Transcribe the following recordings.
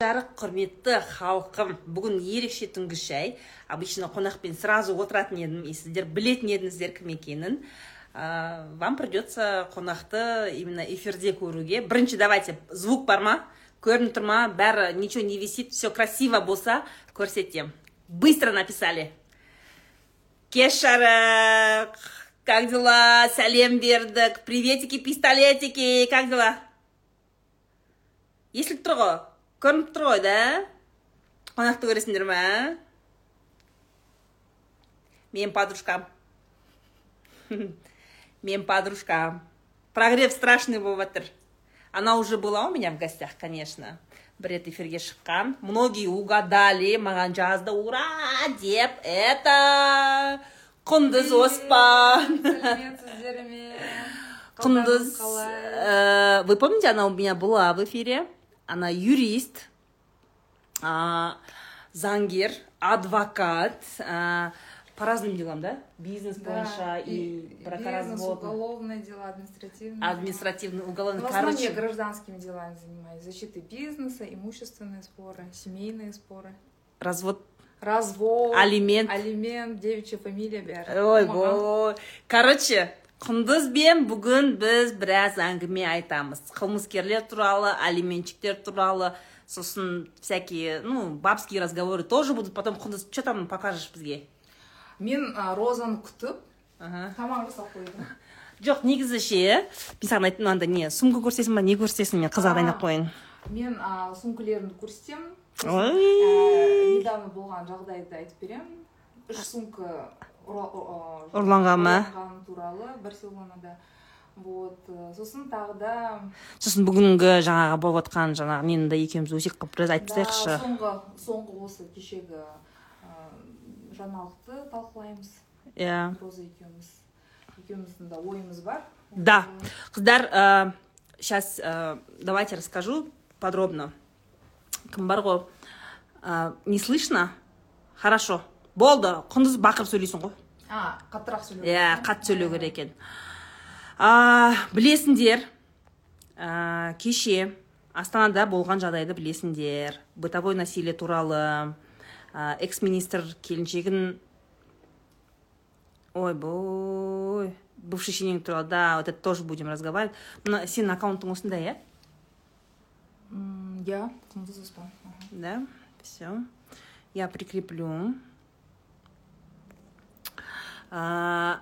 құрметті халқым бүгін ерекше түнгі шай. Обычно қонақпен сразу отыратын едім и сіздер білетін едіңіздер кім екенін. Ә, вам придется қонақты именно эфирде көруге. Бірінші давайте звук бар ма? Көрініп тұр ма? Бәрі ничего не висит все красиво болса көрсетем. Быстро написали. Кеш жарық как дела? Сәлем бердік. Приветики пистолетики как дела? Естіліп тұр ғой көрініп тұр ғой да қонақты көресіңдер ма менің подружкам менің подружкам прогрев страшный болып жатыр она уже была у меня в гостях конечно. Бір рет эфирге шыққан многие угадали. Маған жазды ура! Деп это құндыз оспан сәлеметсіздер ме құндыз вы помните она у меня была в эфире? Она юрист а, заңгер адвокат а, по разным делам да бизнес Да, бойынша и бизнес, бракоразвод уголовное дело, административное. административный уголовный В основном я короче гражданскими делами занимаюсь. Защитой бизнеса, имущественные споры, семейные споры. развод Развод. Алимент. Алимент, девичья фамилия бәрі. ой бой короче құндызбен бүгін біз біраз әңгіме айтамыз қылмыскерлер туралы алиментчиктер туралы сосын всякие ну бабские разговоры тоже будут потом құндыз что там покажешь бізге Мен а, розаны күтіп, тамақ жасап қойдым. жоқ негізі ше мен саған айттым анда не сумка көрсетесің ба не көрсетесің мен қызға А. дайындап қояйын Мен а, сумкалерімді көрсетемін. Ә, недавно болған жағдайды айтып беремін. Үш сумка ұрланған ма туралы барселонада. Вот э, сосын тағы да сосын бүгінгі жаңағы болып жатқан жаңағы нені де екеуміз өсек қылып біраз айтып тастайықшы соңғы соңғы осы кешегі ә, жаңалықты талқылаймыз. Иә. Роза екеуміз екеуміздің да ойымыз бар. Да. қыздар сейчас давайте расскажу подробно. Кім бар ғой? Не слышно? Хорошо. Болды. құндыз бақырып сөйлейсің ғой. А қаттырақ сөйлеу иә қатты сөйлеу керек екен. А, білесіңдер кеше астанада болған жағдайды білесіңдер. Бытовой насилие туралы экс министр келіншегін ой бой бывший шенеунік туралы да вот это тоже будем разговаривать. Мына сенің аккаунтың осындай иә? Иә да все я прикреплю. А,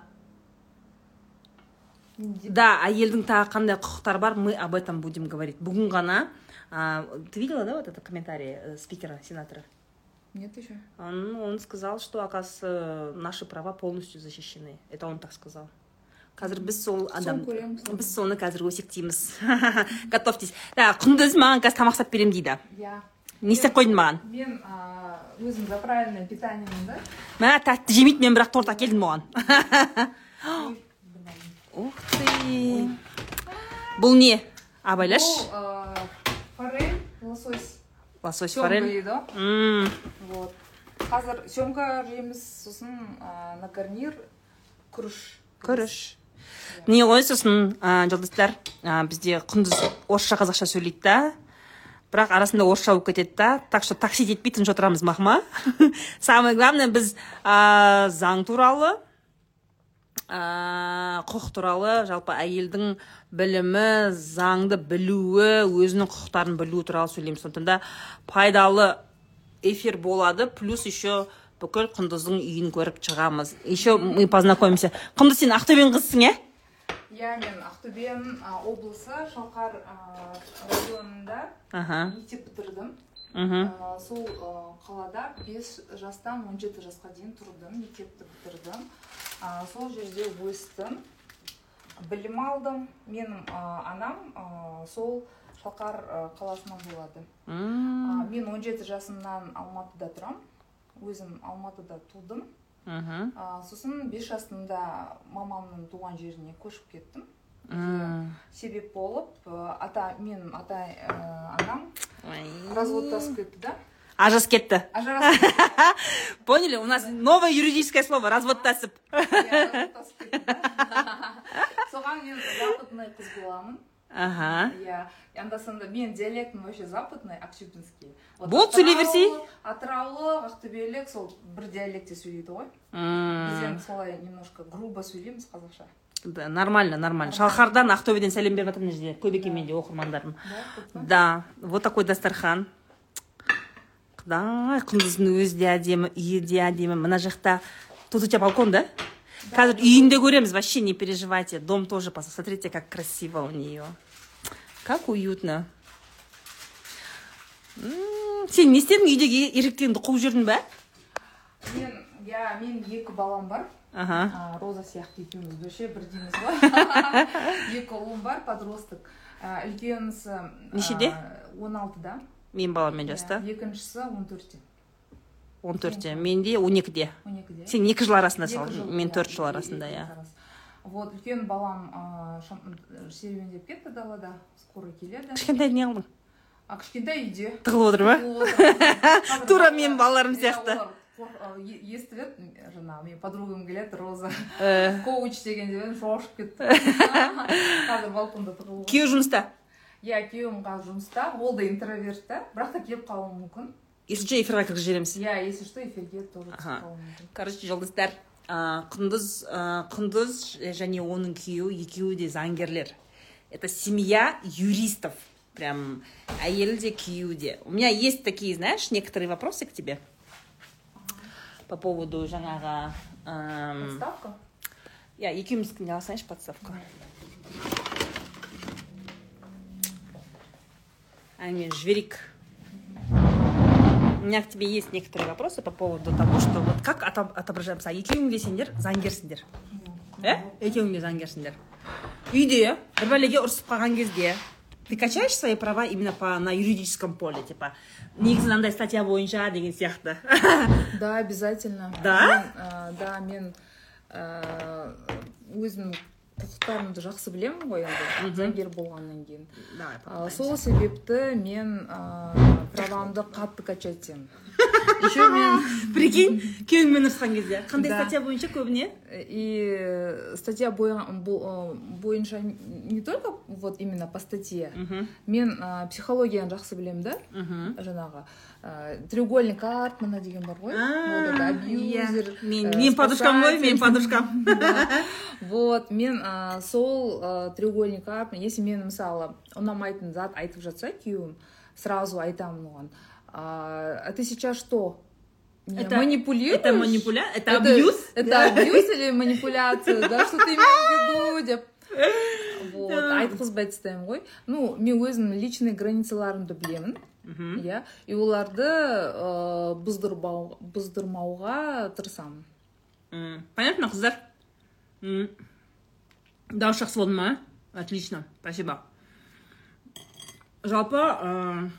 Да, әйелдің тағы қандай құқықтары бар, мы об этом будем говорить. Бүгін ғана, а, ты видела, да, вот это комментарий э, спикера, сенатора? нет еще Он, он сказал, что, оказывается, наши права полностью защищены. Это он так сказал. Қазір біз сол адам біз соны қазір өсектейміз готовьтесь да құндыз маған қазір тамақ істеп беремін дейді иә не істеп қойдың маған мен өзім за правильное питаниемін да мә тәтті жемейді мен бірақ торт әкелдім оған ух ты. Бұл не. Абайлаш бұл форель лосось. Лосось форель. дейді ғой М, вот. Қазір семга жейміз сосын на гарнир күріш күріш не ғой сосын ә, жолдастар ә, бізде құндыз орысша қазақша сөйлейді да. Бірақ арасында орысша болып кетеді да. Так что таксить етпей тыныш отырамыз мақма. Самое главное біз ә, заң туралы ә, құқық туралы жалпы әйелдің білімі заңды білуі өзінің құқықтарын білуі туралы сөйлейміз. Сондықтан да пайдалы эфир болады. Плюс еще бүкіл құндыздың үйін көріп шығамыз. Еще мы познакомимся. Құндыз сен ақтөбенің қызысың иә иә мен ақтөбенің а, облысы шалқар районында мектеп бітірдім. Мхм сол қалада 5 жастан 17 жасқа дейін тұрдым мектепті бітірдім. Сол жерде өстім. Білім алдым. Менің анам сол шалқар қаласынан болады. Мен 17 жасымнан алматыда тұрамын өзім алматыда тудым. Мхм. Сосын 5 жасымда мамамның туған жеріне көшіп кеттім. Себеп болып ата мен ата анам разводтасып кетті да. Ажырасып кетті. Ажырасып поняли? У нас новое юридическое слово разводтасып. Соған мен бақытный қыз боламын ага. Иә анда санда менің диалектім вообще западный актюбинский Вот болды сөйлей берсей атыраулық- ақтөбелік сол бір диалектте сөйлейді ғой біз енді солай немножко грубо сөйлейміз қазақша да, нормально нормально. Шалқардан ақтөбеден сәлем беріп жатыр мына жерде көбеке менде оқырмандарым көп да вот такой дастархан. Құдай құндыздың өзі де әдемі үйі де әдемі мына жақта тут у тебя балкон да? Қазір үйінде көреміз вообще не переживайте. Дом тоже посмотрите как красиво у нее. Как уютно. Сен не істедің үйдегі еркектеріңді қуып жүрдің ба мен иә менің екі балам бар. Аха. Роза сияқты екеуміз вообще бірдейміз ғой. Екі ұлым бар подросток. Үлкенісі Нешеде? он алтыда. Менің баламмен жаста. Екіншісі он төртте. Он төртте менде он екіде. он екіде? Сен екі жыл арасында Екі сал жыл, мен иә, төрт жыл арасында иә. вот үлкен балам шам- серуендеп кетті далада. Скоро келеді. Кішкентай не қылдың а кішкентай үйде. Тығылып отыр ма? Тура менің балаларым иә, сияқты. естіп еді жаңағы менің подругам келеді роза. Э, коуч дегенде мен шошып кеттім қазір балконда тығылып күйеуі жұмыста? Иә күйеуім қазір жұмыста. Ол да интроверт та. Бірақ та келіп қалуы мүмкін. Если что эфирға кіргізіп жібереміз иә если что эфирге тоже короче жолдастар ә, құндыз құндыз және оның күйеуі екеуі де заңгерлер. Это семья юристов. Прям әйелі де күйеуі де. У меня есть такие знаешь некоторые вопросы к тебе? По поводу жаңағы эм, подставка? Иә екеуміздікін де алсайыншы подставка әне жіберейік меня к тебе есть некоторые вопросы по поводу того что вот как ото- отображаемся екеуің де сендер заңгерсіңдер иә екеуің де заңгерсіңдер үйде бір бәлеге ұрысып қалған кезде ты качаешь свои права именно по на юридическом поле типа негізі мынандай статья бойынша деген сияқты. Да обязательно. Да? мен, ә, да мен ә, өзімнің құқықтарымды жақсы білемін ғой енді. Заңгер болғаннан кейін. Сол себепті мен ә, правамды қатты качать етемін. Еще мен прикинь күйеуіңмен ұрысқан кезде. Қандай Да. статья бойынша көбіне? И статья бой- бо- бойынша не только вот именно по статье. Мен психологияны жақсы білемін да мхм жаңағы. Ә, треугольник карпмана деген бар ғой вот это абьюзер мен ә, мен подружкам ғой спасатель. мен подружкам вот мен ә, сол треугольник карпман если мен мысалы ұнамайтын зат айтып жатса күйеуім сразу айтамын оған а, ты сейчас что? Это- манипулируешь? это манипуля это абьюз? это абьюз или манипуляция? Да что ты имеешь в виду деп вот Да. айтқызбай тастаймын ғой ну мен өзімнің личный границаларымды білемін мхм иә и оларды ыыы бұздырбау бұздырмауға тырысамын. М, понятно қыздар? М. дауыс жақсы болды ма? Отлично спасибо. Жалпы ә,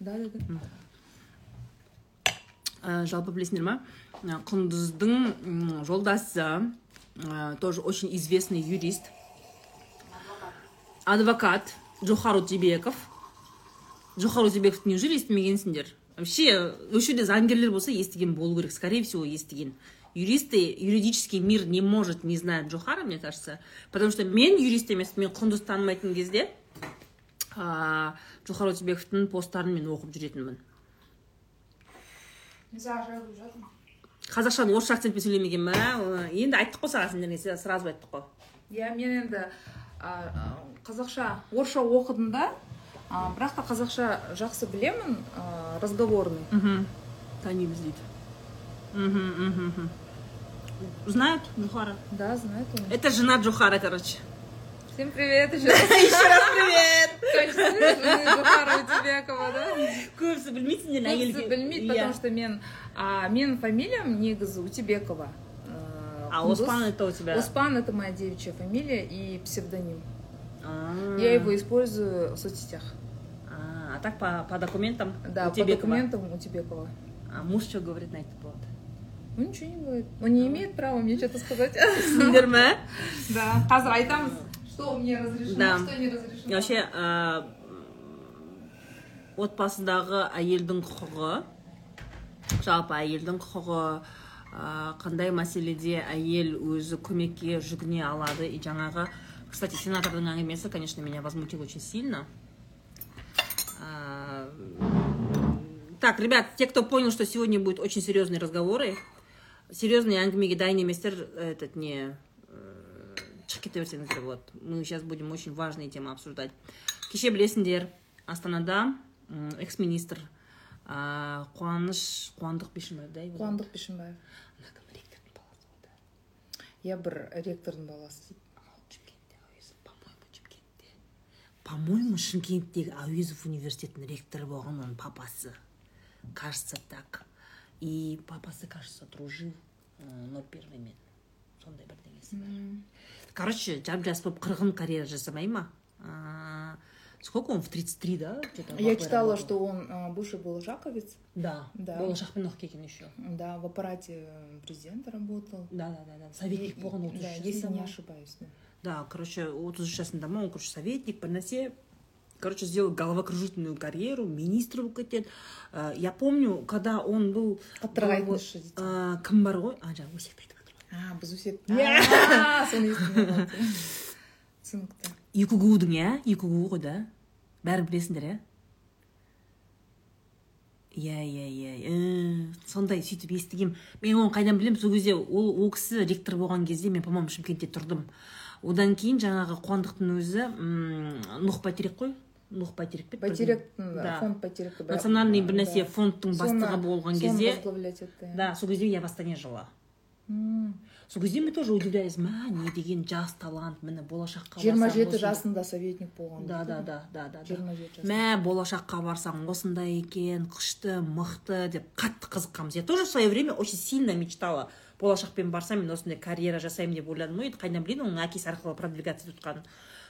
да да да. ә, жалпы білесіңдер ма? Құндыздың жолдасы тоже очень известный юрист адвокат джохар утебеков джохар утебековті неужели естімегенсіңдер вообще осы жерде заңгерлер болса естіген болу керек. Скорее всего естіген. Юристы юридический мир не может не знать джохара мне кажется. Потому что мен юрист емеспін мен құндыз танымайтын кезде джохар утебековтің посттарын мен оқып жүретінмін. Қазақшаны орысша акцентпен сөйлемеген ба енді айттық қой саған сендерге сразу айттық қой. Иә мен енді қазақша орысша оқыдым да а, бірақ та қазақша жақсы білемін а, разговорный мхм танимыз дейді мхм мхм мхм знают джухара да знает он это жена джухара короче всем привет еще раз еще раз привет качественный жены Жухара Утебекова да көбісі білмейтіндер көбісі білмейді Иә. потому что мен а, менің фамилиям негізі Утебекова Э, а Кундуз. оспан это у тебя Оспан это моя девичья фамилия и псевдоним Я его использую в соцсетях. А а так по по документам? Да по Утебекова. документам Утебекова а муж что говорит на этот повод? Он ничего не говорит. Он не имеет права мне что-то сказать. Ма да. Қазір айтамыз что мне разрешено что не разрешено вообще отбасыдағы әйелдің құқығы жалпы әйелдің құқығы қандай мәселеде әйел өзі көмекке жүгіне алады? И жаңағы Кстати, сенатордың әңгімесі, конечно, меня возмутил очень сильно. А, Так, ребят, те, кто понял, что сегодня будут очень серьезные разговоры, серьезные әңгімеге дайын еместер, этот не э, шығып кете берсеңіздер болады мы сейчас будем очень важные темы обсуждать кеше білесіңдер астанада м, экс-министр а, қуаныш қуандық бишімбаев да его зовут? қуандық бишімбаев Ана кім, ректордың баласы ғой да. иә бір ректордың баласы по-моему шымкенттегі әуезов университетінің ректоры болған оның папасы кажется так и папасы кажется дружил ноль первыймен сондай бірдеңесі бар короче жап жас болып қырғын карьера жасамай ма А, сколько он в 33 да где-то я в АП читала работал? что он а, бывший болашаковец да Да. болашақпен оқып келген еще да в аппарате президента работал да да да да советник И- болған отыз да, үш если жасында не ма? ошибаюсь да Да, короче, отыз үш жасында ма он короче советник бір нәрсе короче сделал головокружительную карьеру министр болып кетеді Э, я помню когда он был қаттырақ айтыңызшы Э, кім бар ғой а жаңағы өсекті айтып жатыр ғой а біз өсек Иә. Түсінікті юкугудың иә юкугу ғой да? Бәрін білесіңдер иә? Иә иә иә э, сондай сөйтіп естігем мен оны қайдан білемін? Сол кезде ол ол кісі ректор болған кезде мен по моему шымкентте тұрдым. Одан кейін жаңағы қуандықтың өзі м, нұх бәйтерек қой. Нұх бәйтерек пе бәйтеректің Да. фонд бәйтеректі национальный бір нәрсе фондтың бастығы болған кезде да сол кезде я в астане жила сол кезде мы тоже удивлялись мә не деген жас талант міне болашаққа жиырма жеті осындай». жасында советник болған да да да да да. Жиырма жеті мә болашаққа барсаң осындай екен күшті мықты деп қатты қызыққанбыз. Я тоже в свое время очень сильно мечтала болашақпен барсам мен осындай карьера жасаймын деп ойладым ғой енді қайдан білейін оның әкесі арқылы продвигаться етіп жатқанын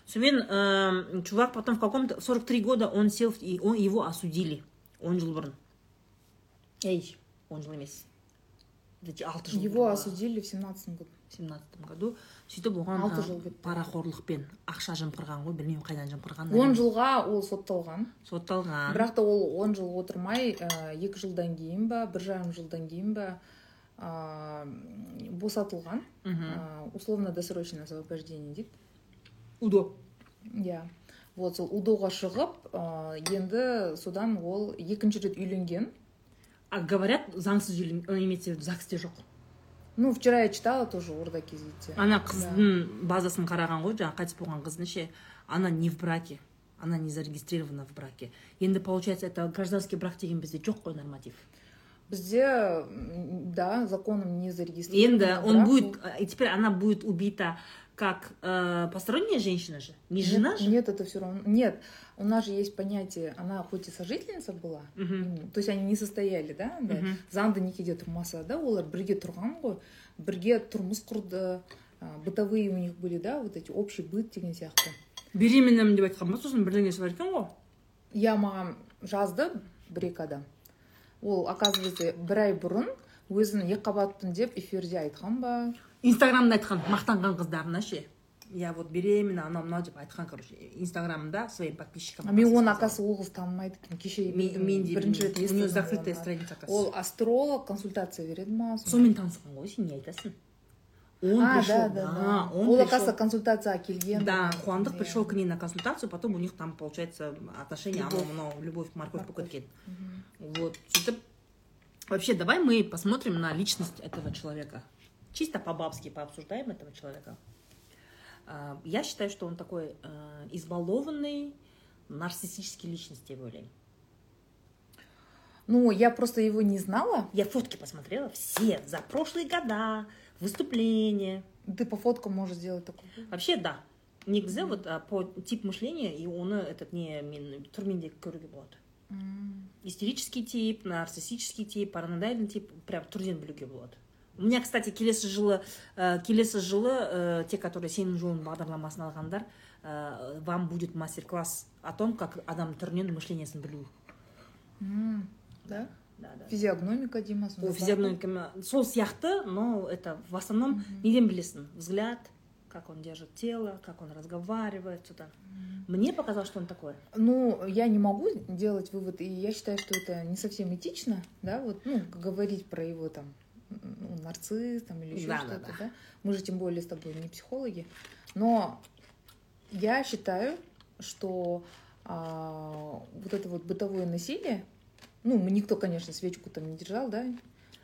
сонымен эм, чувак потом в каком то 43 года он сел и он, его осудили он жыл бұрын. Ей он жыл емес. Алты жыл его осудили в семнадцатом году. В семнадцатом году. Сөйтіп оған Алты жыл кетті. парақорлықпен ақша жымқырған ғой білмеймін қайдан жымқырғанын он жылға ол сотталған. Сотталған. Бірақ та ол он жыл отырмай ә, екі жылдан кейін ба бір жарым жылдан кейін ба ә, босатылған. Ә, условно досрочное освобождение дейді. Удо. Иә. Вот сол удоға шығып ә, енді содан ол екінші рет үйленген. А говорят заңсыз үйлен ы, имеется в виду загсте жоқ. Ну вчера я читала тоже орда кезете ана қыздың базасын қараған ғой жаңағы қайтыс болған қыздың ше она не в браке она не зарегистрирована в браке. Енді получается это гражданский брак деген бізде жоқ қой норматив. Бізде да законом не зарегистрировано енді он будет ол- и теперь она будет убита как э, посторонняя женщина же? Не Нет, жена же? Нет, это все равно. Нет, у нас же есть понятие, она хоть и сожительница была, Мгм. м, то есть они не состояли, да, да. Мгм. заңды некеде тұрмаса да олар бірге тұрған ғой бірге тұрмыс құрды бытовые у них были да вот эти общий быт деген сияқты беременнамын деп айтқан ба сосын бірдеңесі бар екен ғой иә маған жазды бір екі адам ол оказывается бір ай бұрын өзін екіқабатпын деп эфирде айтқан ба? Инстаграмда айтқан мақтанған қыздарына ше я вот беременна анау мынау деп айтқан короче инстаграмда своим подписчикам а мен оны оказывается ол қыз танымайды екен кеше мен де бірінші рет у нее закрытая страница ол астролог консультация береді ма? Сонымен танысқан ғой сен не айтасың? Он а, пришел да, да, да. он Ол, пришел- оказывается, консультацияға келген. да Иә. пришел к ней на консультацию потом у них там получается отношения Любовь. мынау любовь морковь Морковь. кеткен Мгм. вот сөйтіп вообще давай мы посмотрим на личность этого человека чисто по-бабски пообсуждаем этого человека А, я считаю что он такой э, избалованный нарциссический деп ойлаймын Ну, я просто его не знала. я фотки посмотрела все за прошлые года выступления Ты по фоткам можешь сделать такой. вообще да негізі вот по тип мышления и оны этот не мен түрмендегі көруге болады истерический тип нарциссический тип параноидальный тип прям түрден білуге болады у меня кстати келесі жылы ә, келесі жылы ә, те которые сенің жолың бағдарламасын алғандар ә, вам будет мастер класс о том как адам түрінен мышлениесін білу. Да? да, да. Физиогномика деймін Ол сонда. физиогномика сол сияқты но это в основном неден білесің взгляд как он держит тело как он разговаривает что-то мне показалось что он такой Ну, я не могу делать вывод, и я считаю, что это не совсем этично, да, вот, ну, говорить про его там ну, нарцисс там или еще Да, да, что-то, да. да. Мы же тем более с тобой не психологи, но Я считаю, что а, вот это вот бытовое насилие, ну, никто, конечно, свечку там не держал, да,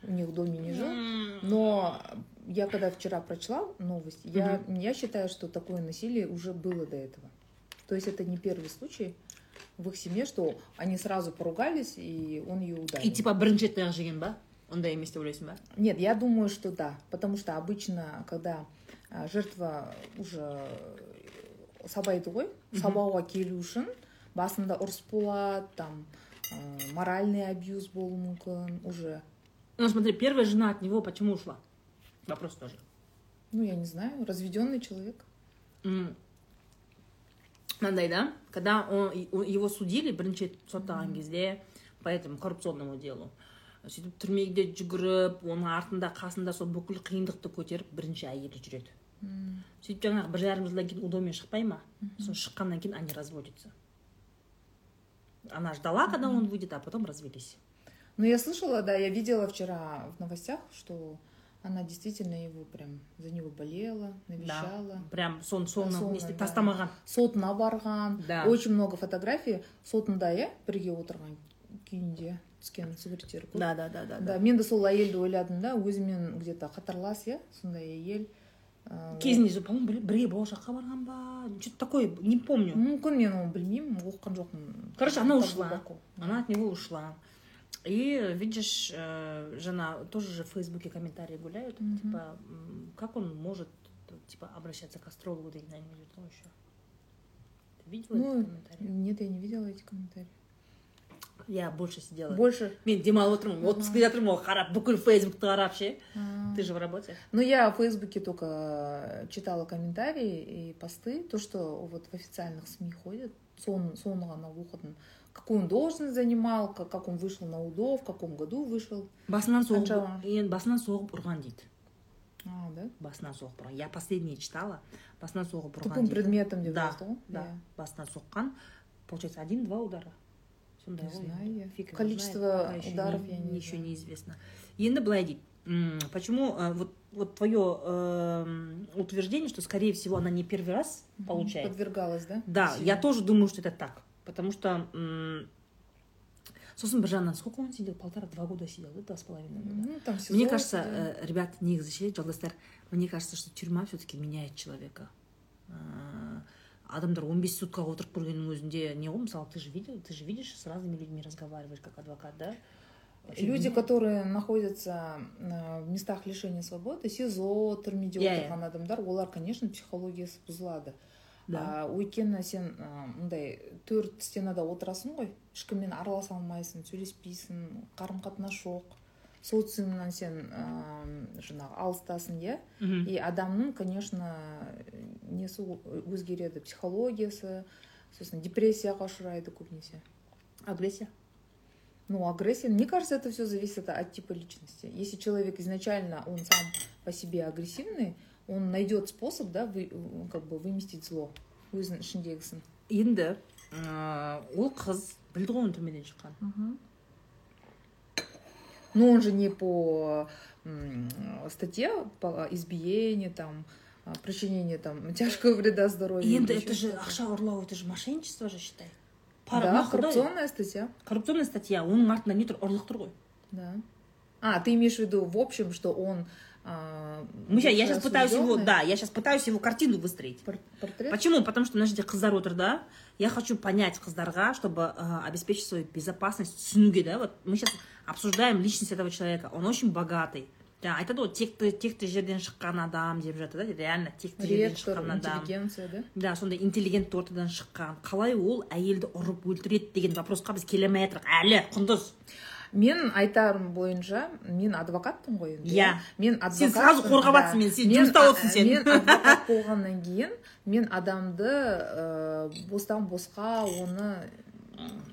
у них в доме не жил, но я когда вчера прочла новость, я, я считаю, что такое насилие уже было до этого. То есть это не первый случай в их семье, что они сразу поругались, и он ее ударил. И типа бірінші рет жеген ба ондай емес деп ойлайсың ба Нет, я думаю, что да, потому что обычно, когда а, жертва уже сабайды ғой сабауға келу үшін басында ұрыс болады там ә, моральный абьюз болуы мүмкін уже. Ну смотри первая жена от него почему ушла? Вопрос тоже. Ну я не знаю разведенный человек. Мынандай да? Когда он, его судили бірінші рет соттаған кезде по этому коррупционному делу. Сөйтіп түрмеде жүгіріп оның артында қасында сол бүкіл қиындықты көтеріп бірінші әйелі жүреді. М. сөйтіп жаңағы бір жарым жылдан кейін удомен шықпай ма? Сосын шыққаннан кейін они разводятся. она ждала когда он выйдет а потом развелись ну я слышала да я видела вчера в новостях что она действительно его прям за него болела навещала прям сон соңына Соңына, не істеп да. тастамаған сотына барған Да. очень много фотографий сотында иә бірге отырған күйінде түскен суреттер көп да да да да да мен де сол әйелді ойладым да өзімен где то қатарлас иә сондай әйел Ә, кезінде же по моему бірге болашаққа барған ба что то такое не помню мүмкін мен оны білмеймін оқыған жоқпын Короче, она Так ушла. глубоко. Она от него ушла. И видишь, э, жена тоже же в Фейсбуке комментарии гуляют, Мгм. типа, м, как он может, типа, обращаться к астрологу, да и на него что еще. Ты видела Ну, эти комментарии? нет я не видела эти комментарии Я больше сидела. больше мен демалып отырмын отпускіде жатырмын ғой қарап бүкіл фейсбукты қарап ше А. ты же в работе Ну, я в Фейсбуке только читала комментарии и посты, то, что вот в официальных СМИ ходят, сон, соны ғана оқыдым. Какую он должность занимал, как, как он вышел на УДО, в каком году вышел. басынан соғып Қаншама? енді басынан соғып ұрған дейді А, да? басынан соғып ұрған я последнее читала басынан соғып ұрған Тупым дейді. предметом деп да жазды ғой? да Иә. басынан соққан получается один-два удара сондай Не ғой знаю енді. я. Фиг его Количество знает, пока еще ударов не- я не еще знаю. неизвестно енді былай дейді м, почему э, вот вот твое утверждение что скорее всего она не первый раз Мгм. получает Подвергалась, да? да насилию? я тоже думаю что это так потому что м, сосын бір жағынан сколько он сидел полтора-два года сидел да два с половиной года Ну, там мне сезон кажется сидел. э, ребят негізі ше жолдастар мне кажется что тюрьма все-таки меняет человека Э, адамдар 15 суткаға отырып көргеннің өзінде не ғой мысалы ты же видел ты же видишь с разными людьми разговариваешь как адвокат да Люди, которые находятся э, в местах лишения свободы, СИЗО, түрмеде иә. отырған адамдар, олар, конечно, психологиясы бұзылады. да өйткені сен а, мындай төрт стенада отырасың ғой ешкіммен араласа алмайсың сөйлеспейсің қарым қатынас жоқ социумнан сен а, жаңағы алыстасың иә? И адамның конечно несі өзгереді? Психологиясы сосын депрессияға ұшырайды көбінесе. Агрессия? Ну агрессия мне кажется это все зависит от типа личности. Если человек изначально он сам по себе агрессивный он найдет способ да вы, как бы выместить зло. Өзінің ішіндегісін енді э, ол қыз білді ғой оның түрмеден шыққанын но он же не по статье по избиению там а, причинение там тяжкого вреда здоровью енді это же ақша ұрлау это же мошенничество же считай. Да коррупционная статья. коррупционная статья. Оның артында не тұр ұрлық тұр ғой да. А ты имеешь в виду в общем что он мы щас- я сейчас пытаюсь его да я сейчас пытаюсь его картину выстроить. Пор- портрет? Почему? Потому что жерде қыздар отыр да? Я хочу понять қыздарға чтобы э, обеспечить свою безопасность түсінуге да? Вот мы сейчас обсуждаем личность этого человека. Он очень богатый. Жаңа айтады ғой текті текті жерден шыққан адам деп жатыр да реально текті жерден шыққан адам интеллигенция да? Да сондай интеллигентті ортадан шыққан қалай ол әйелді ұрып өлтіреді деген вопросқа біз келе алмай жатырмық әлі құндыз. Мен айтарым бойынша мен адвокатпын ғой енді Иә. мен адвокат Сен сразу қорғап жатрсың мені, сен жұмыста отырсың сен. мен адвокат болғаннан кейін мен адамды ә, бостан босқа оны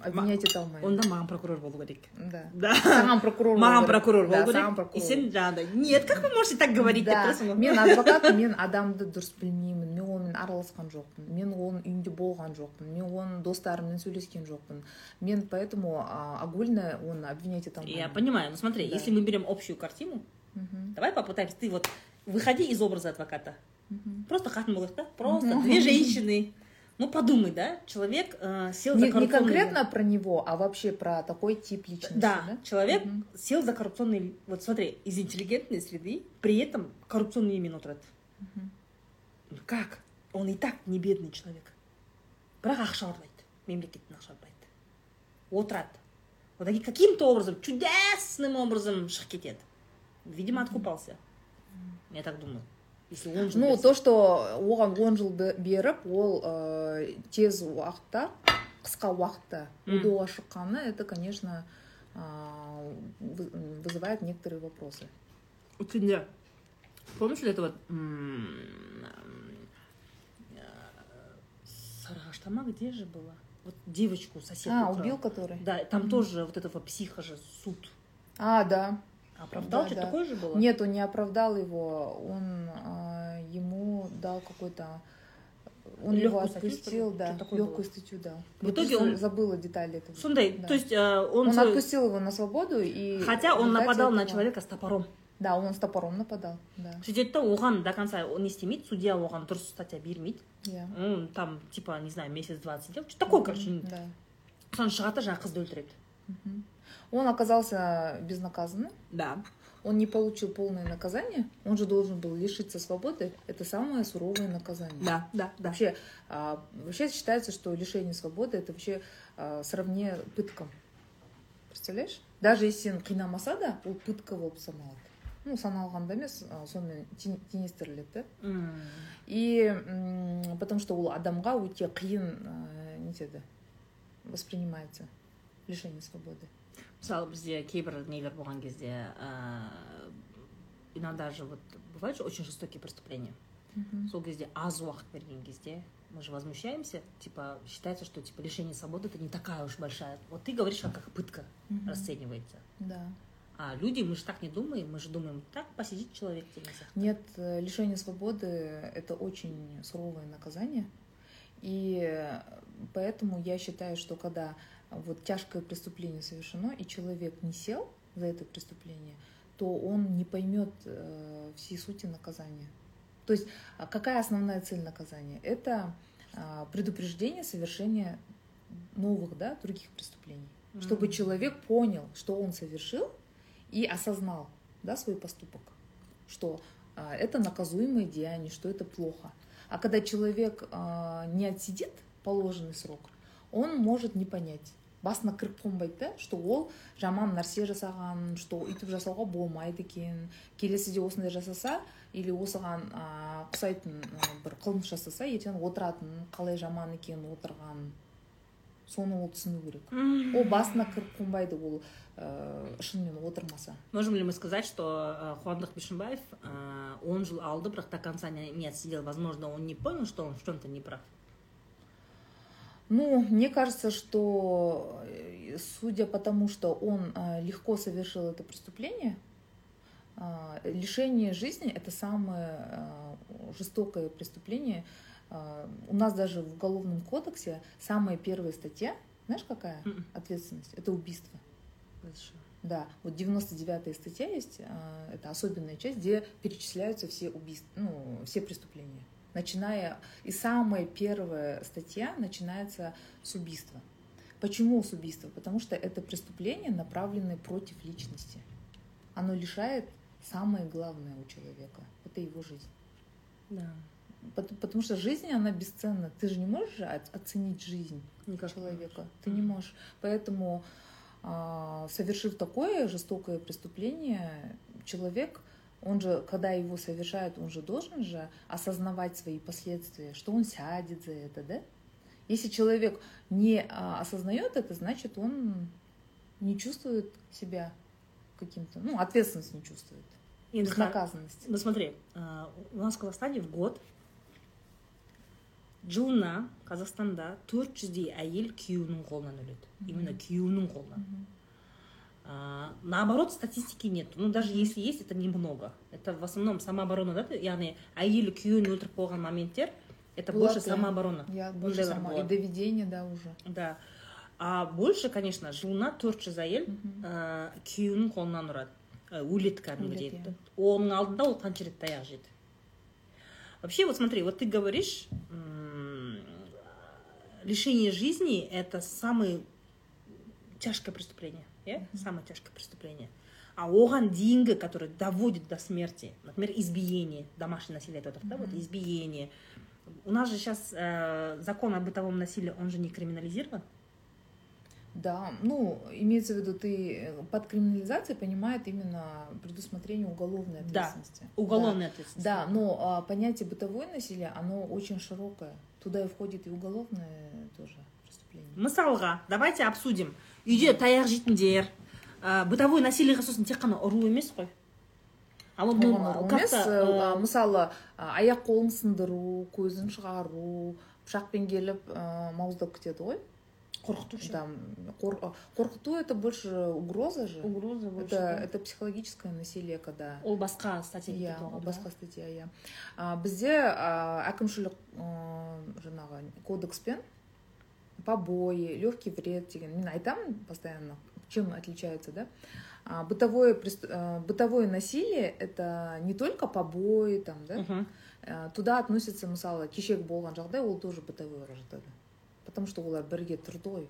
обвинять ете алмаймын онда маған прокурор болу керек да да саған прокурор болу маған керек. прокурор Да, болу саған керек и прокурор. сен жаңағыдай нет как вы можете так говорить деп да тұрасың ғой мен адвокатпын мен адамды дұрыс білмеймін мен онымен араласқан жоқпын мен оның үйінде болған жоқпын мен оның достарыммен сөйлескен жоқпын мен поэтому а, огульно оны обвинять ете алмаймын я понимаю ну смотри Да. если мы берем общую картину Мгм, давай попытаемся ты вот выходи из образа адвоката мгм. просто қатын болайық та просто две женщины Ну, подумай, да, человек э, сел Не, за не коррупционный... конкретно про него, а вообще про такой тип личности. Да, Да. человек Мгм. сел за коррупционный... Вот смотри, из интеллигентной среды, при этом коррупционный именно отырады. Мгм. Ну как? Он и так не бедный человек. бірақ ақша ұрлайды мемлекеттен ақша ұрлайды отырады одан кейін каким-то образом чудесным образом шығып кетеді видимо откупался я так думаю если он жыл ну, то, что оған он жыл бе- беріп, ол э, тез уақытта, қысқа уақытта удоға шыққаны, это, конечно, а, вы- вызывает некоторые вопросы. өткенде помнишь ли это вот э, сарыағашта ма где же было вот девочку сосед А, убил который? да там тоже вот этого психа же суд А, да. оправдал Да, что да. такое же было Нет, он не оправдал его, он а, ему дал какой-то... Он его Лёгкую статью, что ли? отпустил, да, Что такое легкую было? статью дал. В Я итоге просто он- забыла детали этого. сондай Да. то есть э, он, Он, свой- отпустил его на свободу и... хотя он в результате нападал на этого- человека с топором Да, он с топором нападал, да. сөйтеді да оған до конца он не істемейді судья оған дұрыс статья бермейді Я. он там типа не знаю месяц два сидел что такое короче Мгм, Да. соны шығады да жаңағы қызды өлтіреді Мгм. Он оказался безнаказанным, да он не получил полное наказание, он же должен был лишиться свободы. Это самое суровое наказание. да да да Вообще, а, вообще считается, что лишение свободы это вообще а, сравне пыткам. Представляешь? Даже если сен қинамаса да ол пытка болып саналады ну саналғанда емес а, сонымен тен- теңестіріледі да М. и м, потому что ол адамға өте қиын ә, нетеді воспринимается лишение свободы мысалы бізде кейбір нелер болған кезде ә, иногда же вот бывают же очень жестокие преступления. Сол кезде аз уақыт берген кезде мы же возмущаемся типа считается что типа лишение свободы это не такая уж большая. Вот ты говоришь как, как пытка расценивается. Да. А люди мы же так не думаем мы же думаем так посидит человек темнице Нет, э, лишение свободы – это очень суровое наказание. И э, поэтому я считаю, что когда вот тяжкое преступление совершено, и человек не сел за это преступление, то он не поймет э, всей сути наказания. То есть а какая основная цель наказания? Это а, предупреждение совершения новых, да, других преступлений. Чтобы М. человек понял, что он совершил, и осознал да, свой поступок, что а, это наказуемое деяние, что это плохо. А когда человек а, не отсидит положенный срок, он может не понять. басына кіріп қонбайды да что ол жаман нәрсе жасаған что үйтіп жасауға болмайды екен келесіде осындай жасаса или осыған а, ұқсайтын а, бір қылмыс жасаса ертең отыратын қалай жаман екенін отырған соны ол түсіну керек ол басына кіріп қонбайды ол ә, шынымен отырмаса Можем ли мы сказать, что Хуандық Бишимбаев, э, он жил алды, бірақ до конца не, отсидел. Возможно, он не понял, что он в чем-то не прав. Ну, мне кажется, что э, судя по тому, что он э, легко совершил это преступление, э, лишение жизни это самое жестокое преступление. У нас даже в Уголовном кодексе самая первая статья, знаешь, какая Мгм. ответственность? Это убийство. Да, вот 99-я статья есть, это особенная часть, где перечисляются все убийства, ну, все преступления. Начиная, и самая первая статья начинается с убийства. Почему с убийства? Потому что это преступление, направленное против личности. Оно лишает самое главное у человека, это его жизнь. Да. Пот- Потому что жизнь, она бесценна. Ты же не можешь оценить жизнь Никак. человека. Ты не можешь. Поэтому, а, совершив такое жестокое преступление, человек, он же, когда его совершает, он же должен же осознавать свои последствия, что он сядет за это, да? Если человек не а, осознает это, значит, он не чувствует себя каким-то, ну, ответственность не чувствует, Енді ха- безнаказанность. Ну смотри, э, у нас в Казахстане в год жылына Қазақстанда 400-дей әйел күйеуінің қолынан өледі. Именно күйеуінің қолынан. Мгм. А, наоборот, статистики нет. Ну, даже если есть, это немного. Это в основном самооборона, да? яғни әйелі күйеуін өлтіріп қойған моменттер это Болады, больше иә. самооборона. Я больше Ондайлар сама. И болады. доведение, да, уже. Да. А больше, конечно, жылына 400 әйел Мгм. ә, күйеуінің қолынан ұрады Ә, өледі кәдімгідей Өледі, иә. оның алдында ол қанша рет таяқ жеді вообще вот смотри вот ты говоришь м, лишение жизни это самое тяжкое преступление иә самое тяжкое преступление. А оған дейінгі который доводит до смерти например избиение домашнее насилие отырмық да вот избиение. У нас же сейчас э, закон о бытовом насилии он же не криминализирован? Да, ну, имеется в виду, ты э, под криминализацией понимает именно предусмотрение уголовной Да, ответственности. уголовная ответственность Да, но а, понятие бытовое насилие, оно очень широкое. Туда и входит и уголовное тоже преступление. мысалға давайте обсудим үйде таяқ жейтіндер ә, бытовой насилиеға сосын тек қана ұру емес қой. А вот ну, Оған ұру емес, как-то, э, мысалы аяқ қолын сындыру көзін шығару пышақпен келіп ә, мауыздап кетеді ғой. Қорқыту ше там қор- а, қорқыту это больше угроза же. Угроза больше, это да. это психологическое насилие когда ол басқа статья иә ол да. басқа статья иә. А, бізде а, әкімшілік а, жаңағы кодекспен побои легкий вред деген мен айтамын постоянно чем отличается да? А, бытовое а, бытовое насилие это не только побои там да? Мгм. А, туда относится мысалы кешегі болған жағдай ол тоже бытовойға жатады потому что олар бірге тұрды ғой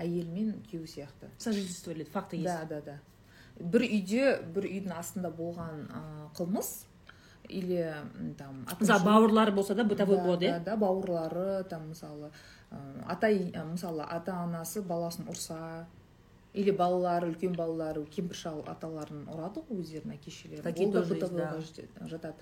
әйел мен күйеу сияқты сожительствовали факты есть. Да да да. Бір үйде бір үйдің астында болған ә, қылмыс или там мысалы бауырлары болса да бытовой да, болады да, иә? да бауырлары там мысалы ата ә, мысалы ата анасы баласын ұрса или балалары үлкен балалары кемпір шал аталарын ұрады ғой өздерінің әке шешелері Такие тоже бытовойға да. жатады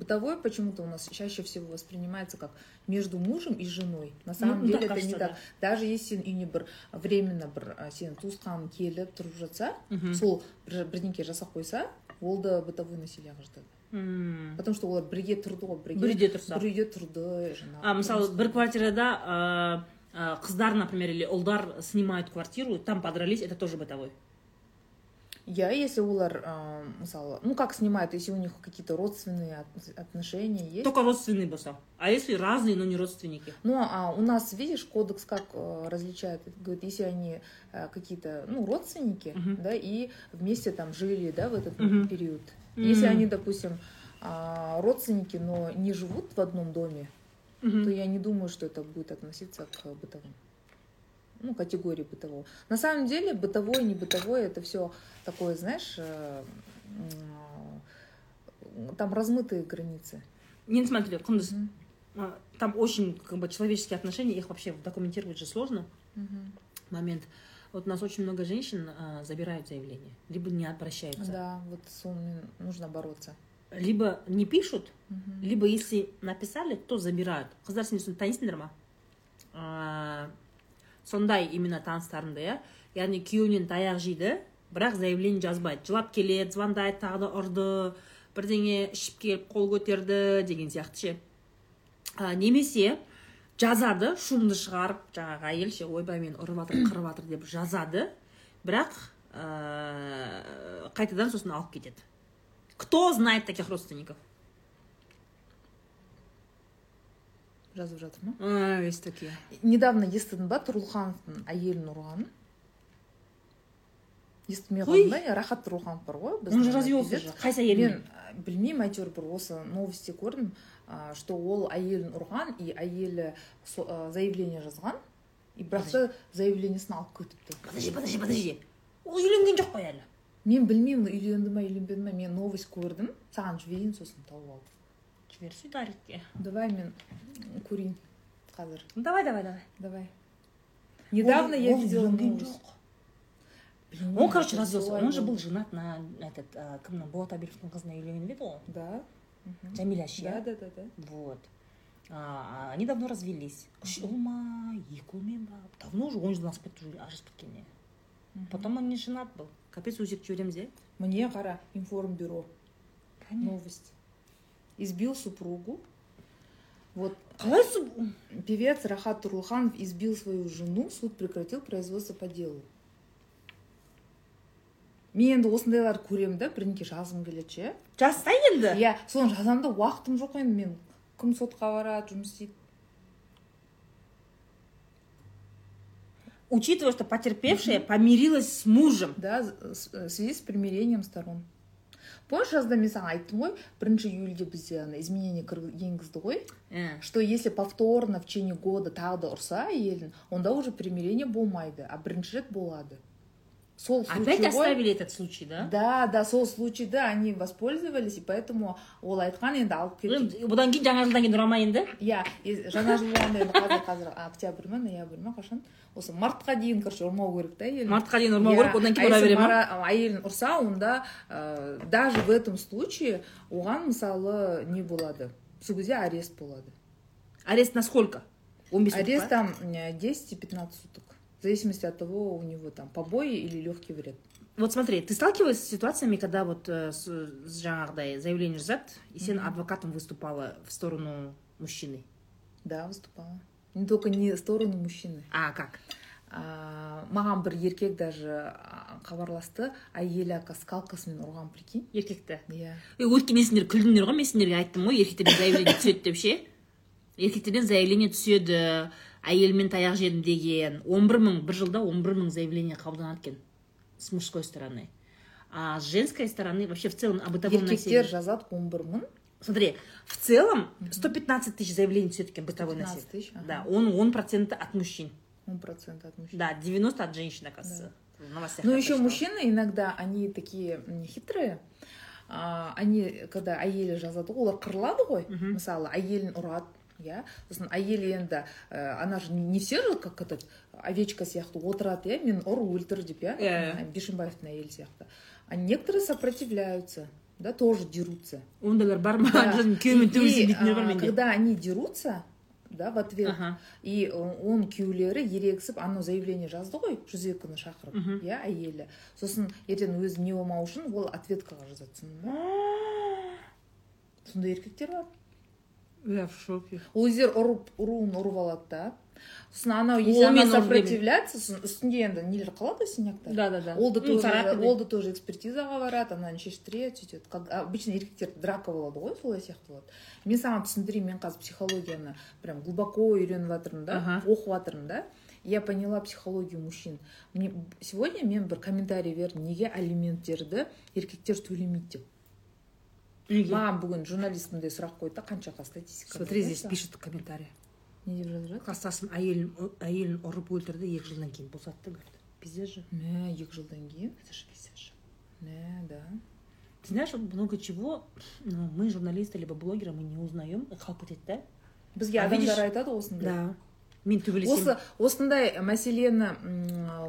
бытовой почему то у нас чаще всего воспринимается как между мужем и женой на самом Ну, деле это не так да. даже если сен үйіне бір временно бір ә, сенің туысқаның келіп тұрып жатса сол бір бірдеңке жасап қойса ол да бытовой насилиеға жатады. потому что олар бірге тұрды ғой бірге бір үйде тұрса бір үйде тұрды жаңағы а мысалы бір квартирада ә, ә, қыздар например или ұлдар снимают квартиру там подрались это тоже бытовой Я, если олар ә, мысалы ну как снимают если у них какие-то родственные от- отношения есть только родственные болса а если разные но не родственники ну а у нас видишь кодекс как э, различает говорит если они э, какие-то ну родственники Мгм. да и вместе там жили да в этот Мгм. период если М. они допустим а, родственники но не живут в одном доме Мгм. то я не думаю, что это будет относиться к бытовым. Ну, категории бытового. На самом деле, бытовое, не бытовое, это все такое, знаешь, э, м, там размытые границы. не смотри а, там очень как бы человеческие отношения их вообще документировать же сложно Мгм. момент вот у нас очень много женщин а, забирают заявление либо не обращаются. Да, вот с нужно бороться. либо не пишут либо если написали то забирают. Қыздар сен соны танисыңдар ма А, сондай именно таныстарымды иә яғни күйеуінен таяқ жейді бірақ заявление жазбайды. Жылап келеді звондайды тағы да ұрды бірдеңе ішіп келіп қол көтерді деген сияқты ше. А, немесе жазады. Шумды шығарып жаңағы әйел ше ойбай мені ұрып жатыр қырып жатыр деп жазады. Бірақ ә, қайтадан сосын алып кетеді. Кто знает таких родственников? Жазып жатыр ма? Есть такие. Недавно естідің ба тұрлыхановтың әйелін ұрғанын естімей ба иә рахат тұрлыханов бар ғой он же развелся қайсы әйелімен мен ә, білмеймін әйтеуір бір осы новости көрдім. Что ол әйелін ұрған и әйелі со- ә, заявление жазған. И бірақ та заявлениесін алып кетіпті. Подожди подожди подожди. Ол үйленген жоқ қой әлі? Мен білмеймін үйленді ма үйленбеді ма мен новость көрдім. Саған жіберейін сосын тауып ал жібер сударикке давай мен көрейін қазір. Давай давай давай. Давай. Недавно я видела жоқ. Он короче развелся. Он же был женат на этот а, кімнің болат абиловтың қызына үйленген еді ғой да. Мгм. жәмила ше да иә да да да вот А, они давно развелись үш ұл ма екі ұлмен ба давно уже он жылдан асып кетті уже ажырасып кеткеніне Мгм. потом он не женат был капец өзекті жібереміз иә мне қара информбюро Конечно. новость избил супругу вот қалай су- певец рахат турлыханов избил свою жену суд прекратил производство по делу мен енді осындайларды көремін да бірдеңке жазғым келеді ше? Жазса енді. Иә соны жазамын да уақытым жоқ енді мен. Кім сотқа барады жұмыс істейді. Учитывая что потерпевшая помирилась с мужем. Да с- в связи с примирением сторон. Помнишь жазда мен саған айттым ғой бірінші июльде бізде ана изменение кір- енгізді ғой Ә. что если повторно в течение года тағы да ұрса әйелін онда уже примирение болмайды а бірінші рет болады. Сол Опять случай оставили этот случай, да? да да сол случайда они воспользовались и поэтому ол айтқан енді алып кетіп Бұдан кейін жаңа жылдан кейін ұра ма енді? иә жаңа жыл болғанда енді қазір қазір октябрь ма ноябрь ма қашан осы мартқа дейін короче ұрмау керек та әйелін Мартқа дейін ұрмау Иә, керек, одан а кейін ұра бере ма? әйелін ұрса онда ә, даже в этом случае оған мысалы не болады сол кезде арест болады Арест на сколько? 15 суток, арест там 10 и 15 суток в зависимости от того у него там побои или легкий вред Вот смотри, ты сталкивалась с ситуациями, когда вот э, с, с жаңағыдай заявление жазады, и сен Мгм. адвокатом выступала в сторону мужчины. да выступала не только не в сторону мужчины А как? маған бір еркек даже хабарласты әйелі ака скалкасымен ұрған прикинь Еркекті. иә Е, өйткені мен сендер күлдіңдер ғой мен сендерге айттым ғой еркектерден заявление түседі деп ше еркектерден заявление түседі әйелмен таяқ жедім деген он бір мың бір жылда он бір мың заявление қабылданады екен. С мужской стороны. А с женской стороны вообще в целом о бытовом еркектер жазады он бір мың? Смотри в целом 115 тысяч заявлений түседі екен бытовой 15 насилие тысяч ага. да он он процента от мужчин. Он процент от мужчин. Да 90 от женщин оказывается. В новостях Ну, еще мужчины иногда, они такие хитрые. Они, когда әйелі жазады ғой, олар қырылады ғой мысалы әйелін ұрады иә? Сосын әйелі енді ә, она же не все же как этот овечка сияқты отырады иә мен ұр өлтір деп иә? Иә. Ана бишімбаевтың әйелі сияқты а некоторые сопротивляются да тоже дерутся. Ондайлар бар ма күйеуімен И, төбелесем дейтіндер бар менде когда они дерутся да в ответ Ага. и он күйеулері ерегісіп анау заявление жазды ғой жүз екіні шақырып иә әйелі сосын ертең өзі не болмау үшін ол ответкаға жазады. Сондай еркектер бар. Я в шоке. Ол өздері ұрып ұруын ұрып алады да сосын анау ұрып сопротивляется сосын үстінде енді нелер қалады синяктар да да да. Ол да тоже ол да тоже экспертизаға барады ананы шештіреді сөйтеді. Как обычно еркектер драка болады ғой солай сияқты болады. Мен саған түсіндірейін мен қазір психологияны прям глубоко үйреніп жатырмын да оқып жатырмын да. Я поняла психологию мужчин. Мне- сегодня мен бір комментарий бердім неге алименттерді еркектер төлемейді деп. Неге? маған бүгін журналист мындай сұрақ қойды да қаншаға статистика смотри здесь пишет комментарий. Не деп жазып жатыр? Класстасым әйелін әйелін ұрып өлтірді екі жылдан кейін босатты говорит. Пиздец же. Мә екі жылдан кейін? Это же пиздец же. Мә да. Ты знаешь много чего мы журналисты либо блогеры мы не узнаем қалып кетеді да? Бізге адамдар айтады осындай. Да. Мен осы осындай мәселені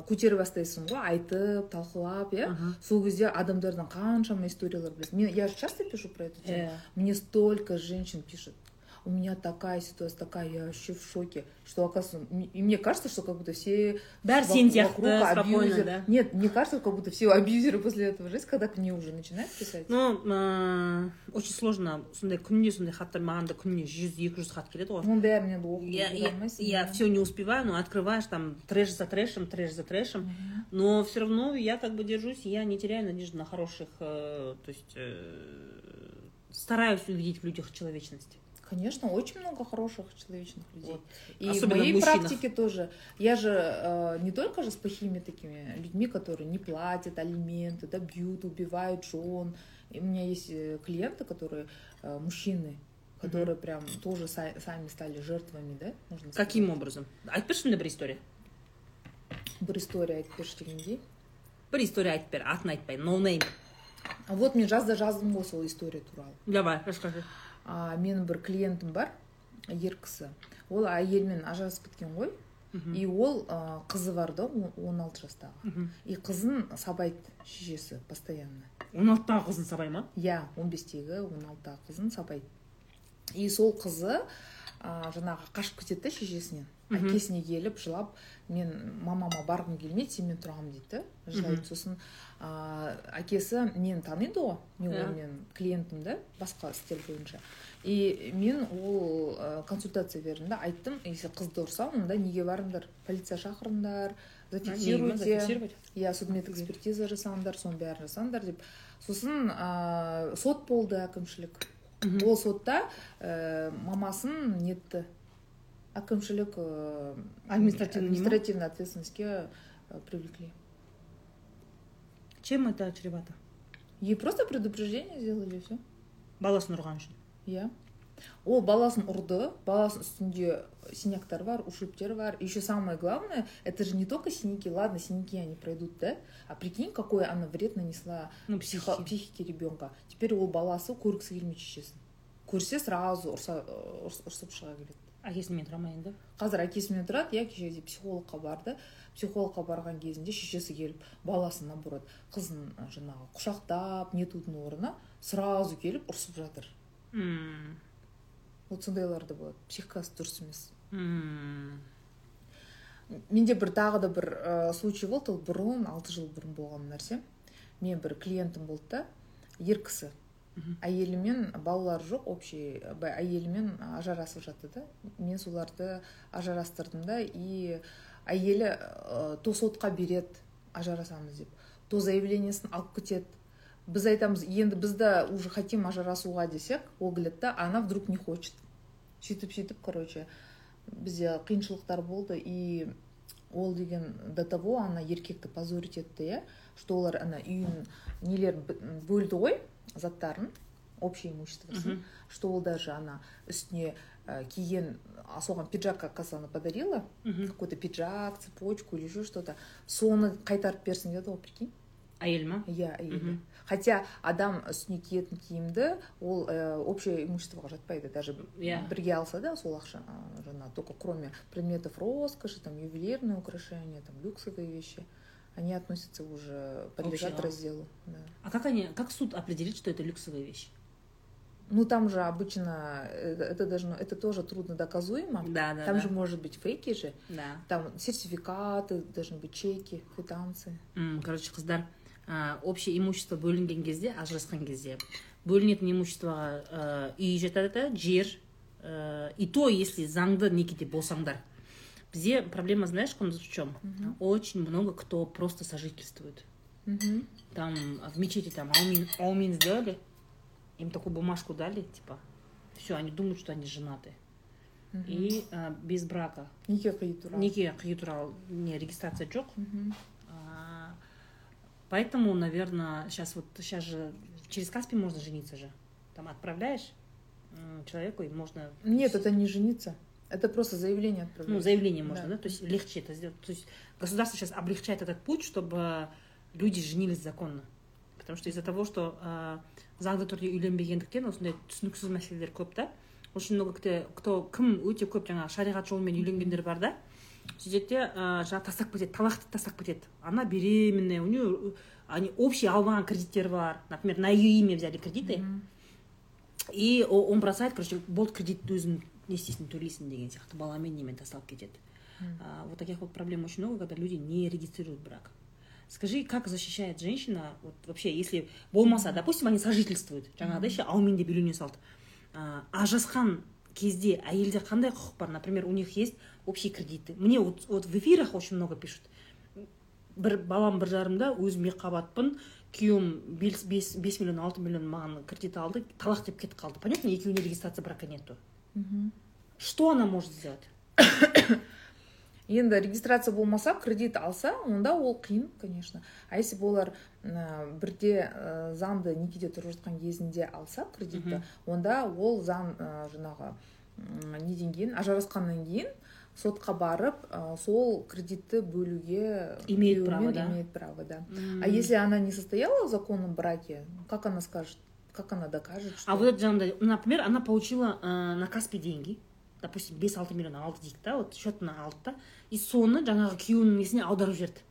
көтере бастайсың ғой айтып талқылап иә? Сол кезде адамдардан қаншама историялар білесің. Мен я же часто пишу про эту тему Э, мне столько женщин пишет у меня такая ситуация такая я вообще в шоке что оказывается м- и мне кажется что как будто все бәрі вокруг- сен сияқты вокруг спокойно абьюзер. да нет мне кажется как будто все абьюзеры после этого жесть когда к ней уже начинают писать ну ә, очень сложно сондай күніне сондай хаттар маған да күніне жүз екі жүз хат келеді ғой оның бәрін енді оқып я, жүре я, алмайсың, я да. все не успеваю, но открываешь там трэш за трэшем, трэш за трэшем. Мгм. Но все равно я как бы держусь, я не теряю надежды на хороших, э, то есть э, стараюсь увидеть в людях человечность. Конечно, очень много хороших человечных людей. Вот. И Особенно в моей в мужчинах. практике тоже. Я же э, не только же с плохими такими людьми, которые не платят алименты, да, бьют, убивают жен. И у меня есть э, клиенты, которые э, мужчины, которые прям тоже са- сами стали жертвами, да, можно сказать. Каким образом? айтып берші міне бір история бір история айтып берші дегендей бір история айтып бер атын айтпай no name а вот мен жазда жаздым ғой сол история туралы давай расскажи а, менің бір клиентім бар ер кісі. Ол әйелімен ажырасып кеткен ғой. И ол ә, қызы бар да он- 16 жастағы. И қызын сабайды шешесі постоянно. Он алтыдағы қызын сабай ма? Иә 15-тегі 16-дағы қызын сабайды. И сол қызы ә, жаңағы қашып кетеді да шешесінен. Әкесіне келіп жылап мен мамама барғым келмейді сенімен тұрамын дейді. Да жылайды сосын ә, әкесі мені таниды ғой мен Иә. онымен клиентім да басқа істер бойынша и мен ол ә, консультация бердім да айттым если қызды ұрса онда неге барыңдар? Полиция шақырыңдар зафиксируйте. иә судмед экспертиза жасаңдар соның бәрін жасаңдар деп. Сосын ә, сот болды әкімшілік. Ол сотта ә, мамасын нетті. Әкімшілік ә, Административный не ма? административный ответственностьке ә, привлекли. Чем это чревато? Ей просто предупреждение сделали все баласын ұрған үшін иә ол баласын ұрды баласының үстінде синяктар бар ушибтер бар. Еще самое главное это же не только синяки. Ладно синяки они пройдут да? А прикинь какой она вред нанесла ну психо- психике. ребенка теперь ол баласы көргісі келмейді шешесін көрсе сразу ұрса ұрс- ұрсып шыға келеді әкесімен тұра ма енді қазір әкесімен тұрады иә кеше психологқа барды психологқа барған кезінде шешесі келіп баласын наоборот қызын жаңағы құшақтап нетудің орнына сразу келіп ұрсып жатыр. М, вот сондайлар да болады. Психикасы дұрыс емес. Менде бір тағы да бір ә, случай болды. Ол бұрын алты жыл бұрын болған нәрсе. Мен бір клиентім болды да ер кісі. Әйелімен балалары жоқ общий әйелімен ажырасып жатты да. Мен соларды ажырастырдым да и әйелі ә, то сотқа береді ажырасамыз деп. То заявлениесін алып кетеді. Біз айтамыз енді бізді уже хотим ажырасуға десек ол келеді да она вдруг не хочет сөйтіп сөйтіп короче бізде қиыншылықтар болды и ол деген до того ана еркекті позорить етті иә что олар ана үйін нелерін б- бөлді ғой заттарын общее имуществосын что ол даже ана үстіне ә, киген соған пиджак оказывается она подарила какой то пиджак цепочку или еще что то соны қайтарып берсін деді ғой прикинь. Әйел ма иә әйелі. хотя адам үстіне киетін киімді ол ә, общее имуществоға жатпайды даже Иә. бірге алса да сол ақша а, жаңағы только кроме предметов роскоши там ювелирные украшения там люксовые вещи они относятся уже подлежат Общего. разделу да. а как они как суд определит что это люксовая вещь ну там же обычно э, это должно это тоже трудно доказуемо да да там да. же может быть фейки же да там сертификаты должны быть чеки квитанции М, короче қыздар ә, общее имущество бөлінген кезде ажырасқан кезде бөлінетін имуществоға ә, үй жатады да жер ә, и то если заңды некеде болсаңдар бізде проблема знаешь в чем Мгм. очень много кто просто сожительствует Мгм. там в мечети там аумин, аумин сделали им такую бумажку дали типа все они думают что они женаты Мгм. и ә, без брака неке қию туралы неке қию туралы не регистрация жоқ Мгм. А, Поэтому, наверное, сейчас вот сейчас же через Каспий можно жениться же. Там отправляешь м, человеку и можно. нет это не жениться это просто заявление Ну, отправлять заявление можно, Да. да. То есть легче это сделать. То есть государство сейчас облегчает этот путь, чтобы люди женились законно. Потому что из-за того, что ә, заңды түрде үйленбегендіктен осындай түсініксіз мәселелер көп та очень много кто, кто кім өте көп жаңағы шариғат жолымен үйленгендер бар да сөйтеді де ә, жаңағы тастап кетеді талақты тастап кетеді. Она беременная у нее они общий алған кредиттері бар. Например на ее имя взяли кредиты. И он бросает короче болды кредитті өзің не істейсің төлейсің деген сияқты баламен немен тасталып кетеді. А, вот таких вот проблем очень много когда люди не регистрируют брак. Скажи как защищает женщина вот вообще если болмаса допустим они сожительствуют жаңағыдай ше аумен деп үйлене салды А, ажырасқан кезде әйелде қандай құқық бар? Например у них есть общие кредиты. Мне вот, вот в эфирах очень много пишут. Бір балам бір жарымда өзім екі қабатпын күйеуім бес, бес, бес миллион алты миллион маған кредит алды талақ деп кетіп қалды. Понятно екеуіне регистрация брака нету. Что она может сделать? Енді регистрация болмаса кредит алса онда ол қиын конечно. А если бы олар ә, бірде ә, заңды некеде тұрып жатқан кезінде алса кредитті онда ол заң ә, жаңағы неден кейін ажырасқаннан кейін сотқа барып ә, сол кредитті бөлуге Имеет право, да? имеет право да. А если она не состояла в законном браке как она скажет как она докажет что А вот это жаңағыдай например она получила э, на Каспи деньги допустим бес алты миллион алды дейік та вот счетына алды да и соны жаңағы күйеуінің несіне аударып жіберді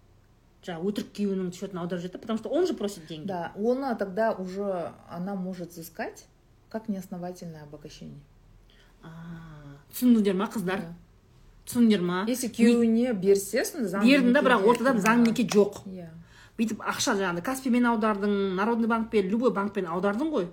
жаңағы өтірік күйеуінің счетына аударып жіберді потому что он же просит деньги. Да она тогда уже она может взыскать как неосновательное обогащение. Түсіндіңдер ма қыздар. Да. Түсіндіңдер ма если күйеуіне берсе сонда заңды бердің да бірақ ортадан заң неке жоқ. Иә. Бүйтіп ақша жаңағыдай каспимен аудардың народный банкпен любой банкпен аудардың ғой.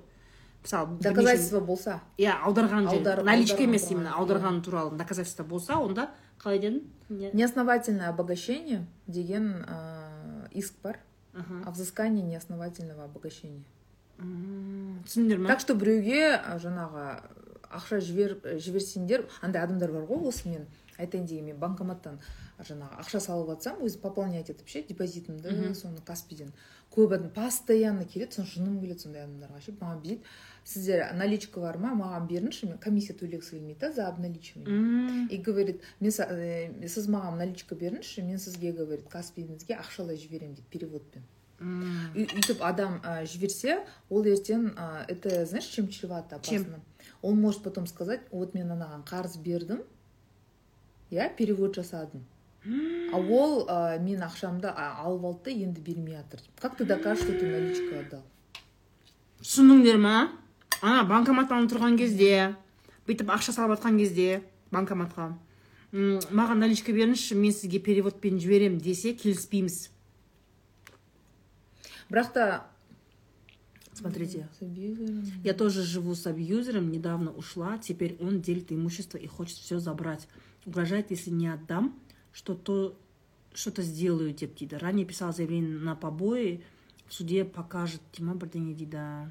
Мысалы доказательство болса? Иә аударған Аудар- наличка емес именно аударған туралы доказательство болса онда қалай дедің Не- неосновательное обогащение деген ә, иск бар. О взыскании неосновательного обогащения. Түсіндіңдер ма так что біреуге жаңағы ақша жібер жіберсеңдер андай адамдар бар ғой осы мен айтайын деген мен банкоматтан жаңағы ақша салып жатсам өзі пополнять етіп ше депозитімді соны каспиден көп адам постоянно келеді соны жыным келеді сондай адамдарға ше маған бүйтеді сіздер наличка бар ма? Маған беріңізші мен комиссия төлегісі келмейді да за обналичивание. И говорит мен э, сіз маған наличка беріңізші мен сізге говорит каспиіңізге ақшалай жіберемін дейді переводпен. Өйтіп адам ә, жіберсе ол ертең ә, это знаешь чем чревато опасно? Он может потом сказать вот мен анаған қарыз бердім иә перевод жасадым. А ол ә, мен ақшамды алып алды да енді бермей жатыр. Как ты докажешь что ты наличка отдал? Түсіндіңдер ма? Ана банкоматтан тұрған кезде бүйтіп ақша салып жатқан кезде банкоматқа маған наличка беріңізші мен сізге переводпен жіберемін десе келіспейміз. Бірақ та Смотрите, я тоже живу с абьюзером, недавно ушла, теперь он делит имущество и хочет все забрать. Угрожает, если не отдам, что то что-то сделаю деп дейді ранее писал заявление на побои в суде покажет тема бірдеңе дейді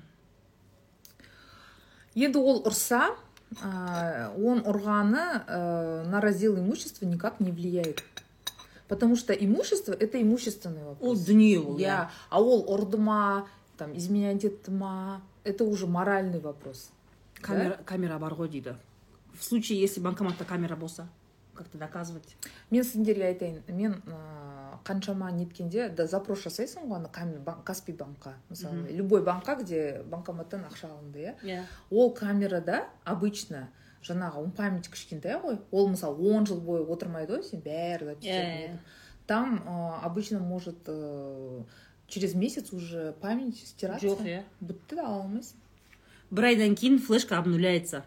енді ол ұрса он ұрғаны на раздел имущества никак не влияет потому что имущество это имущественный вопрос ол дүние ол иә а ол ұрды ма там изменять етті ма это уже моральный вопрос камера, да? камера бар ғой дейді в случае если банкоматта камера болса как то доказывать? Мен сендерге айтайын. Мен ә, қаншама неткенде да запрос жасайсың ғой ана каспи банкқа мысалы любой банкқа где банкоматтан ақша алынды иә. Yeah. ол камерада обычно жаңағы он память кішкентай ғой ол мысалы он жыл бойы отырмайды ғой сен бәрі yeah. там ә, обычно может ә, через месяц уже память стираться. Жоқ иә. Бітті ала алмайсың. Бір айдан кейін флешка обнуляется.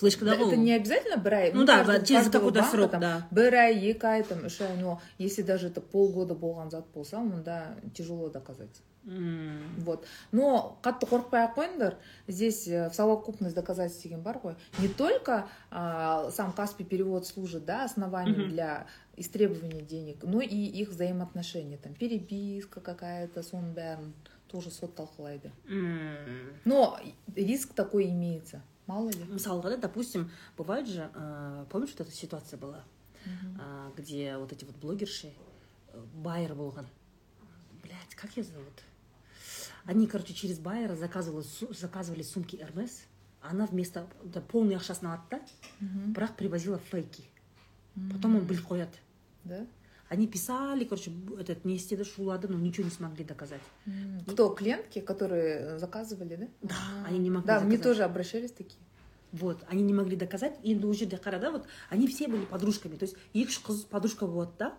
флешкада ғой это не обязательно бір ай ну да через какой то срок да бір ай екі ай там үш ай но если даже это полгода болған зат болса онда тяжело доказать вот но қатты қорықпай ақ қойыңдар здесь э, в совокупность доказательств деген бар ғой не только а, сам каспий перевод служит да основанием для истребования денег но и их взаимоотношения там переписка какая то соның бәрін тоже сот талқылайды но риск такой имеется мало ли мысалға да допустим бывает же э, помнишь вот эта ситуация была э, где вот эти вот блогерши байер болған блять как ее зовут Они, короче, через байера заказывали, заказывали сумки Hermes. Она вместо да, полный ақшасын алады да бірақ привозила фейки потом он біліп қояды да они писали короче этот не істеді шулады но ничего не смогли доказать кто клиентки которые заказывали да да они не могли да мне тоже обращались такие вот они не могли доказать енді ол жерде қара да вот они все были подружками то есть екі үш қыз подружка болады да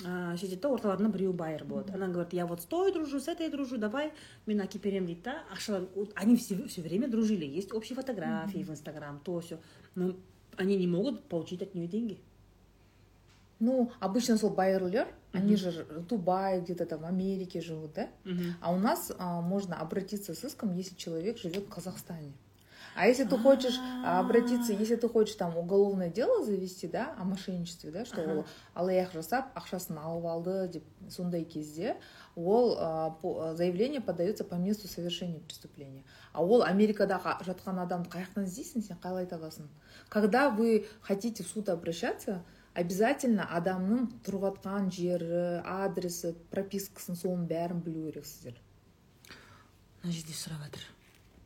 сөйтеді да орталарында біреуі байер болады она говорит я вот с той дружу с этой дружу давай мен әкеліп беремін дейді да ақшалар они все, все время дружили есть общие фотографии в инстаграм то все но они не могут получить от нее деньги ну обычно сол байерлер они же в Дубае где-то там в Америке живут да? А у нас а, можно обратиться с иском если человек живет в Казахстане. А если ты хочешь обратиться, если ты хочешь там уголовное дело завести, да, о мошенничестве, да, что ол алаяқ жасап ақшасын алып алды деп сондай кезде ол заявление подается по месту совершения преступления. А ол америкадағы жатқан адамды қай жақтан іздейсің сен қалай табасың когда вы хотите в суд обращаться обязательно адамның тұрып жатқан жері адресі пропискасын соның бәрін білу керексіздер мына жерде сұрап жатыр.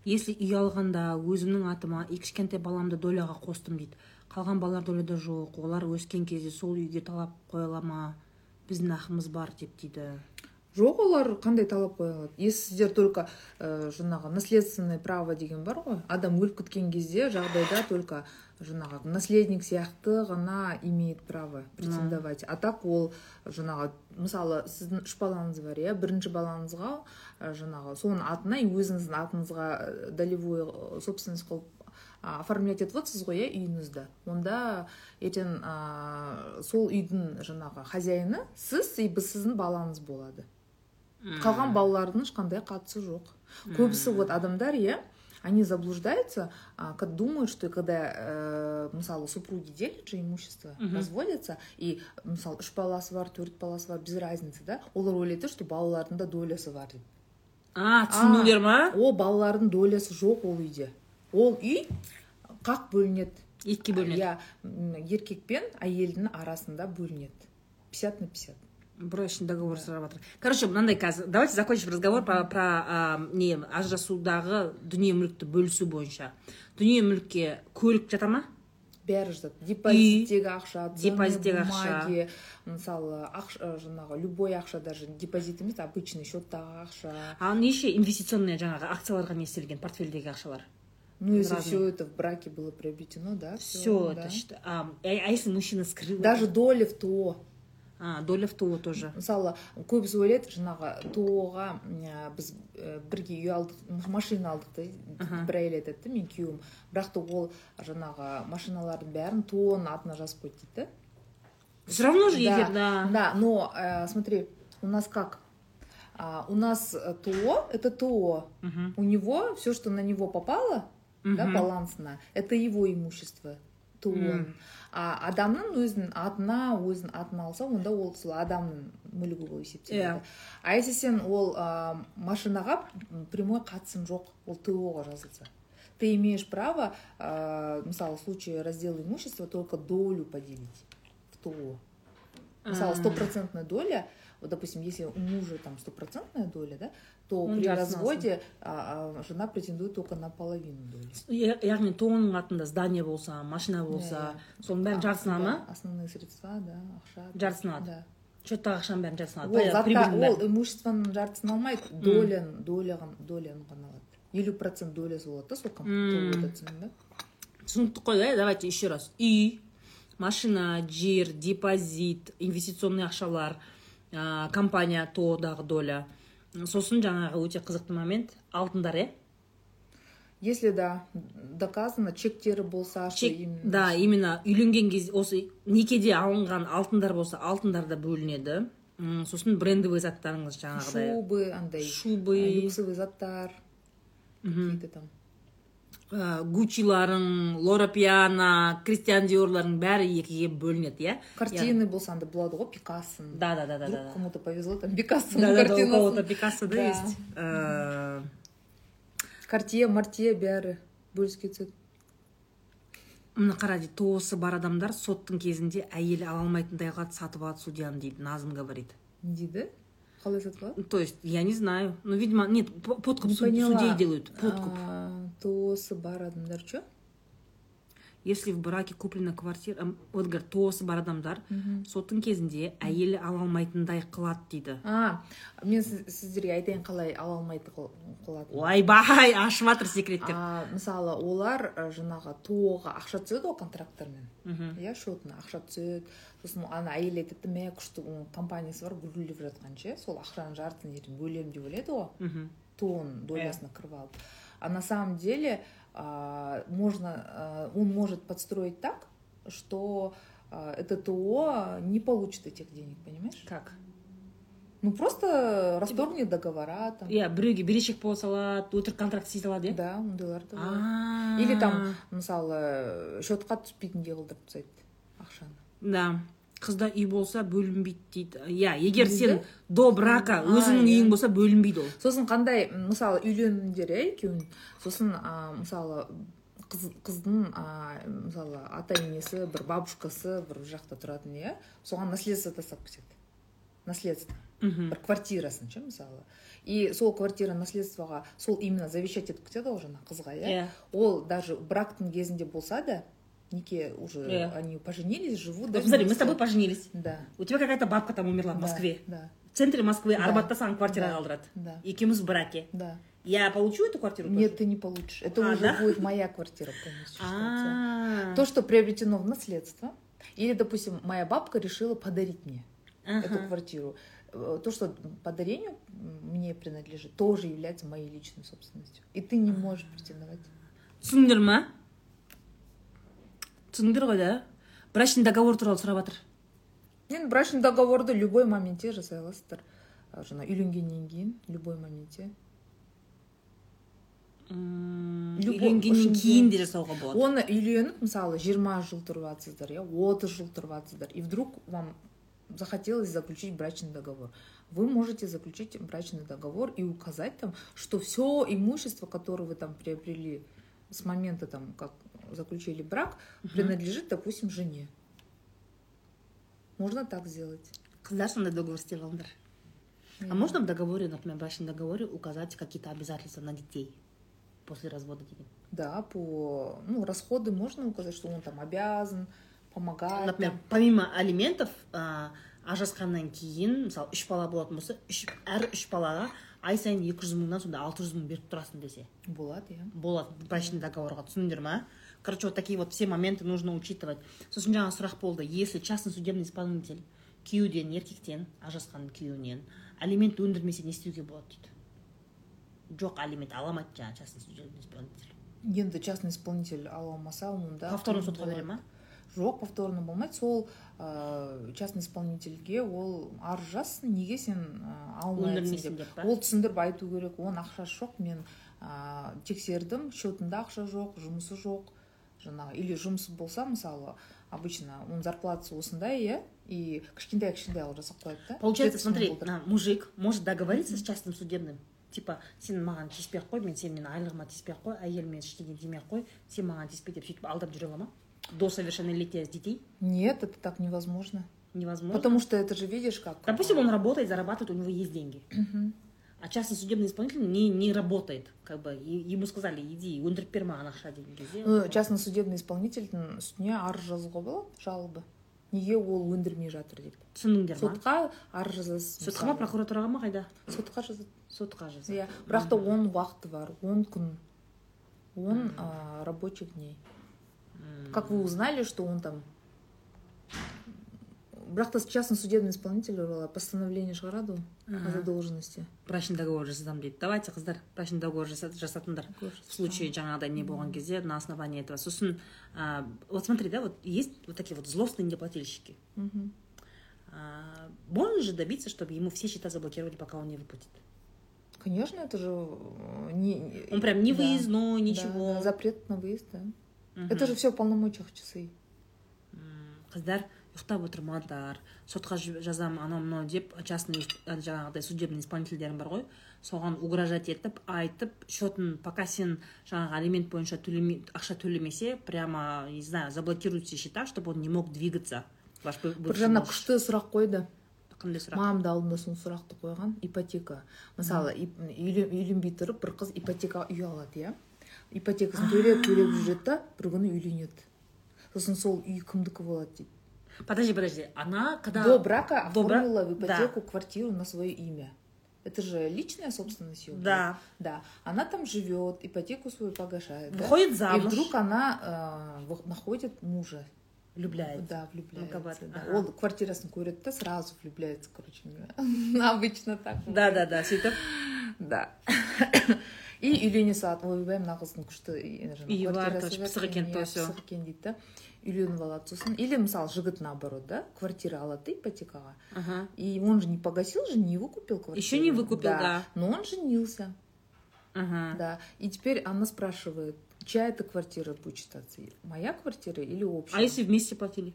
Если үй алғанда өзімнің атыма кішкентай баламды доляға қостым дейді. Қалған балалар доляда жоқ олар өскен кезде сол үйге талап қоя ма? Біздің ақымыз бар деп дейді. Жоқ олар қандай талап қоя алады? Если сіздер только ә, жаңағы наследственное право деген бар ғой. Адам өліп кеткен кезде жағдайда только жаңағы наследник сияқты ғана имеет право претендовать. А так ол жаңағы мысалы сіздің үш балаңыз бар иә? Бірінші балаңызға жаңағы соның атына өзіңіздің атыңызға долевой собственность қылып оформлять етіп отырсыз ғой иә үйіңізді. Онда ертең ә, сол үйдің жаңағы хозяины сіз и сіздің балаңыз болады. Қалған балалардың ешқандай қатысы жоқ. Көбісі вот адамдар иә они заблуждаются, а, как думают, что когда э, мысалы супруги делят же имущество mm -hmm. разводятся и мысалы үш баласы бар төрт баласы бар без разницы да олар ойлайды что балалардың да долясы бар деп. А түсіндіңдер ма? Ол балалардың долясы жоқ ол үйде. Ол үй қақ бөлінеді. Екіге бөлінеді. Иә еркек пен әйелдің арасында бөлінеді. 50 на 50 брачный договор сұрап жатыр короче мынандай қазір давайте закончим разговор про, про а, не ажырасудағы дүние мүлікті бөлісу бойынша. Дүние мүлікке көлік жата ма? Бәрі жатады. Депозиттегі ақша Депозиттегі ақша. мысалы ақша жаңағы любой ақша даже депозит емес обычный счеттағы ақша. Ал неше инвестиционный жаңағы акцияларға не істелген портфельдегі ақшалар? Ну если все это в браке было приобретено да все это а, а если мужчина скрыл даже доля в то. а, доля в то тоже мысалы көбісі ойлайды жаңағы тоо біз ә, бірге үй алдық м- машина алдық та Аха. бір әйел айтады да мен күйеуім бірақ та ол жаңағы машиналардың бәрін тооның атына жазып қойды дейді да все равно же Да, егер да Да, но э, смотри, у нас как? А, у нас э, ТО это ТО. Мгм. У него все, что на него попало, да, Мгм. балансно, это его имущество. М. А адамның өзінің атына өзінің атын алса онда ол сол адамның мүлігі болып есептеледі. Иә. а если сен ол ә, машинаға прямой қатысым жоқ ол ТО-ға жазылса. Ты имеешь право ә, мысалы в случае раздела имущества только долю поделить в ТО. Мысалы стопроцентная доля вот допустим если у мужа там стопроцентная доля да то Он при разводе а, а, жена претендует только на половину доли яғни тоның атында здание болса машина болса соның бәрін жартысын ала ма? Да, основные средства да ақша. Жартысын алады. да. Счеттағы ақшаның бәрін жартысын алады ол имуществоның жартысын алмайды доляны доляны доляны ғана алады. Елу процент долясы болады да сол ба түсініктік қой да давайте еще раз. Үй машина жер депозит инвестиционный ақшалар ә, компания тодағы доля. Сосын жаңағы өте қызықты момент. Алтындар иә? Если да доказано чектері болса чек именно- да именно үйленген кезде осы некеде алынған алтындар болса алтындар да бөлінеді. М, сосын брендовый заттарыңыз жаңағыдай. Шубы андай шубы. а, люксовый заттар какие то там. Гучиларың лора пиана кристиан диорларың бәрі екіге бөлінеді иә? Картины болса андай болады ғой пикассо. Да да да да вдруг кому то повезло там пикассо да да у кого-то пикассо да есть. Картье мартье бәрі бөліске түседі мына қара дейді тоғысы бар адамдар соттың кезінде әйелі ала алмайтындай қылады сатып алады судьяны дейді назым говорит. Не дейді? Қалай сатып алады то есть я не знаю. Ну видимо нет по- подкуп судей делают подкуп. А, тосы бар адамдар что если в браке куплена квартира вот тоғысы бар адамдар соттың кезінде әйелі ала алмайтындай қылады дейді. А мен сіз- сіздерге айтайын қалай ала алмайды қыл- қылатын ойбай ашып жатыр секреттер. Мысалы олар жаңағы тоға ақша түседі ғой контракттармен иә счетына ақша түседі. Сосын ана әйел айтады да мә күшті оның компаниясы бар гүлдеп жатқан ше сол ақшаның жартысын ертең бөлемін деп ойлайды ғой. Тон долясына кіріп алып. А на самом деле можно а, он может подстроить так что а, это ТО не получит этих денег понимаешь как ну просто расторгнет договора там иә біреуге берешек бола салады өтірік контракт істей салады иә да ондайлар да бар. А. или там мысалы счетқа түспейтіндей қылдырып тастайды ақшаны да қызда үй болса бөлінбейді дейді. Иә егер сен до брака өзіңнің үйің болса бөлінбейді ол. Сосын қандай мысалы үйлендіңдер иә екеуің сосын а, мысалы қыз, қыздың а, мысалы ата енесі бір бабушкасы бір жақта тұратын иә? Соған наследство тастап кетеді. Наследство. Мхм бір квартирасын ше мысалы. И сол квартира наследствоға сол именно завещать етіп кетеді ғой жаңағы қызға иә? Иә. Ол даже брактың кезінде болса да неке уже Иә. они поженились живут да вот смотри мы с вместе. тобой поженились да у тебя какая то бабка там умерла в да, москве да в центре москвы Да. арбатта саған квартира Да. қалдырады да екеуміз в браке да я получу эту квартиру нет тоже? ты не получишь это А, уже да? будет моя квартира полностью считается. А. то что приобретено в наследство или допустим моя бабка решила подарить мне Ага. эту квартиру э, то что по дарению м, мне принадлежит тоже является моей личной собственностью и ты не можешь претендовать түсіндіңдер ма түсіндіңдер ғой да брачный договор туралы сұрап жатыр енді брачный договорды любой моментте жасай аласыздар А, жаңа үйленгеннен кейін любой моментте М, Любой- үйленгеннен ішінде- кейін де жасауға болады оны үйленіп мысалы жиырма жыл тұрып жатсыздар иә отыз жыл тұрып жатсыздар и вдруг вам захотелось заключить брачный договор вы можете заключить брачный договор и указать там что все имущество которое вы там приобрели с момента там как заключили брак принадлежит допустим жене. Можно так сделать. Қыздар сондай договор істеп а можно в договоре например в брачном договоре указать какие то обязательства на детей после развода деген да по ну расходы можно указать что он там обязан помогать например там. помимо алиментов ажырасқаннан кейін мысалы үш бала болатын болса үш әр үш балаға ай сайын екі жүз мыңнан сонда алты жүз мың беріп тұрасың десе. Болады иә. Болады брачный договорға түсіндіңдер ма? Короче вот такие вот все моменты нужно учитывать. Сосын жаңа сұрақ болды если частный судебный исполнитель күйеуден еркектен ажырасқан күйеуінен алимент өндірмесе не істеуге болады дейді. Жоқ алимент ала алмайды жаңағы частный судебный исполнитель. Енді частный исполнитель ала алмаса онда повторно сотқа бере ма? жоқ повторно болмайды. Сол ә, частный исполнительге ол арыз жазсын неге сен ә, алмайсың деп. Деп па? Ол түсіндіріп айту керек. Оның ақшасы жоқ. Мен ә, тексердім. Счетында ақша жоқ жұмысы жоқ. жаңағы или жұмысы болса мысалы обычно оның зарплатасы осындай иә и кішкентай кішкентай қылып жасап қояды да Получается, жетпіс мың смотри, доллар. а, мужик может договориться с частным судебным. Типа, сен маған тиіспей ақ қой, мен сен менің айлығыма тиіспей ақ қой, әйеліме ештеңе демей ақ қой, сен маған тиіспе деп сөйтіп алдап жүре ала ма? До совершеннолетия с детей нет это так невозможно невозможно. потому что это же видишь как Допустим, он работает, зарабатывает, у него есть деньги. А частный судебный исполнитель не, не работает. Как бы ему сказали, иди, өндіріп бер маған ақша деген кезде. Частный судебный исполнительдің үстіне арыз жазуға болады жалобы неге ол өндірмей жатыр деп түсіндіңдер ма? сотқа арыз жазасыз Сотқа ма, прокуратураға ма қайда? сотқа жазады Сотқа жазады. иә бірақ та оның уақыты бар он күн он рабочих дней как вы узнали что он там бірақ та частный судебный исполнитель туралы постановление шығарады ғой о задолженности. Брачный договор жасасам дейді давайте қыздар брачный договор жаса- жасатыңдар в случае жаңағыдай не болған кезде на основании этого. Сосын а, вот смотри да вот есть вот такие вот злостные неплательщики. А, можно же добиться чтобы ему все счета заблокировали пока он не выплатит? Конечно это же э, не он прям не да. выездной ничего. да, запрет на выезд да. Это же все в полномочиях часы қыздар ұйықтап отырмаңдар сотқа жіб- жазам анау мынау деп частный жаңағыдай судебный исполнительдерің бар ғой. Соған угрожать етіп айтып счетын пока сен жаңағы алимент бойынша төлеме, ақша төлемесе прямо не знаю заблокируют все счета чтобы он не мог двигаться. Ваш бір жаңа күшті сұрақ қойды. Қандай сұрақ? Мамам да алдында сол сұрақты қойған ипотека. Мысалы үйленбей тұрып бір қыз ипотекаға үй алады иә? Ипотекасын төлеп төлеп жүреді да бір күні үйленеді. Сосын сол үй кімдікі болады дейді. подожди подожди она когда до брака До бра- оформила в ипотеку квартиру на свое имя это же личная собственность ее да да она там живет ипотеку свою погашает да? выходит и замуж вдруг она э, в- находит мужа влюбляется да влюбляется Мукабат, да. ага. ол квартирасын көреді да сразу влюбляется короче говоря обычно так да да да сөйтіп да и үйлене салады ойбай мына қыздың күшті и- жаңағы Үйі бар, квартирасы точно, бар пысық екен, екен, то иә, всё. пысық екен дейді да үйленіп алады сосын или мысалы жігіт наоборот да квартира алады да ипотекаға. Ага. и он же не погасил же не выкупил квартиру. Еще не выкупил, да. но он женился. Ага. да. И теперь она спрашивает чья это квартира будет считаться моя квартира или общая? А если вместе платили?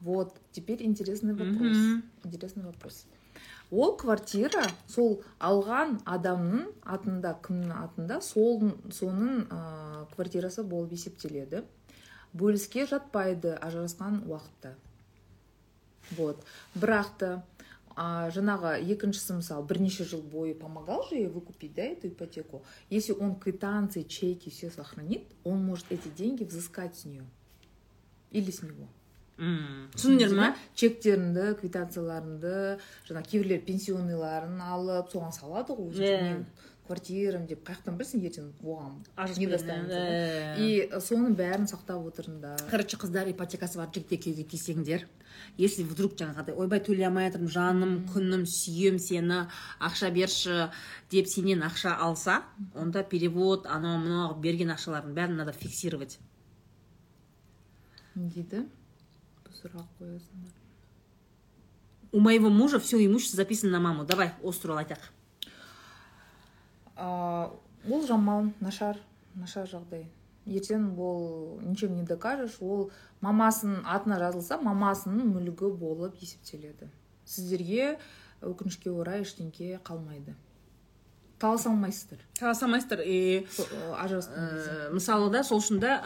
Вот теперь интересный вопрос. Мгм. интересный вопрос. Ол квартира сол алған адамның атында кімнің атында сол соның ә, квартирасы болып есептеледі. Бөліске жатпайды ажырасқан уақытта вот. Бірақ та а, жаңағы екіншісі мысалы бірнеше жыл бойы помогал же ей выкупить да эту ипотеку? Если он квитанции чеки все сохранит он может эти деньги взыскать с нее или с него. М, түсіндіңдер ма чектеріңді квитанцияларыңды жаңа кейбіреулер пенсионныйларын алып соған салады ғой квартирам деп қай жақтан білсін ертең оған не кетеді, достанется иә. да? и соның бәрін сақтап отырыңдар короче қыздар ипотекасы бар жігітке күйеуге тисеңдер. Если вдруг жаңағыдай ойбай төлей алмай жатырмын жаным күнім сүйем сені ақша берші деп сенен ақша алса онда перевод анау мынау берген ақшалардың бәрін надо фиксировать. Не дейді? Сұрақ қоясыңдар у моего мужа все имущество записано на маму. Давай осы туралы айтайық Ол жаман нашар нашар жағдай. Ертең ол ничем не докажешь ол мамасының атына жазылса мамасының мүлігі болып есептеледі. Сіздерге өкінішке орай ештеңке қалмайды. Таласа алмайсыздар. Таласа алмайсыздар. И ажырасқан ә, мысалы да сол үшін да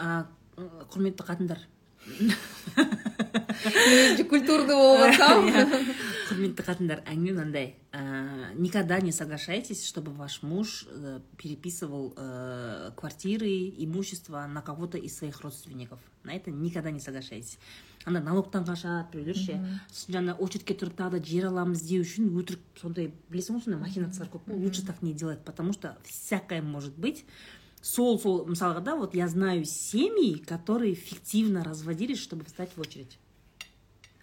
құрметті қатындар. Болып жатсам құрметті қатындар әңгіме мынандай ә, никогда не соглашайтесь чтобы ваш муж э, переписывал э, квартиры имущество на кого-то из своих родственников. На это никогда не соглашайтесь. Ана налогтан қашады біреулер ше сосын жаңа очередьке тұрып тағы да жер аламыз деу үшін өтірік сондай білесің ғой сондай махинациялар көп қой лучше так не делать потому что всякое может быть. Сол сол мысалға да вот я знаю семьи которые фиктивно разводились чтобы встать в очередь.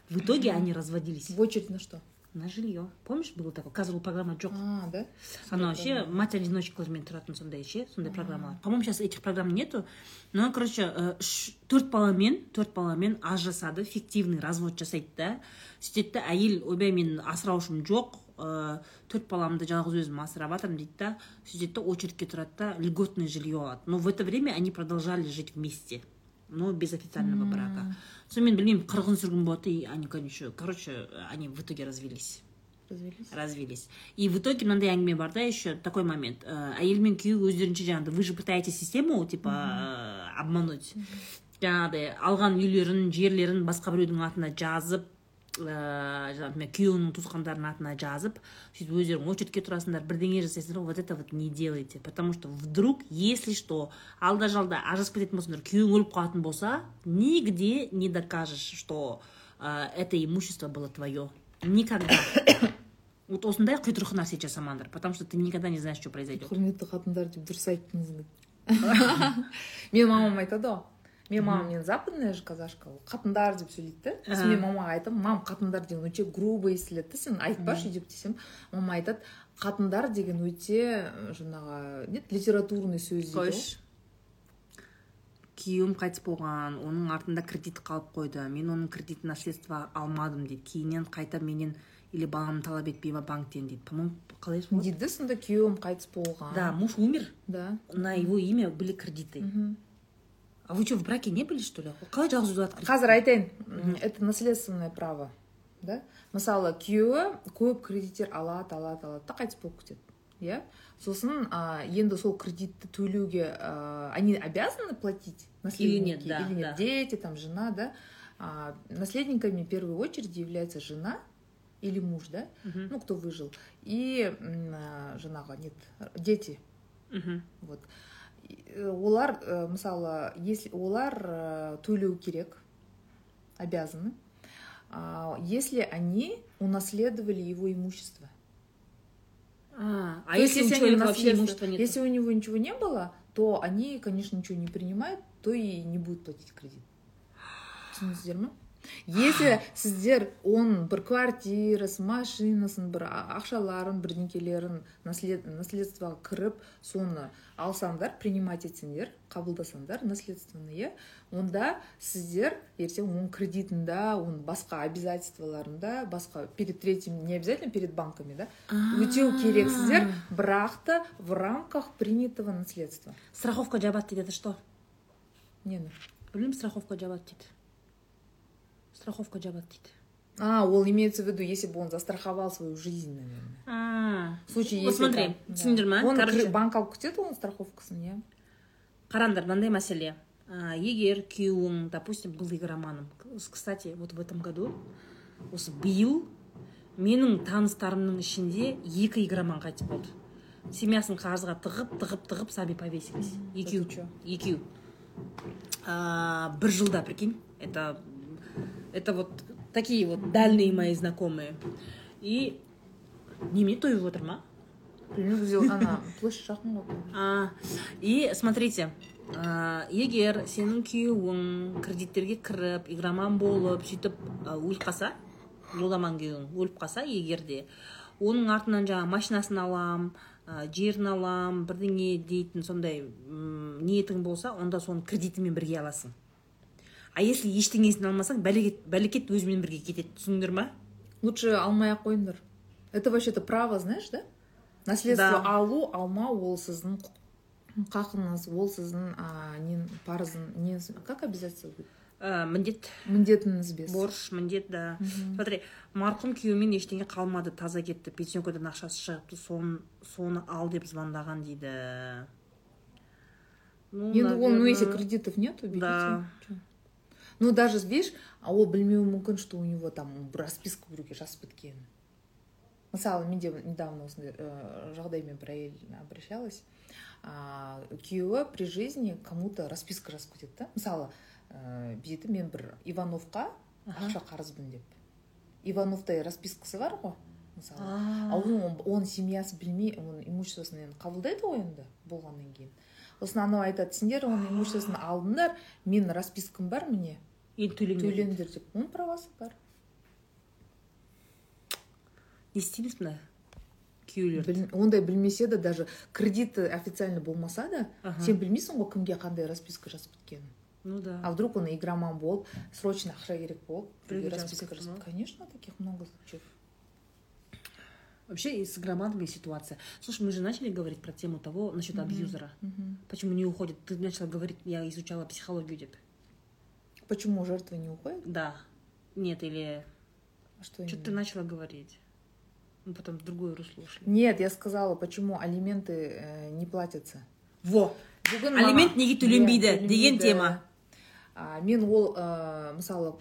В итоге они разводились. В очередь на что? На жилье. Помнишь было такое қазір ол программа жоқ а да. Анау ше мать одиночкалармен тұратын сондай ше сондай программалар по моему сейчас этих программ нету. Но короче үш- төрт баламен төрт баламен ажырасады фиктивный развод жасайды да? Сөйтеді да әйел ойбай мен асыраушым жоқ ә, төрт баламды жалғыз өзім асырап жатырмын дейді да. Сөйтеді да очередьке тұрады да льготное жилье алады. Но в это время они продолжали жить вместе. Но без официального брака. Сонымен білмеймін қырғын сүргін болады и они конечно короче они в итоге развелись. Развелись? Развелись. И в итоге мынандай әңгіме бар да еще такой момент. Ә, әйел мен күйеу өздерінше жаңағыдай вы же пытаетесь систему типа ә, обмануть? Жаңағыдай алған үйлерін жерлерін басқа біреудің атына жазып ыыы жаңағы мен күйеуінің туысқандарының атына жазып сөйтіп өздерің очередьке тұрасыңдар бірдеңе жасайсыңдар вот это вот не делайте. Потому что вдруг если что алда жалда ажырасып кететін болсаңдар күйеуің өліп қалатын болса нигде не докажешь что ә, это имущество было твое. Никогда. Вот осындай құйтырқы нәрсе жасамаңдар потому что ты никогда не знаешь что произойдет. Құрметті қатындар деп дұрыс айттыңыз менің мамам айтады ғой менің мамам енді западная же казашка ол қатындар деп сөйлейді да. Сосын мен мамаға айтамын мам қатындар деген өте грубо естіледі да сен айтпашы деп десем мама айтады қатындар деген өте жаңағы не литературный сөз дейді күйеуім қайтыс болған оның артында кредит қалып қойды мен оның кредитін наследство алмадым дейді. Кейіннен қайта менен или баламды талап етпей ма банктен дейді. По моему қалай дейді сонда күйеуім қайтыс болған. Да муж умер. Да. На его имя были кредиты. А вы что в браке не были что ли? Қалай жалғыз кредит? қазір айтайын это наследственное право да? Мысалы күйеуі көп кредиттер алады алады алады да қайтыс болып кетеді иә сосын а, енді сол кредитті төлеуге а, они обязаны платить наследники да, или нет? да. дети там жена да? А, наследниками в первую очередь является жена или муж да? Ну кто выжил. И а, жаңағы нет дети Мгм. вот. олар э, мысалы если олар э, төлеу керек обязаны а, если они унаследовали его имущество а, а То есть, если у они человека вообще наследство- имущества нет если у него ничего не было то они конечно ничего не принимают то и не будут платить кредит түсіндіңіздер ма Если сіздер оның бір квартирасын машинасын бір ақшаларын бірдеңкелерін наслед, наследствоға кіріп соны алсаңдар принимать етсеңдер қабылдасаңдар наследствоны иә онда сіздер ертең оның кредитында оның басқа обязательстволарында басқа перед третьим не обязательно перед банками да өтеу керексіздер бірақ та в рамках принятого наследства. Страховка жабады дейді это что? Нені білмеймін страховка жабады дейді. Страховка жабады дейді а ол имеется в виду если бы он застраховал свою жизнь наверное. А в случае Вот если смотри, түсіндір ма? Короче- банк алып кетеді оның страховкасын иә қараңдар мынандай мәселе а, егер күйеуің допустим был игроманом. Кстати вот в этом году осы биыл менің таныстарымның ішінде екі игроман қайтыс болды. Семьясын қарызға тығып тығып тығып сами повесились. Екеу. Екеу. А, бір жылда прикинь это это вот такие вот дальние мои знакомые. И немене тойып отыр ма білмеймін бізде ана площадь жақын ғой А, и смотрите, егер сенің күйеуің кредиттерге кіріп игроман болып сөйтіп өліп қалса жоламан күйеуің өліп қалса егер де. Оның артынан жаңағы машинасын алам жерін алам бірдеңе дейтін сондай ниетің болса онда соны кредитімен бірге аласың. А если ештеңесін алмасаң бәлекет бәлекет өзімен бірге кетеді түсіндіңдер ма? Лучше алмай ақ қойыңдар. Это вообще то право знаешь да? Наследство Да. алу алмау ол сіздің қақыңыз ол сіздің а, нен парызын неңіз как обязательство а, міндет. Міндетіңіз борыш міндет да. Смотри марқұм күйеуімен ештеңе қалмады таза кетті пенсионкадан ақшасы шығыпты соны соны ал деп звондаған дейді. Ну, енді оның если кредитов нету берите. Да. Ну даже видишь а ол білмеуі мүмкін что у него там расписка біреуге жазып кеткенін мысалы менде недавно осындай ә, жағдаймен бір әйел обращалась. А, күйеуі при жизни кому то расписка жазып кетеді да мысалы ә, мен бір ивановқа ақша қарызбын деп ивановтай распискасы бар ғой мысалы А, а. оның оның семьясы білмей оның имуществосын енді қабылдайды ғой енді болғаннан кейін сосын анау айтады сендер оның имуществосын алдыңдар менің распискам бар міне енді төлеңдер төлеңдер деп оның правасы бар не істейміз мына күйеулерді Біл- ондай білмесе де даже кредиті официально болмаса да Аха. сен білмейсің ғой кімге қандай расписка жазып кеткенін ну да а вдруг оны игроман болып срочно ақша керек болып Біреуге біреуге жазып расписка кетті жазып ма? конечно таких много случаев вообще и с громадами ситуация слушай мы же начали говорить про тему того насчет Мгм. абьюзера Мгм. почему не уходит ты начала говорить я изучала психологию деп почему жертва не уходит да нет или А что что-то ты именно? начала говорить мы потом в другое русло ушли нет я сказала почему алименты э, не платятся во бүгін Алимент маған- неге төленбейді Иә, деген төленбейді. тема. а, мен ол ә, мысалы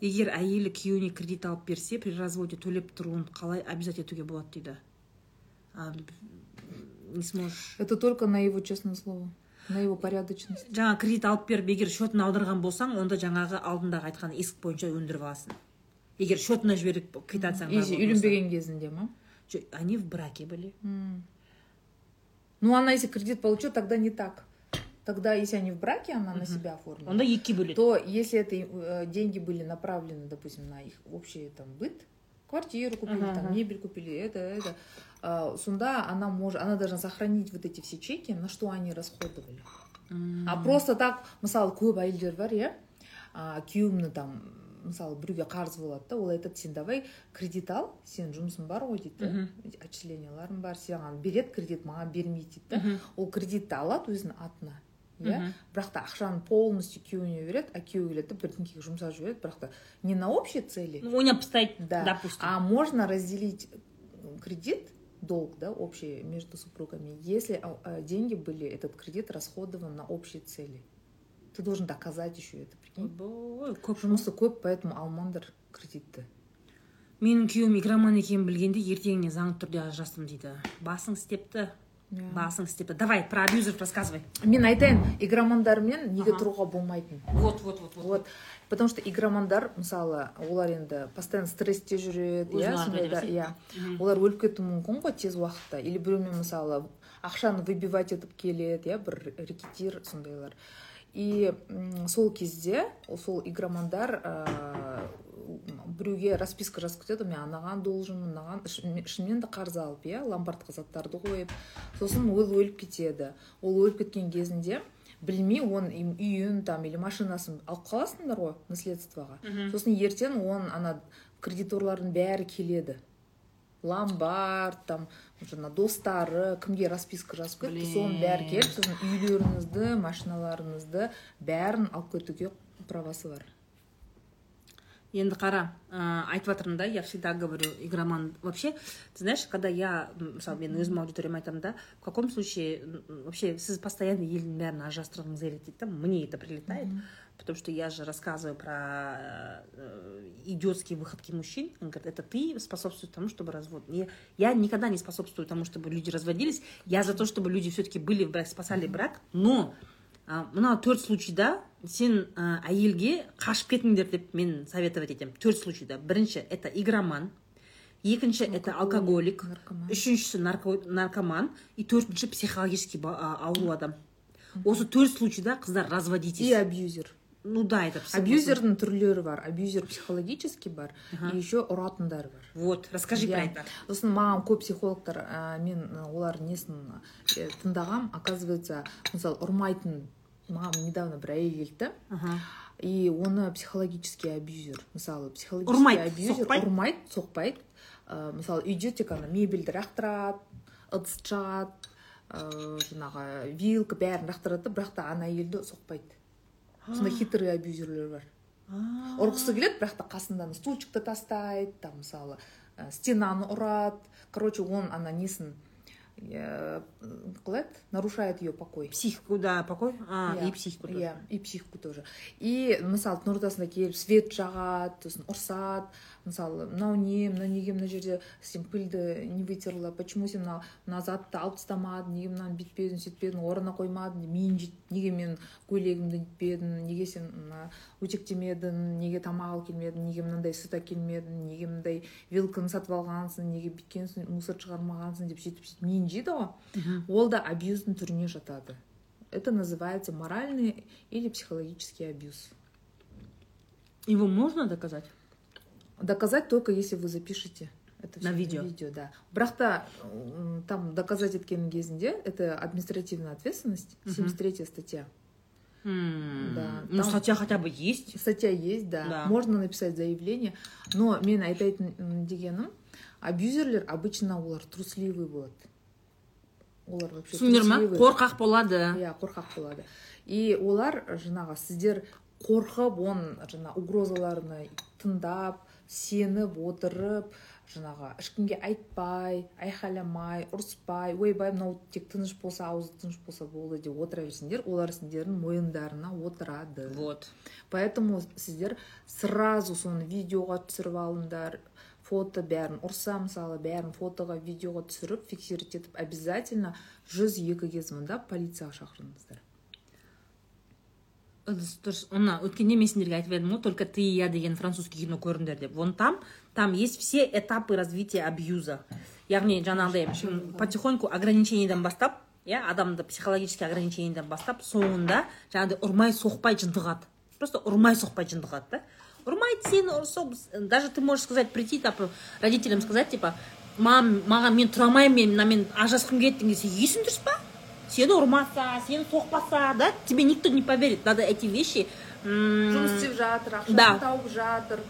егер әйелі күйеуіне кредит алып берсе при разводе төлеп тұруын қалай обязать етуге болады дейді а, не сможешь это только на его честное слово на его порядочность жаңа кредит алып беріп егер счетына аударған болсаң онда жаңағы алдындағы айтқан есік бойынша өндіріп аласың егер счетына жіберіп квитанцияң бар если болса. үйленбеген кезінде ма Жо- они в браке были М. ну она если кредит получила тогда не так тогда если они в браке она на Мгм. себя оформила онда екіге бөледі то если это э, деньги были направлены допустим на их общий там быт квартиру купили Ага, там ага. мебель купили это это. А, сонда она может она должна сохранить вот эти все чеки на что они расходовали. А просто так мысалы көп әйелдер бар иә? А, күйеуімні там мысалы біреуге қарыз болады да ол айтады сен давай кредит ал сенің жұмысың бар ғой дейді да. Отчисленияларың бар саған береді кредит маған бермейді дейді да. Ол кредитті алады өзінің атына. иә Мгм. бірақ та ақшаны полностью күйеуіне береді а күйеуі келеді да бірдеңкеге жұмсап жібереді бірақ та не на общие цели Ну, ойнап тастайды да допустим а можно разделить м, кредит долг да общий между супругами если а, а, деньги были этот кредит расходован на общие цели ты должен доказать еще это прикинь ойбой көп жұмысы көп поэтому алмаңдар кредитті менің күйеуім игроман екенін білгенде ертеңіне заңды түрде ажырастым дейді басың істепті Иә. басың істепті давай про абьюзеров рассказывай. Мен айтайын игромандармен неге Ага. тұруға болмайтын вот вот вот вот. Потому что игромандар мысалы олар енді постоянно стрессте жүреді иә сондайда иә. Олар өліп кетуі мүмкін ғой тез уақытта. Или біреумен мысалы ақшаны выбивать етіп келеді иә бір рэкетир сондайлар и сол кезде сол игромандар ә, біреуге расписка жазып кетеді мен анаған долженмін мынаған Шын- шынымен де қарыз алып иә ломбардқа заттарды қойып сосын ол өліп кетеді. Ол өліп кеткен кезінде білмей оның үйін там или машинасын алып қаласыңдар ғой наследствоға. Сосын ертең оның ана кредиторлардың бәрі келеді. Ломбард там жаңа достары кімге расписка жазып кетті соның бәрі келіп сосын үйлеріңізді машиналарыңызды бәрін алып кетуге правасы бар. Енді қара ә, айтып жатырмын да я всегда говорю игроман. Вообще ты знаешь когда я мысалы мен өзім аудиторияма айтамын да в каком случае вообще сіз постоянно елдің бәрін ажырастырғыңыз келеді дейді да мне это прилетает. потому что я же рассказываю про э, идиотские выходки мужчин. Он говорит, это ты способствуешь тому, чтобы развод. Не, я никогда не способствую тому, чтобы люди разводились. Я за то, чтобы люди все-таки были в брак, спасали брак. Но а, мына төрт случайда сен ә, әйелге қашып кетіңдер деп мен советовать етемін төрт случайда бірінші это игроман екінші это алкоголик наркоман. үшіншісі нарко- наркоман и төртінші психологически ба- а, ауру адам осы төрт случайда қыздар разводитесь и абьюзер Ну да это абьюзердің түрлері бар абьюзер психологический бар и еще ұратындар бар вот расскажи про это. сосын маған көп психологтар ә, мен ә, олар несін ә, тыңдағам оказывается мысалы ұрмайтын маған недавно бір әйел келді и оны психологический абьюзер. Мысалы психологический Ұрмайды, абьюзер. соқпайды? ұрмайды соқпайды ә, мысалы үйде тек ана мебельді лақтырады ыдыс жағады ә, жаңағы вилка бәрін лақтырады да бірақ та ана әйелді соқпайды сондай хитрый абьюзерлер бар. Ұрғысы келеді бірақ та қасында стульчикті тастайды там мысалы ә, стенаны ұрады. Короче оның ана несін э, қалай еді нарушает ее покой. Психику да покой? А Иә. и психику тоже. Иә и психику тоже. И мысалы түн ортасында келіп свет жағады сосын ұрсады. мысалы мынау не мынау неге мына жерде сен пыльды не вытерла почему сен мына мына затты алып тастамадың неге мынаны бүйтпедің сөйтпедің орнына қоймадың миын жейді неге мен көйлегімді нетпедің неге сен мына өтектемедің неге тамақ алып келмедің неге мынандай сүт әкелмедің неге мындай вилканы сатып алғансың неге бүйткенсің мусор шығармағансың деп сөйтіп сөйтіп миын жейді ғой Мгм. ол да абьюздің түріне жатады это называется моральный или психологический абьюз его можно доказать Доказать только если вы запишете это На видео. видео да. Бірақ та там доказать еткен кезінде это административная ответственность Мгм. 73 статья. М, Да, ну статья хотя бы есть? Статья есть да. Да. можно написать заявление. Но мен айтатын м, дегенім абьюзерлер обычно олар трусливый болады олар вообще түсіндіңдер ма қорқақ болады иә қорқақ болады и олар жаңағы сіздер қорқып оның жаңа угрозаларына тыңдап сеніп отырып жаңағы ешкімге айтпай айқайламай ұрыспай ойбай мынау тек тыныш болса аузы тыныш болса болды деп отыра берсеңдер олар сендердің мойындарына отырады. Вот. Поэтому сіздер сразу соны видеоға түсіріп алыңдар фото бәрін ұрса мысалы бәрін фотоға видеоға түсіріп фиксировать етіп обязательно жүз екіге звондап полицияға шақырыңыздар. Ыдыс дұрыс ана өткенде мен сендерге айтып едім ғой только ты и я деген французский кино көріңдер деп. Вон там там есть все этапы развития абьюза. Яғни жаңағыдай потихоньку ограничениеден бастап иә адамды психологический ограничениеден бастап соңында жаңағыдай ұрмай соқпай жынтығады просто ұрмай соқпай жынтығады да ұрмайды сені ұрсып даже ты можешь сказать прийти там родителям сказать типа мам маған мен тұра алмаймын мен мынамен ажырасқым келеді деген сен есің дұрыс па? сені ұрмаса сені соқпаса да тебе никто не поверит надо эти вещи м, жұмыс істеп жатыр ақшасын Да. тауып жатыр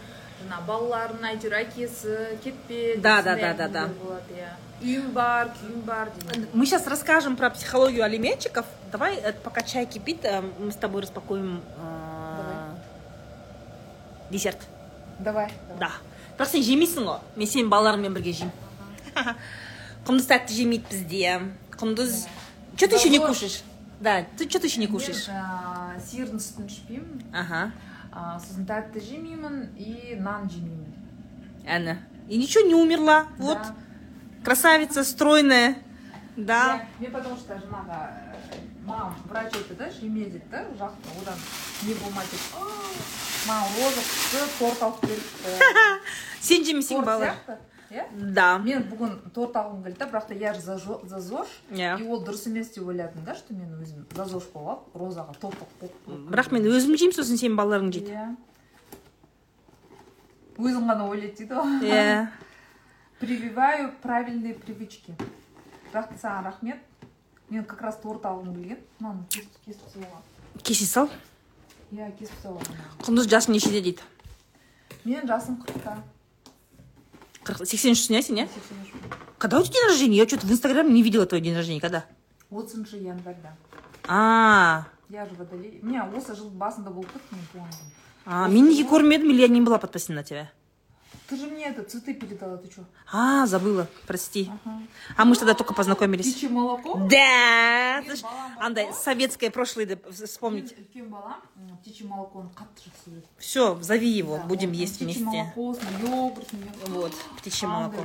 жаңа балаларының әйтеуір әкесі кетпе Да, деп да, сондай да, да, да. әңгімелер болады иә үйім бар күйім бар деген Мы сейчас расскажем про психологию алиментчиков. Давай, э, пока чай кипит, э, мы с тобой распакуем э, Давай. десерт. давай Да. бірақ сен жемейсің ғой мен сенің балаларыңмен бірге жеймін құндыз тәтті жемейді бізде құндыз че ты еще не Зато- кушаешь да ты что ты еще не кушаешь мен ә, сиырдың сүтін ішпеймін ага ә, сосын тәтті жемеймін и нан жемеймін әні и ничего не умерла вот Да. красавица стройная да Иә, мен потому что жаңағы ә, маған врач айтты да жеме деді да жақсы одан не болмайды деп маған роза құсты торт алып беріпті сен жемесең торт балалар сияқты иә да. Мен бүгін торт алғым келді да бірақ та я же за зош иә. И ол дұрыс емес деп ойладым да что мен өзім за зош болып алып розаға топық қойып бірақ мен өзім жеймін сосын сенің балаларың жейді. Иә. Өзің ғана ойлайды дейді ғой. Иә. Прививаю правильные привычки. Бірақ саған рахмет. Мен как раз торт алғым келген. Мынаны кесіп салған кеше сал. Иә кесіп салған құндыз жасың нешеде дейді? Менің жасым қырықта. қырық сексен үшсің иә сен иә сексен үш когда у тебя день рождения я что то в инстаграме не видела твой день рождения когда отызыншы январьда а я же водолей міне осы жылдың басында болып кетті мен туған күнім а мен неге көрмедім или я не была подписана на тебя ты же мне это цветы передала ты что а забыла прости. Ага. А мы же тогда только познакомились. Птичье молоко? Да андай советское прошлое мен вспомнить. М, птичье жақсы көреді все зови его Да, будем вот, есть птичье вместе. молоко с йогурт вот птичье молоко.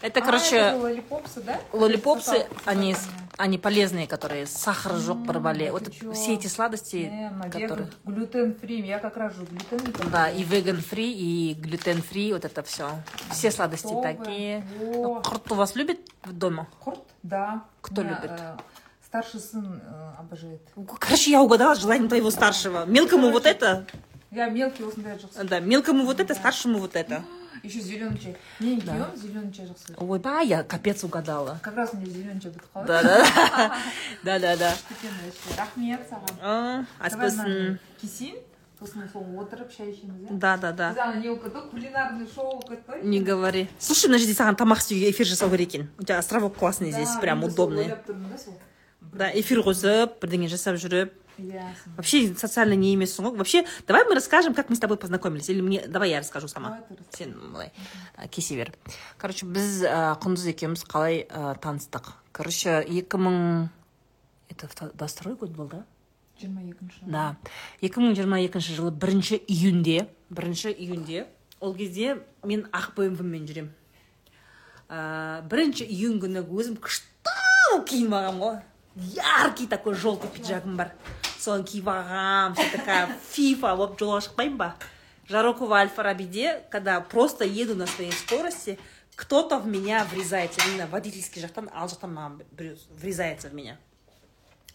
Это А, короче лолипопсы да? лолипопсы они. Они полезные которые сахар жоқ М, барбале вот все эти сладости которые веган, глютен фри я как раз же глютен Да, и веган фри, и глютен фри, вот это все. Все сладости такие. Во. Құрт у вас любит дома? Хорт? Да. Кто любит? э, старший сын э, обожает Короче, я угадала желание твоего старшего. Мелкому вот это, я мелкий да, мелкому вот это, старшему вот это. Еще зеленый чай менің Да. зеленый чай жақсы Ой, да, я капец угадала. как раз мне зеленый чай бітіп қалды Да, да, да, да, да. Рахмет саған А, Давай аспасын. мынаны кесейін сосын сол отырып шай ішеміз иә Да, да, да. біз ана не болып кетті ғой кулинарный шоу болып кетті ғой Не говори. Слушай, мына жерде саған тамақ істеуге эфир жасау керек екен. У тебя островок классный здесь, прям удобный. ойлап тұрмын да сол Да, эфир қосып, бірдеңе жасап жүріп. иә. Вообще социально не емессің ғой. Вообще, давай мы расскажем, как мы с тобой познакомились. Или мне, давай я расскажу сама. Сен былай кесе бер короче біз ә, құндыз екеуміз қалай ә, таныстық короче екі мың это двадцать второй год был да жиырма екінші да екі мың жиырма екінші жылы бірінші июньде бірінші июньде ол кезде мен ақ бмв мен жүремін ә, бірінші июнь күні өзім күшті киініп алғанмын ғой яркий такой желтый пиджагым бар. Соны киіп алғанмын такая фифа болып жолға шықпаймын ба? Жарокова аль фарабиде когда просто еду на своей скорости кто-то в меня врезается именно водительский жақтан ал жақтан маған врезается в меня.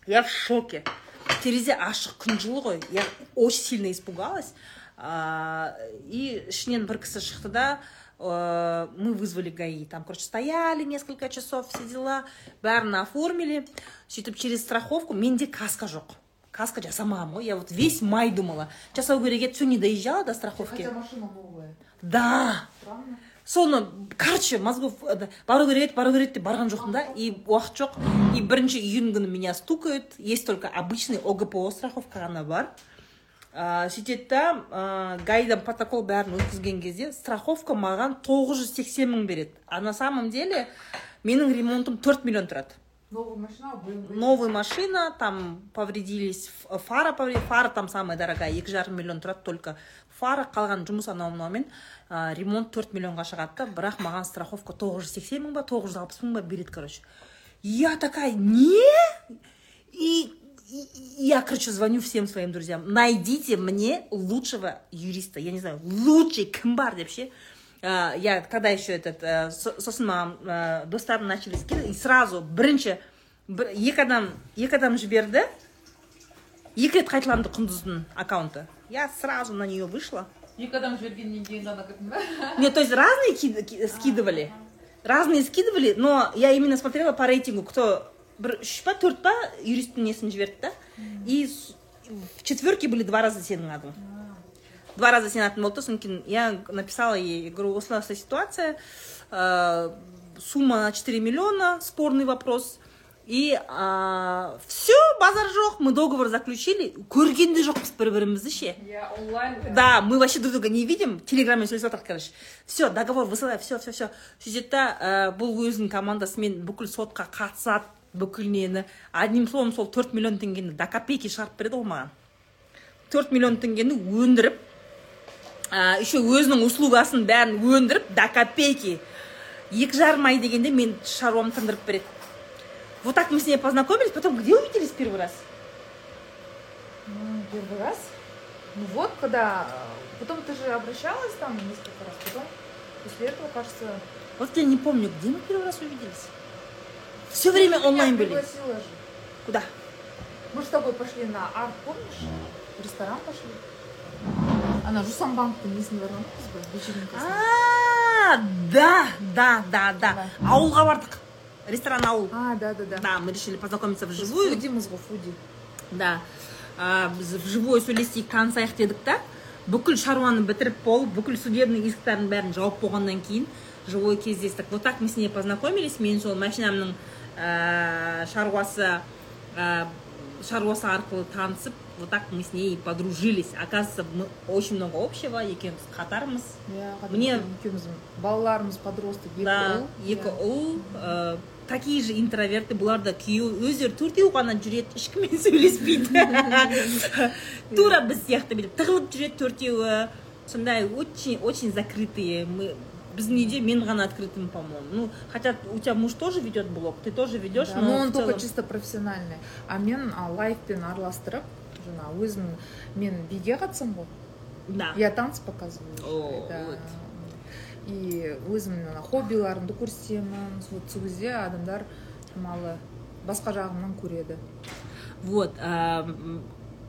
Я в шоке. Терезе ашық күн жылы ғой я очень сильно испугалась. И ішінен бір кісі шықты да мы вызвали гаи. Там короче стояли несколько часов все дела. Бәрін оформили. Сөйтіп через страховку менде каска жоқ каска жасамағанмын ғой я вот весь май думала. Жасау керек еді все не доезжала до страховки. Хотя машина новая. Да. Странно. Соны короче мозгов бару керек еді бару керек деп барған жоқпын да? И уақыт жоқ и бірінші июнь күні меня стукают. Есть только обычный огпо страховка ғана бар. Ә, сөйтеді да ә, гайдан протокол бәрін өткізген кезде страховка маған 980 мың береді. А на самом деле менің ремонтым 4 миллион тұрады. Новая машина BMW. Новая машина там повредились фара повредилась фара там самая дорогая екі жарым миллион тұрады только. Фара қалған жұмыс анау мынаумен ә, ремонт 4 миллионға шығады да бірақ маған страховка 980 мың ба 960 мың ба береді короче. Я такая не? И я короче звоню всем своим друзьям найдите мне лучшего юриста я не знаю лучший кім бар деп ше Ә, я тогда еще этот ә, со- сосын маған ә, достарым начали скидывать и сразу бірінші бір, екі адам екі адам жіберді екі рет қайталанды құндыздың аккаунты я сразу на нее вышла екі адам жібергеннен кейін ғана кірдің ба нет то есть разные ки- ки- скидывали разные скидывали но я именно смотрела по рейтингу кто бір үш па төрт па юристтің несін жіберді да. И в четверке были два раза сенің атың два раза сенің атың болды да содан кейін я написала ей говорю осылай осылай ситуация. Э, сумма на 4 миллиона спорный вопрос и все базар жоқ мы договор заключили. Көрген де жоқпыз бір бірімізді ше. Иә онлайн да, мы вообще друг друга не видим. Телеграммен сөйлесіп жатырмық, короче. Все, договор высылай, все, все, все. сөйтеді да ә, бұл өзінің командасымен бүкіл сотқа қатысады. бүкіл нені одним словом сол 4 миллион теңгені до копейки шығарып береді ол маған 4 миллион теңгені өндіріп ә, еще өзінің услугасын бәрін өндіріп до копейки екі жарым ай дегенде мен шаруамды тындырып береді вот так мы с ней познакомились потом где увиделись первый раз Ну, первый раз. Ну вот, когда... Потом ты же обращалась там несколько раз, потом после этого, кажется... вот я не помню где мы первый раз увиделись Все время онлайн были же. куда Мы же с тобой пошли на арт, помнишь? В ресторан пошли. Ана Жусанбанктың несіне барғанбыз ғой вечеринкасына. А, да, да, да, да. Ауылға бардық. Ресторан ауыл. А, да, да, да. Да, мы решили познакомиться вживую. фудимыз ғой, фуди. Да. Біз вживую сөйлесейік танысайық дедік та бүкіл шаруаны бітіріп болып бүкіл судебный исктардың бәрін жауып болғаннан кейін живой кездестік вот так мы с ней познакомились мен сол машинамның ә, шаруасы ә, шаруасы арқылы танысып вот так мы с ней подружились. Оказывается мы очень много общего. Екеуміз қатармыз Иә, Мне- екеуміз балаларымыз подросток екі да ұл. екі ұл ә, такие же интроверты бұлар да күйеу өздері төртеу ғана жүреді ешкіммен сөйлеспейді тура біз сияқты бүйтіп тығылып жүреді төртеуі сондай очень очень закрытые. Мы біздің үйде мен ғана открытым по моему ну хотя у тебя муж тоже ведет блог ты тоже ведешь Да, но он в только чисто профессиональный. А мен а, лайфпен араластырып жаңа өзім мен биге қатысамын ғой да. Я танцы показываю. О, да. вот. и өзімнің ана хоббиларымды көрсетемін вот сол кезде адамдар шамалы басқа жағымнан көреді вот ә,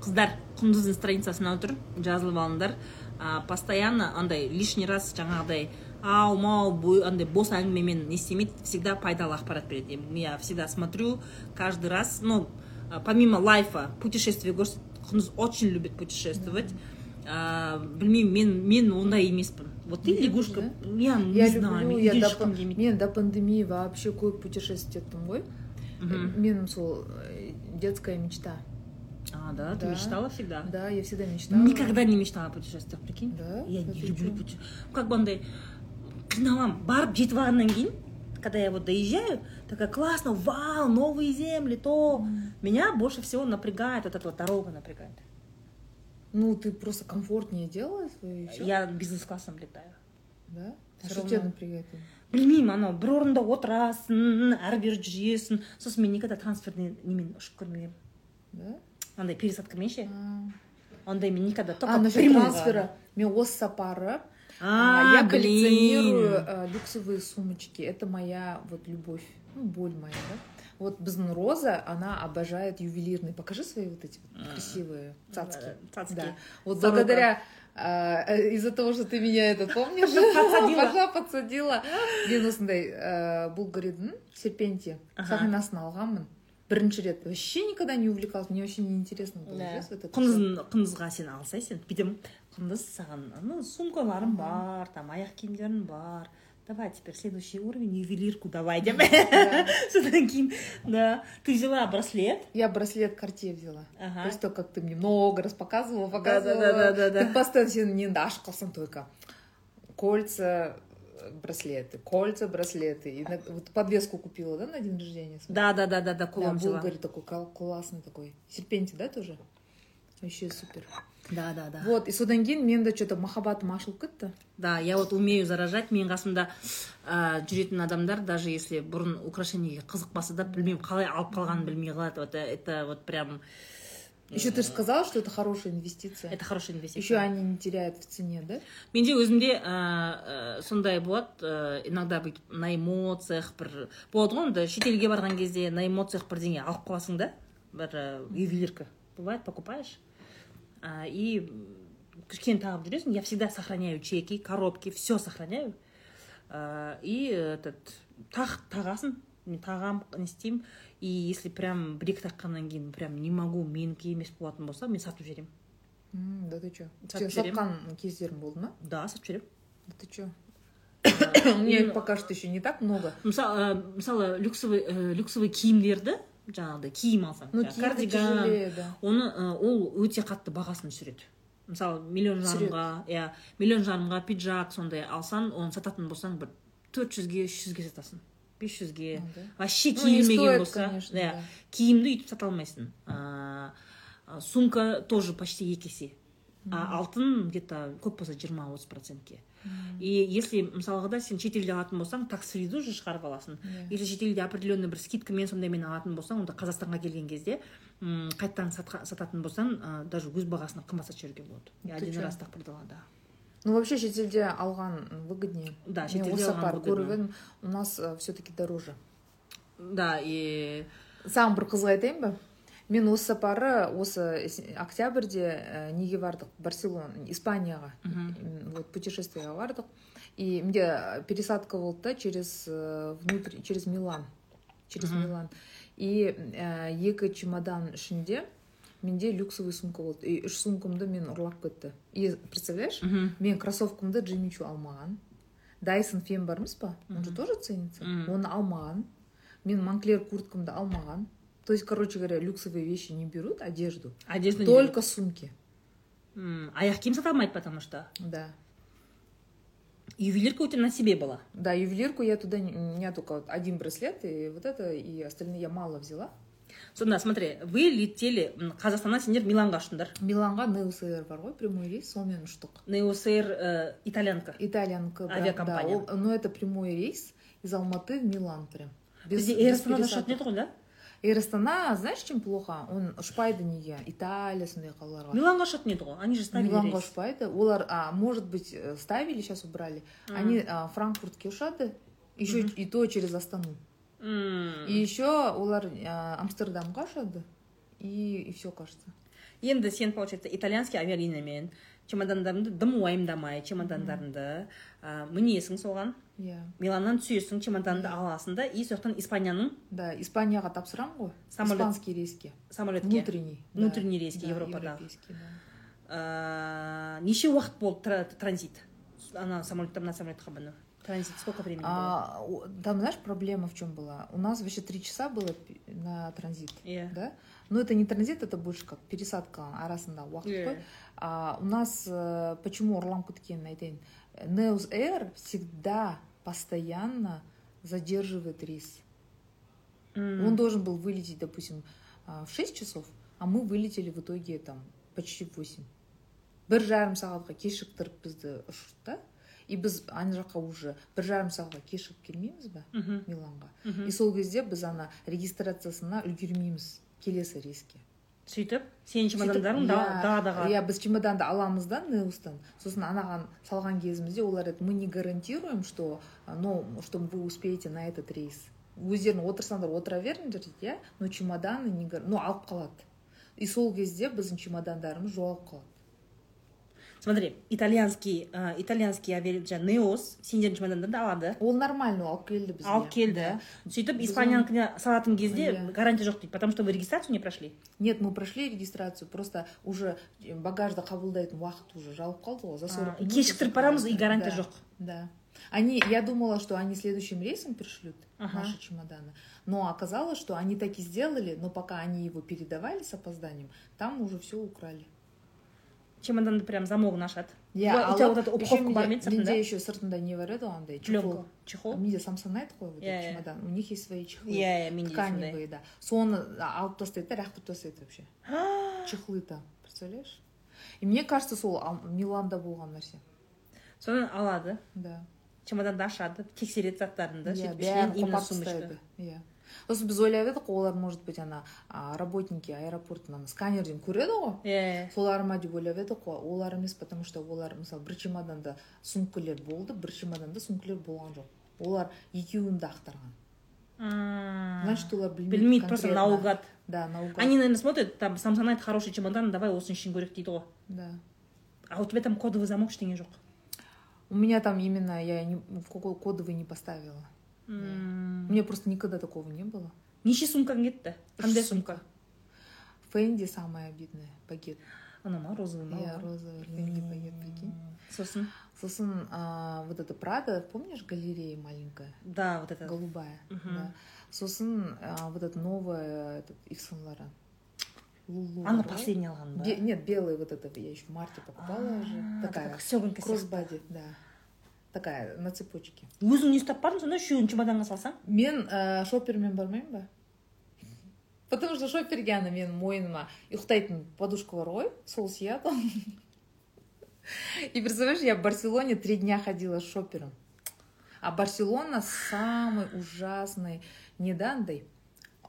қыздар құндыздың страницасына тұр жазылып алыңдар. Ә, постоянно андай лишний раз жаңағыдай ау мау андай бос әңгімемен не істемейді всегда пайдалы ақпарат береді. Я всегда смотрю каждый раз ну помимо лайфа путешествие көрсет құндыз очень любит путешествовать. Ә, білмеймін мен мен ондай емеспін. Вот ты лягушка я не знаю мен до, пандемии вообще көп путешествовать еттім ғой Мгм. менің сол э, детская мечта. А да ты мечтала всегда? Да я всегда мечтала. Никогда не мечтала о путешествиях, прикинь? Да? Я не люблю путешествия. Как бы андай қиналамын барып жетіп алғаннан кейін когда я вот доезжаю, такая классно, вау, новые земли, то меня больше всего напрягает вот эта вот дорога напрягает. Ну, ты просто комфортнее делаешь свою еще? Я бизнес-классом летаю. Да? А Всё что равно. тебя напрягает? білмеймін анау бір орында отырасың әрі бері жүресің сосын мен никогда трансферный немен ұшып көрмегенмін Да? андай пересадкамен ше А, ондай мен никогда только а насчет прямойға. трансфера. Мен осы сапары а, я блин. коллекционирую э, люксовые сумочки. Это моя вот любовь, ну, боль моя, да? Вот біздің Роза, она обожает ювелирные. Покажи свои вот эти вот А, красивые цацки. Э, цацки. Да. Вот Сорока. благодаря э, э, из-за того, что ты меня это помнишь, Подсадила. пожа подсадила. мен осындай э, булгаридің серпенте Ага. сақинасын алғанмын бірінші рет вообще никогда не увлекалась мне вообще не интересно было Да. знаешь, вот это всё. құндыз құндызға сен алсайсың бүйтемін құндыз саған ну сумкаларым бар там аяқ киімдерім бар давай теперь следующий уровень ювелирку давай деп Да. содан кейін да ты взяла браслет я браслет карте взяла Ага. После того, как ты мне много раз показывала, Да, показывала. да, да, да, да. Ты постоянно сен енді ашып қалсаң только кольца, э, браслеты, кольца, браслеты. И на- вот подвеску купила, да, на день рождения? свой? да да да да да Да, кулон взяла Булгари такой кал- классный такой. Серпенти, да, тоже? Вообще супер. Да да да Вот, и содан кейін мен де что-то махаббатым ашылып кетті. Да, я вот умею заражать. Менің қасымда ә, жүретін адамдар, даже если бұрын украшениеге қызықпаса да, білмеймін қалай алып қалғанын білмей қалады. Вот, э, это вот прям... Еще ты же сказала, что это хорошая инвестиция. Это хорошая инвестиция. Еще они не теряют в цене, да? менде өзімде ә, ә, сондай болады ә, иногда бүйтіп на эмоциях бір болады ғой енді шетелге барған кезде на эмоциях бірдеңе алып қаласың да бір ювелирка бывает покупаешь и кішкене тағып жүресің я всегда сохраняю чеки коробки все сохраняю и этот тақ тағасың мен тағамын не істеймін и если прям бір екі таққаннан кейін прям не могу менікі емес болатын болса мен сатып жіберемін да ты? Сатып Сен сатқан кездерің болды ма? да сатып жіберемін Да ты что? У меня пока что еще не так много. мысалы мысалы люксовый ә, люксовый киімдерді жаңағыдай киім алсаң. Кардиган оны ол өте қатты бағасын түсіреді. Мысалы миллион жарымға иә миллион жарымға пиджак сондай алсаң оны сататын болсаң бір төрт жүзге үш жүзге сатасың. бес жүзге. Вообще киілмеген болса иә киімді өйтіп сата алмайсың. Сумка тоже почти екі есе. А алтын где то көп болса жиырма отыз процентке и если мысалға сен шетелде алатын болсаң такс фриді уже шығарып аласың Иә. если шетелде определенный бір скидкамен сондаймен алатын болсаң онда қазақстанға келген кезде м, қайтадан сататын болсаң ә, даже өз бағасынан қымбат сатып жіберуге болады один раз так продала да Ну, вообще, шетелде алған выгоднее. Да, шетелде осы алған выгодно. көріп едім, у нас все-таки дороже. да и саған бір қызық айтайын ба мен осы сапары осы с- октябрьде ә, неге бардық? Барселона испанияға вот путешествиеға бардық. И менде пересадка болды да через э, внутрь через милан через милан. И ә, екі чемодан ішінде менде люксовый сумка болды. И үш сумкамды мен ұрлап кетті. И представляешь мен кроссовкамды джимми чу алмаған. Дайсон фен бар емес па? Он же тоже ценится. Оны алмаған. Мен монклер курткамды алмаған. то есть короче говоря люксовые вещи не берут одежду одежда не только сумки береді. М, аяқ киім сата алмайды потому что да ювелирка у тебя на себе была да ювелирку я туда не- у меня только вот один браслет и вот это и остальные я мало взяла сонда смотри вы летели м, қазақстаннан сендер миланға ұштыңдар миланға неуср бар ғой прямой рейс сонымен ұштық неосейр ә, итальянка итальянка да, Авиакомпания. да, ол- но это прямой рейс из алматы в милан прям бізде эйр астанада ұшатын еді ғой да эйр астана знаешь чем плохо? Он ұшпайды неге италия сондай қалаларға миланға ұшатын еді ғой они же ставили миланға рейс. Ұшпайды олар а, может быть э, ставили сейчас убрали. Они а, франкфуртке ұшады еще и то через астану. М. и еще олар а, амстердамға ұшады и, и все кажется. Енді сен получается итальянский авиалиниямен чемодандарыңды дым уайымдамай чемодандарыңды ә, мінесің соған? Иә. Миланнан түсесің чемоданыңды аласың да и сол жақтан испанияның? Да испанияға тапсырамын ғой. Самолет. испанский рейске. Самолетке? Внутренний. Да. Внутренний рейске, Да, Европадағы. да. неше уақыт болды тра- транзит? Ана самолеттен мына самолетқа міну. Транзит сколько времени было? А, у- там знаешь проблема в чем была? У нас вообще три часа было на транзит иә да? Но это не транзит это больше как пересадка арасында уақыт Иә. қой а у нас э, почему ұрланып кеткенін айтайын неус эйр всегда постоянно задерживает рейс. М. он должен был вылететь допустим в 6 часов а мы вылетели в итоге там почти в 8 бір жарым сағатқа кешіктіріп бізді ұшырды да и біз ана жаққа уже бір жарым сағатқа кешігіп келмейміз ба миланға? И сол кезде біз ана регистрациясына үлгермейміз келесі рейске. Сөйтіп сенің чемодандарың иә, далада қалады иә біз чемоданды аламыз да неустан сосын анаған салған кезімізде олар айтады мы не гарантируем что а, ну что вы успеете на этот рейс өздерің отырсаңдар отыра беріңдер дейді иә но чемоданы не ну алып қалады. И сол кезде біздің чемодандарымыз жоғалып қалады. смотри итальянский ә, итальянский авиа жаңағы неос сендердің чемодандарды алады ол нормально ол алып келді бізге алып келді Да. сөйтіп Біз испаниянікіне салатын кезде Иә. гарантия жоқ дейді потому что вы регистрацию не прошли нет мы прошли регистрацию просто уже багажды қабылдайтын уақыт уже жауып қалды ғой за 40 А, минут кешіктіріп уже барамыз да, и гарантия да, жоқ да они я думала что они следующим рейсом пришлют Ага. наши чемоданы но оказалось что они так и сделали но пока они его передавали с опозданием там уже все украли Чемоданды прям замогын ашады иә у тебя вот эта упаковка бар ма еді менде менде сыртында еще сыртында не бар еді ғой андай пленка чехол. Чехол? Менде самсонайт қой вот Иә, этот иә. чемодан у них есть свои чехлы. Иә иә менде тканевые да. Соны алып тастайды да лақтырып тастайды вообще. Чехлы там представляешь? И мне кажется сол миланда болған нәрсе. Соны алады. Да. Чемоданды ашады тексереді заттарыңды сөйтіп иә. Сосын біз ойлап едік қой олар может быть ана работники аэропорттың ана сканерден көреді ғой иә солар ма деп ойлап едік қой олар емес потому что олар мысалы бір чемоданда сумкалер болды бір чемоданда сумкалер болған жоқ. Олар екеуін де ақтарған значит олар білмейді білмейді просто наугад. Да наугад. Они наверное смотрят там самсонайт хороший чемодан давай осыны ішін көрейік дейді ғой да. А у тебя там кодовый замок ештеңе жоқ у меня там именно я не, кодовый не поставила. М. у меня просто никогда такого не было. Неше сумкаң кетті қандай сумка. фэнди самая обидная пакет ана ма розовый ма иә розовый фэнди. пакет прикинь. Сосын сосын а, вот эта прада помнишь галерея маленькая? Да вот это голубая Мгм. да. Сосын а, вот это новая этот Лоран. Лулу ана ғой? последний алған ба нет белый вот это я еще в марте покупала уже. А, такая стегонька сияқты кроссбади да такая на цепочке өзің не ұстап бардың сонда үшеуін чемоданға салсаң мен ә, шопермен бармаймын ба потому что шоперге ана менің мойныма ұйықтайтын подушка бар ғой сол сияды и представляешь я в барселоне три дня ходила с шопером а барселона самый ужасный не да андай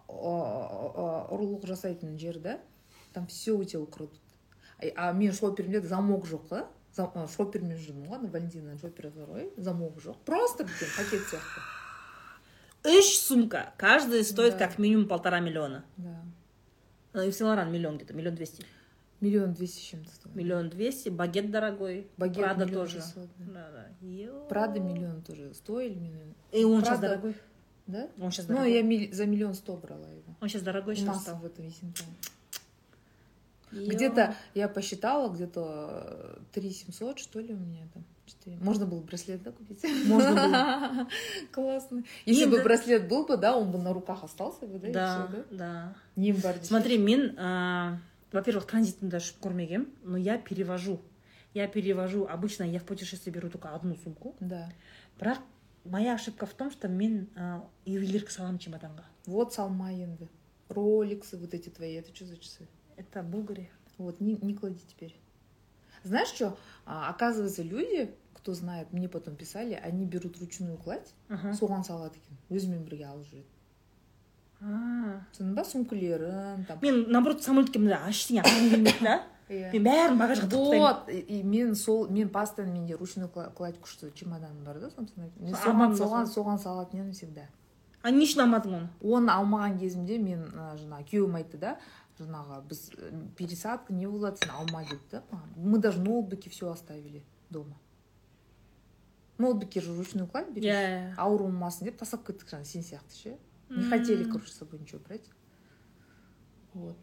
ә, ұрлық жасайтын жер да там все у тебя украдут а а менің шоперімде замок жоқ та Зам- ә, шопермен жүрдім ғой ана валентина ғой замок жоқ просто бүкіл пакет сияқты үш сумка! Каждая стоит Да. как минимум полтора миллиона. Да. Ну, и в миллион где-то миллион двести. Миллион двести чем-то стоит. Миллион двести. Багет дорогой. Багет Прада тоже. да. да. Прада миллион тоже стоили миллион. И он сейчас Прада- дорогой. Да? Он сейчас ну дорогой. я миль- за миллион сто брала его. Он сейчас дорогой сейчас стал. в этом Есентуне. Ё. где-то я посчитала где-то три семьсот что ли у меня там четыре можно было браслет да купить Можно было. классно если Енді- бы браслет был бы да он бы на руках остался бы да и да всё, да да ним бар десең. смотри мен ә, во-первых транзитында ұшып көрмегенмін но я перевожу я перевожу обычно я в путешествие беру только одну сумку да бірақ моя ошибка в том что мен ә, ювелирка саламын чемоданға вот салма енді роликсы вот эти твои это что за часы Это булгари Вот, не, не клади теперь. Знаешь что? А, оказывается, люди, кто знает, мне потом писали, они берут ручную кладь, Ага. соған салады екен өзімен бірге алып жүреді А. түсіндің ба сумкалерін там мен наоборот самолетке мына ештеңе алғым келмейді да Иә. мен бәрін багажға вот и, мен сол мен постоянно менде ручной кла- кладь күшті чемоданым бар да собственно мен соған соған салатын едім всегда а не үшін алмадың оны оны алмаған кезімде мен жаңағы күйеуім айтты да жаңағы біз э, пересадка не болады сен алма деді да маған. мы даже ноутбуки все оставили дома ноутбукке же ручную кладь берешь иә ауыр болмасын деп тастап кеттік жаңағы сен сияқты ше не хотели короче с собой ничего брать вот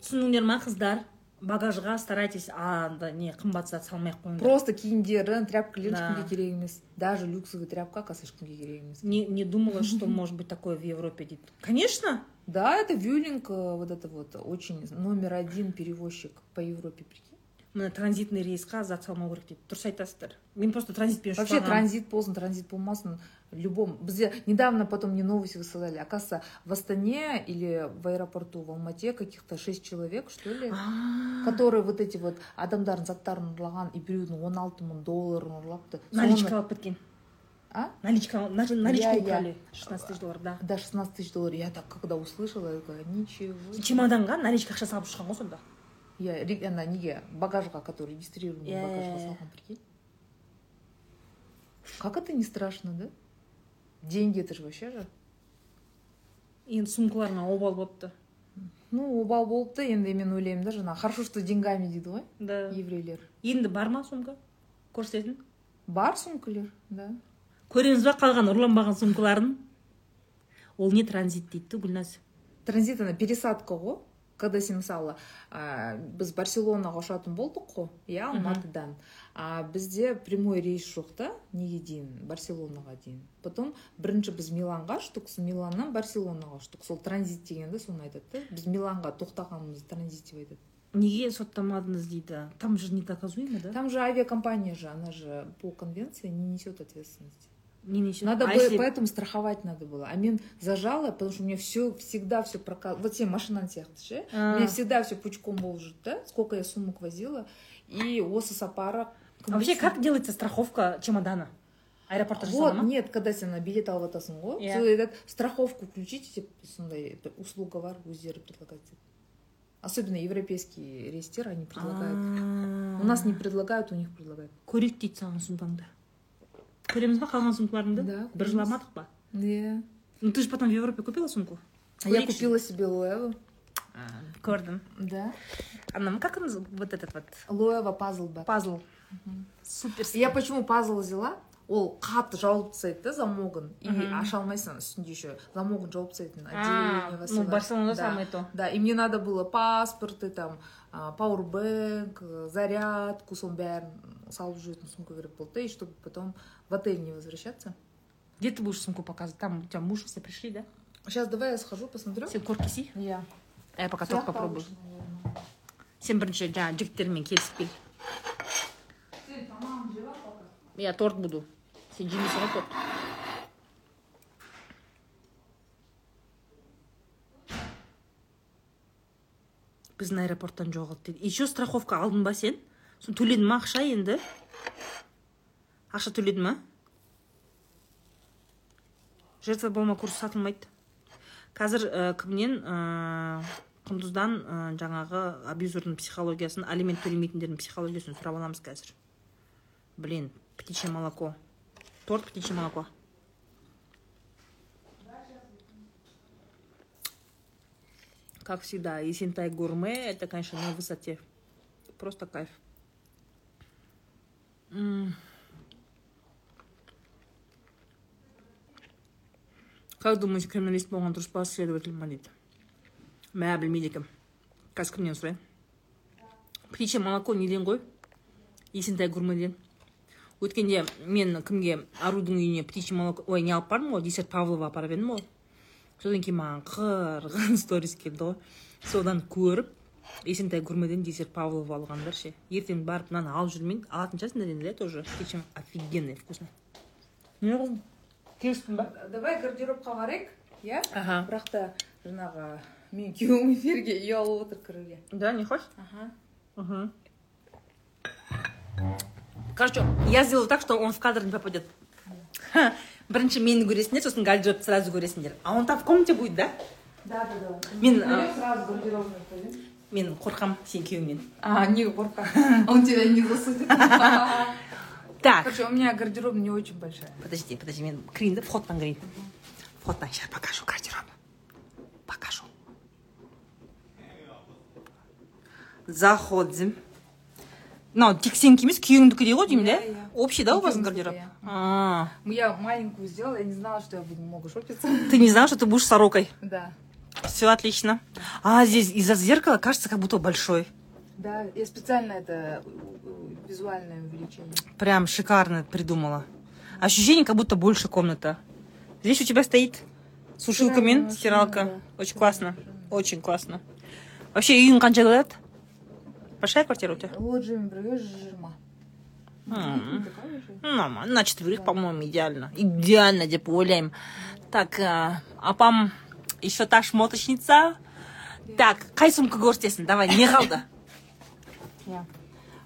түсіндіңдер ма қыздар багажға старайтесь анда не қымбат зат салмай ақ қойыңдар просто киімдерін тряпкалерін Да. ешкімге керек емес даже люксовый тряпка оказывается ешкімге керек емес не, не думала что может быть такое в европе дейді конечно да это вюлинг э, вот это вот очень номер один перевозчик по европе прикинь мына транзитный рейсқа зат салмау керек дейді дұрыс айтасыздар мен просто транзитпен ұшып вообще барғанмын. транзит болсын транзит болмасын В любом. Бізде недавно потом мне новости высылали. Оказывается, в Астане или в аэропорту в Алмате каких-то шесть человек, что ли, которые вот эти вот адамдардың заттарын ұрлаған и біреудің он алты мың долларын ұрлапты наличка алып кеткен а наличка наж- наличку Я- я. украли 16 тысяч долларов да да 16 тысяч долларов я так когда услышала я такая ничего себе». чемоданға наличка ақша салып шыққан ғой сонда я ре- ана неге багажға который регистрированный Иә, багажға иә, иә. салған прикинь как это не страшно да Деньги это же вообще же. Енді сумкаларыңа обал болыпты. Ну обал болыпты енді мен ойлаймын да жаңағы хорошо что деньгами дейді ғой да. еврейлер. Енді бар ма сумка? Көрсететін? Бар сумкалер да. Көреміз ба қалған ұрланбаған сумкаларын? Ол не транзит дейді да гүлназ? Транзит ана пересадка ғой. Когда сен мысалы ә, біз барселонаға ұшатын болдық қой иә алматыдан. А бізде прямой рейс жоқ та неге дейін? Барселонаға дейін. Потом бірінші біз миланға ұштық миланнан барселонаға ұштық сол транзит дегенді соны айтады да біз миланға тоқтағанымызды транзит деп айтады. Неге соттамадыңыз дейді? Там же недоказуемо да? Там же авиакомпания же она же по конвенции не несет ответственности. не несет Надо а было, если- поэтому страховать надо было. А мен зажала, потому что у меня все всегда все прокал. Вот сен машинаны сияқты ше. У А. меня всегда все пучком болып жүрді да сколько я сумок возила и осы сапары А вообще как делается страховка чемодана аэропортта вот жасала ма нет когда сен ана билет алып жатасың ғой Иә. сол айтады страховку включите деп сондай бір услуга бар өздері предлагают деп особенно европейские рейстер они предлагают у нас не предлагают у них предлагают көрейік дейді саған сумкаңды көреміз ба қалған сумкаларыңды Да, бір көреміз. жыламадық па да ну ты же потом в европе купила сумку а я Көрейікші. купила себе лоева көрдім да ана как он зов- вот этот вот лоева пазл бар пазл супер Я почему пазл взяла? ол қатты жауып тастайды да замогын и Мгм. аша алмайсың үстінде еще замогын жауып тастайтын А, отделение ну высылать. барселонада Да. самое то да и мне надо было паспорты там а, пауэрбэнк зарядку соның бәрін салып жүретін сумка керек болды да и чтобы потом в отель не возвращаться? Где ты будешь сумку показывать? Там у тебя муж все пришли да? Сейчас давай я схожу посмотрю. Сен көріп келсей я. А я пока торт попробую. сен бірінші жаңағы жігіттермен келісіп кел я торт буду. Сен жемейсің ғой торт біздің аэропорттан жоғалды дейді еще страховка алдың ба сен соны төледің ма ақша енді. Ақша төледің ма жертва болма курсы сатылмайды. Қазір ә, кімнен ә, құндыздан ә, жаңағы абьюзердің психологиясын алимент төлемейтіндердің психологиясын сұрап аламыз қазір. Блин птичье молоко. Торт птичье молоко. Как всегда есентай гурме это конечно на высоте. Просто кайф. М. как думаете криминалист болған дұрыс па следователь ма дейді мә білмейді екенмін қазір кімнен сұрайын птичье молоко неден ғой есентай гурмеден өткенде мен кімге арудың үйіне птичье молоко. Ой не алып бардым ғой десерт павлова апарып едім ғой содан кейін маған қырғын сторис келді ғой содан көріп есентай гурмеден десерт павлова алғандар ше. Ертең барып мынаны алып жүрмейін алатын шығарсыңдар енді иә тоже. Птичье офигенный вкусно не келістің ба давай гардеробқа қарайық иә ага бірақ та жаңағы менің күйеуім эфирге ұялып отыр кіруге да не хочешь ага Угу. Короче, я сделала так, что он в кадр не попадет. Ха, Бірінші мені көресіңдер, сосын гардеробты сразу көресіңдер. А он там в комнате будет, да? да да да Мен, сразу Мен қорқам сен күйеуіңнен. А, не горка. Он тебя не засудит. Так, Короче, у меня гардероб не очень большая. подожди, подожди, мен кірейін да, входтан кірейін. Входтан, сейчас покажу гардероб. Покажу. Заходим. мынау тек сенікі емес күйеуіңдікі ғой деймін да Иә, иә. общий да у вас Екеуміздікі, гардероб иә. А, Я маленькую сделала, я не знала, что я буду много шопиться. ты не знала что ты будешь сорокой Да. Все отлично. А здесь из-за зеркала кажется, как будто большой. Да, я специально это э, э, визуальное увеличение. Прям шикарно придумала. Ощущение, как будто больше комната. Здесь у тебя стоит сушилка Стиральная мен, машина, стиралка. да. Очень классно. Очень классно. Вообще, үйің қанша квадрат? Большая квартира у тебя? лоджиямен бірге жүз жиырма М. Такая же. Ну, нормально на четверых по-моему идеально идеально деп ойлаймын так а, апам еще та шмоточница так қай сумка көрсетесің давай не қалды Я.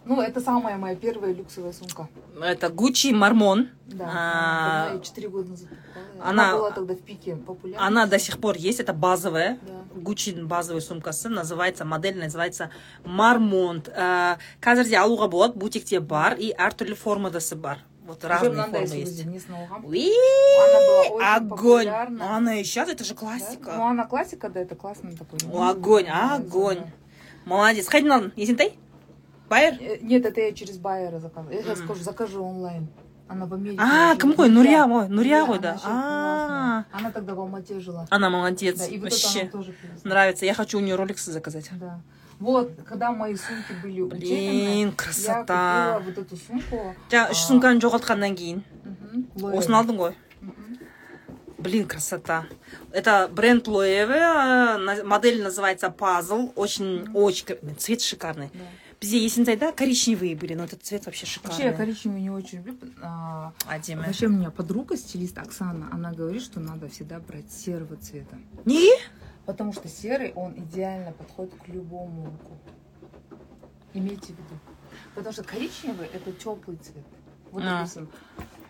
Ну, это самая моя первая люксовая сумка. это гуччи мармон Да. А, Давно я четыре года назад покупала. она- Она была тогда в пике популярна. она до сих пор есть это базовая Да. гуччи базовый сумкасы называется модель называется мармонт Ә, қазір де алуға болады бутикте бар и әртүрлі формадасы бар вот Уже разные мынандай формы есть сөзі, несін алғам. Уи, Она была очень огонь популярна. она и сейчас это же Да? классика Ну, она классика, да, это классный такой. О, огонь, огонь. молодец қайдан алдың есентай Байер Э, Нет, это я через байера заказывала. Я сейчас скажу, закажу онлайн. Она в Америке. а кім ғой нұрия ғой нұрия Да, а. Она тогда в Алмате жила. она молодец Да, и вот это вообще тоже привезла. нравится я хочу у нее роликсы заказать Да. Вот, когда мои сумки были блин утеряны, я красота купила вот эту сумку. жаңа үш сумканы жоғалтқаннан кейін Мгм. Лоеве. осыны алдың ғой Мгм. Блин, красота. Это бренд Лоеве, э, на- модель называется Puzzle. Очень, очень, цвет шикарный. Да. Бізде есентайда коричневые были, но этот цвет вообще Вообще, я шикарный. коричневый не очень люблю. а, Адемі. Вообще, у меня подруга, стилист Оксана, она говорит, что надо всегда брать серого цвета. Не? Потому что серый, он идеально подходит к любому луку. Имейте в виду. Потому что коричневый это теплый цвет. Вот, А. допустим,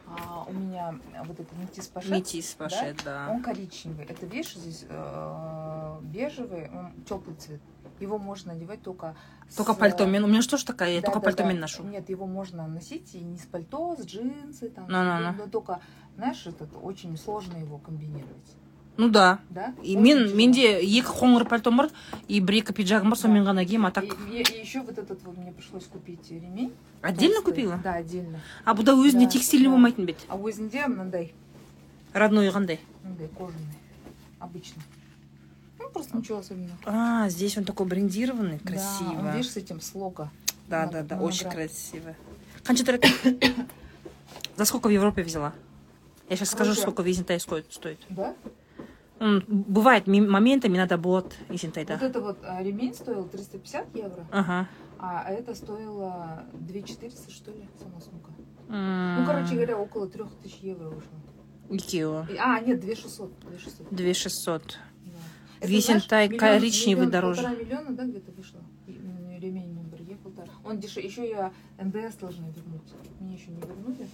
а, у меня вот это метис пашет, Метис пошед, да. он коричневый. Это, видишь, здесь э, бежевый, он теплый цвет. Его можно надевать только Только с, пальтомен. У меня же тоже такая, я да, только да, пальтомен да. ношу. Нет, его можно носить и не с пальто, с джинсы, там, Ну-ну-ну. но только, знаешь, этот очень сложно его комбинировать. Ну да. Да? И Очень мен, тяжело. менде екі қоңыр пальтом бар и бір екі пиджагым бар сонымен ғана киемін а так И, и- и еще вот этот вот мне пришлось купить ремень. отдельно толстый. купила Да, отдельно. а бұда өзіне Да, текстильный да. болмайтын бет А өзінде мынандай, родной қандай мынандай кожаный, обычно. Просто ничего особенного. а здесь он такой брендированный Да, красиво он, видишь, с этим слога. Да, да, да, очень красиво. Тұрады? За сколько в Европе взяла? Я сейчас скажу, сколько в Есентай стоит. Да? Бывает ми- моментами надо будет Есентайда. Вот это вот а, ремень стоил 350 евро, Ага. а это стоило 2400, что ли, сама сумка. Ну, короче говоря, около 3000 евро вышло. Екеуі. И- А, нет, 2600. 2600. 2600. Висентай коричневый миллион, дороже. Полтора миллиона, да, где-то вышло? Ремень на Берге полтора. Он дешевле. Еще я НДС должна вернуть. Мне еще не вернули,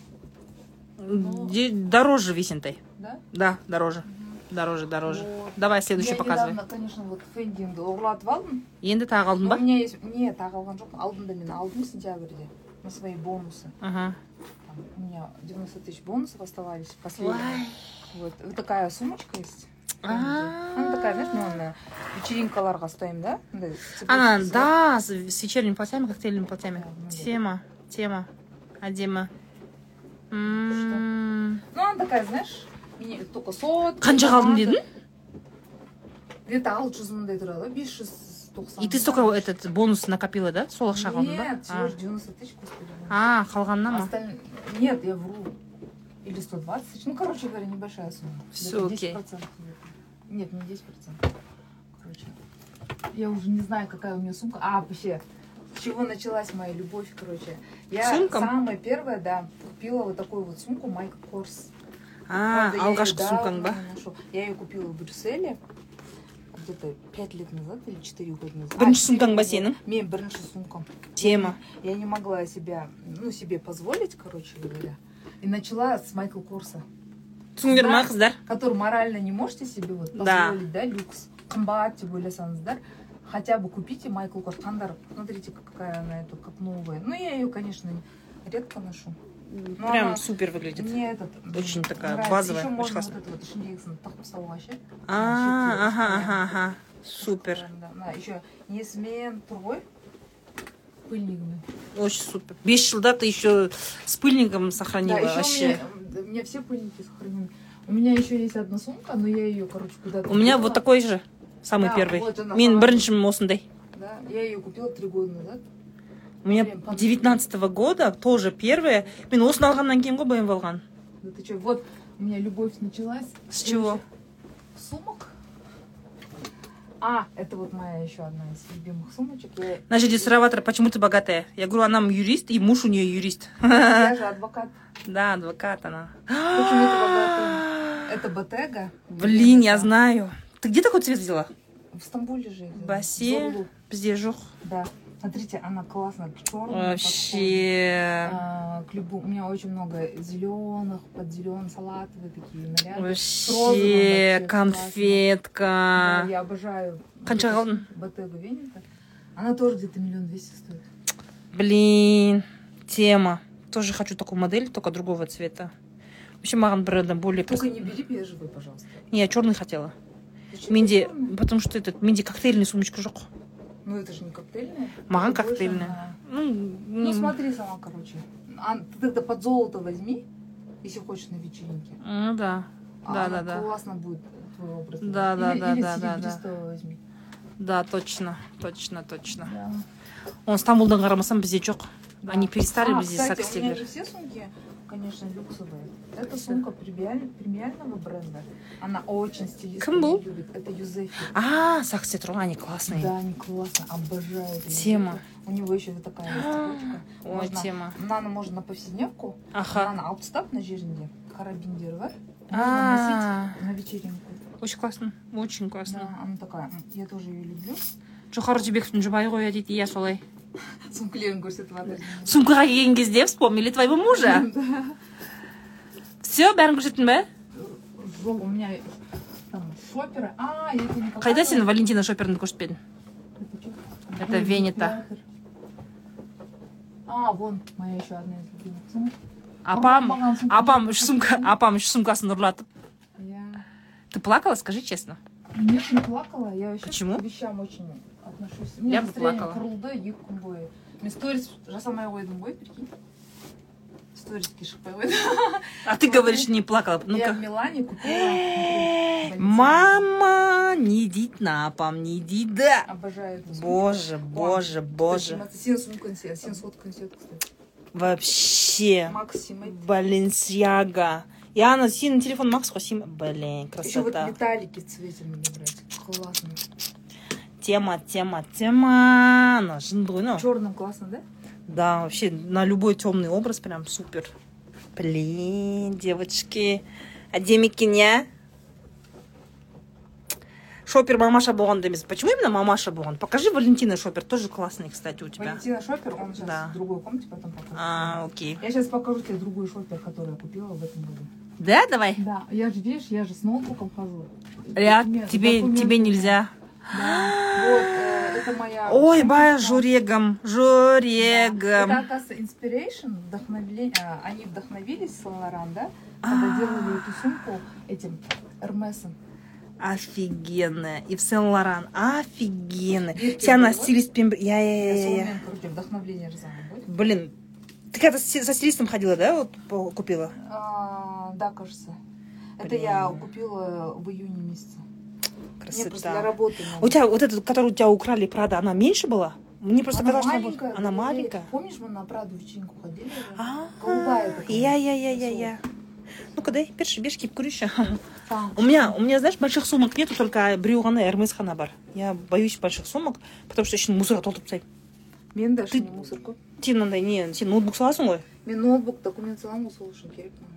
Де- Дороже Висентай. да? Да, дороже. Дороже, дороже. Вот. Давай следующий я показывай. недавно, конечно, вот фендинді ұрлатып алдым. Енді тағы алдың Но ба? у меня есть... Нет, тағылған жоқ. Алдым да мен алдым сентябрьде. На свои бонусы. Ага. Там у меня 90 тысяч бонусов оставались. Последние. Вот. вот такая сумочка есть. Она такая, знаешь, ну, на вечеринкаларға ұстаймын, да? Андай А, цепочкасы бар. да, с вечерними платьями, коктейльными платьями. Тема, тема. Адема. М, Ну, она такая, знаешь, мини- только сот. Қаншаға алдың дедің? Где-то алты жүз мыңдай тұрады, бес жүз тоқсан. И ты столько этот бонус накопила, да? Сол ақшаға алдың ба? Нет, всего лишь 90 тысяч, господи. А, қалғанына ма? Нет, я вру. Или 120 тысяч. Ну, короче говоря, небольшая сумма. Всё, Где-то окей. 10% где-то. Нет, не 10%. Короче. Я уже не знаю, какая у меня сумка. А, вообще, с чего началась моя любовь, короче. Я Сумкам? самая первая, да, купила вот такую вот сумку Майк Корс. А, Правда, я её алғашқы давно сумкаң ба? не ношу. Я ее купила в Брюсселе где-то 5 лет назад или 4 года назад. Бірінші четыре сумкаң ба года. сенің? Мен бірінші сумкам. Тема. Я не могла себя, ну, себе позволить, короче говоря. И начала с Майкл Корса, түсіндіңдер ма Да. қыздар который морально не можете себе вот Да. позволить, да, люкс. Қымбат деп ойласаңыздар, хотя бы купите Майкл Корс. Қандар, смотрите, какая она это, как новая. Ну, я ее, конечно, редко ношу. Ну, прям она- супер выглядит Мне этот Очень такая нравится. базовая, Еще очень можно классно. вот это вот ішіндегісін тақып салуға ше. а ага ага ага супер Да, еще несімен тұр ғой пыльнигімен. очень супер бес жылда ты еще с пыльником сохранила Да, еще вообще у меня, у меня все пыльники сохранены. У меня еще есть одна сумка, но я ее, короче, куда-то. у меня купила. вот такой же самый Да, первый вот она, мен она. біріншім осындай Да, я ее купила три года назад. у меня Блин, пан- 19 года тоже первая мен осыны алғаннан кейін ғой бмв алған Да ты что, вот у меня любовь началась. с чего Сумок. А, это вот моя еще одна из любимых сумочек. Я, На жерде сұрап жатыр почему ты богатая я говорю анам юрист и муж у нее юрист я же адвокат. да адвокат она Почему это богатая? Это Ботега. блин я знаю ты где такой цвет взяла В Стамбуле же. Басе. Бізде жоқ Да. Смотрите, она классная, черная. вообще к любу... У меня очень много зеленых, под зеленый салатовые такие наряды. вообще Да, конфетка я обожаю. Қалдың? Ботегу Венета. Она тоже где-то миллион двести стоит. блин тема тоже хочу такую модель только другого цвета вообще маған бір адам более Только не бери бежевый, пожалуйста. не я черный хотела менде черный? потому что этот менде коктейльный сумочка жоқ Ну это же не коктейльная. маған коктейльная на- ну, Ну смотри сама, короче. А, ты тогда под золото возьми, если хочешь на вечеринке. ну да А Да, да, да. Классно будет твой образ. Да, да, или, да, или да, да, да. возьми. да точно точно точно Да. он стамбулдан қарамасам бізде жоқ Да. они перестали а, бізде кстати, у меня же все сумки, конечно, люксовые. Это сумка премиаль- премиального бренда. Она очень стилистка. Кім бұл? её любит. Это Юзефи. а сакс цветру они классные Да, они классно, обожаю. эту Тема. Юзефи. У него еще вот такая есть цепочка. ой Можно- тема Мынаны можно на повседневку. аха Мынаны алып тастап мына жерінде карабиндері бар. Можно носить а на вечеринку. очень классно очень Да, классно она такая. м, Я тоже ее люблю. жоғары жібековтің жұбайы ғой иә дейді иә солай Сумкалерін көрсетіп жатыр. сумкаға келген кезде вспомнили твоего мужа Да. все бәрін көрсеттің бе Жоқ, у меня там шоперы. А, я тебе не қайда сен показывала. валентина шоперді көрсетпедің Это чё? Это Блин, Венета. театр. А, вон моя еще одна из любимых сумок. апам маған сумка апам не үш сумка апам үш сумкасын ұрлатып Я ты плакала скажи честно не очень плакала, я вообще Почему? к вещам очень отношусь. Я Мне бы настроение плакала. құрылды екі күн бойы. Мен сторис жасамай қойдым ғой, прикинь. Сториске шықпай қойдым. а ты говоришь не плакала Я в ну-ка Милане купила. мама не дейді апам не дейді Обожаю эту сумку. боже боже боже Кстати, сен сумканы сен, сен сотканы сен, кстати. вообще Максимайт. баленсиага и ана сенің телефон макс қой сен блин Еще вот красота металлики цвете надо брать. Классно. тема тема тема ана жынды ғой мынау Черным классно, да? Да, вообще на любой темный образ прям супер. Блин, девочки. екен иә шопер мамаша емес почему именно мамаша болған покажи валентина шопер тоже классный кстати у тебя Валентина Шопер, он сейчас Да. в другой комнате, потом покажу. а окей Я сейчас покажу тебе другой шопер, который я купила в этом году. да давай Да, я же, видишь, я же с ноутбуком хожу. Документ- тебе документы. тебе нельзя Да. Вот, э, это моя... ой бая сумочка. журегом Да. Это, журегом оказывается, inspiration, вдохновление. а, Они вдохновились, Сен-Лоран, да? Когда А. делали эту сумку этим Эрмесом. офигенная и в сен лоран офигенная стилистпен бір- иә иә Я иә сонымен, короче, вдохновление блин ты когда со стилистом ходила да вот купила А, Да, кажется. Это я купила в июне месяце Мне просто для красота работы. надо. у тебя вот эта которую у тебя украли прада она меньше была мне просто Она казалось что она маленькая. будет- она галерея. маленькая Помнишь, мы на Праду вечеринку ходили? же? а Голубая такая. я я я я я ну-ка дай берші берші киіп көрейінші Там. у меня у меня знаешь больших сумок нету только біреу ғана эрмес ғана бар я боюсь больших сумок потому что ішін мусорға толтырып тастаймын Мен даже Ты- не мусорку. сен мынандай не сен ноутбук саласың ғой Мен ноутбук документ саламын ғой, сол үшін керек маған.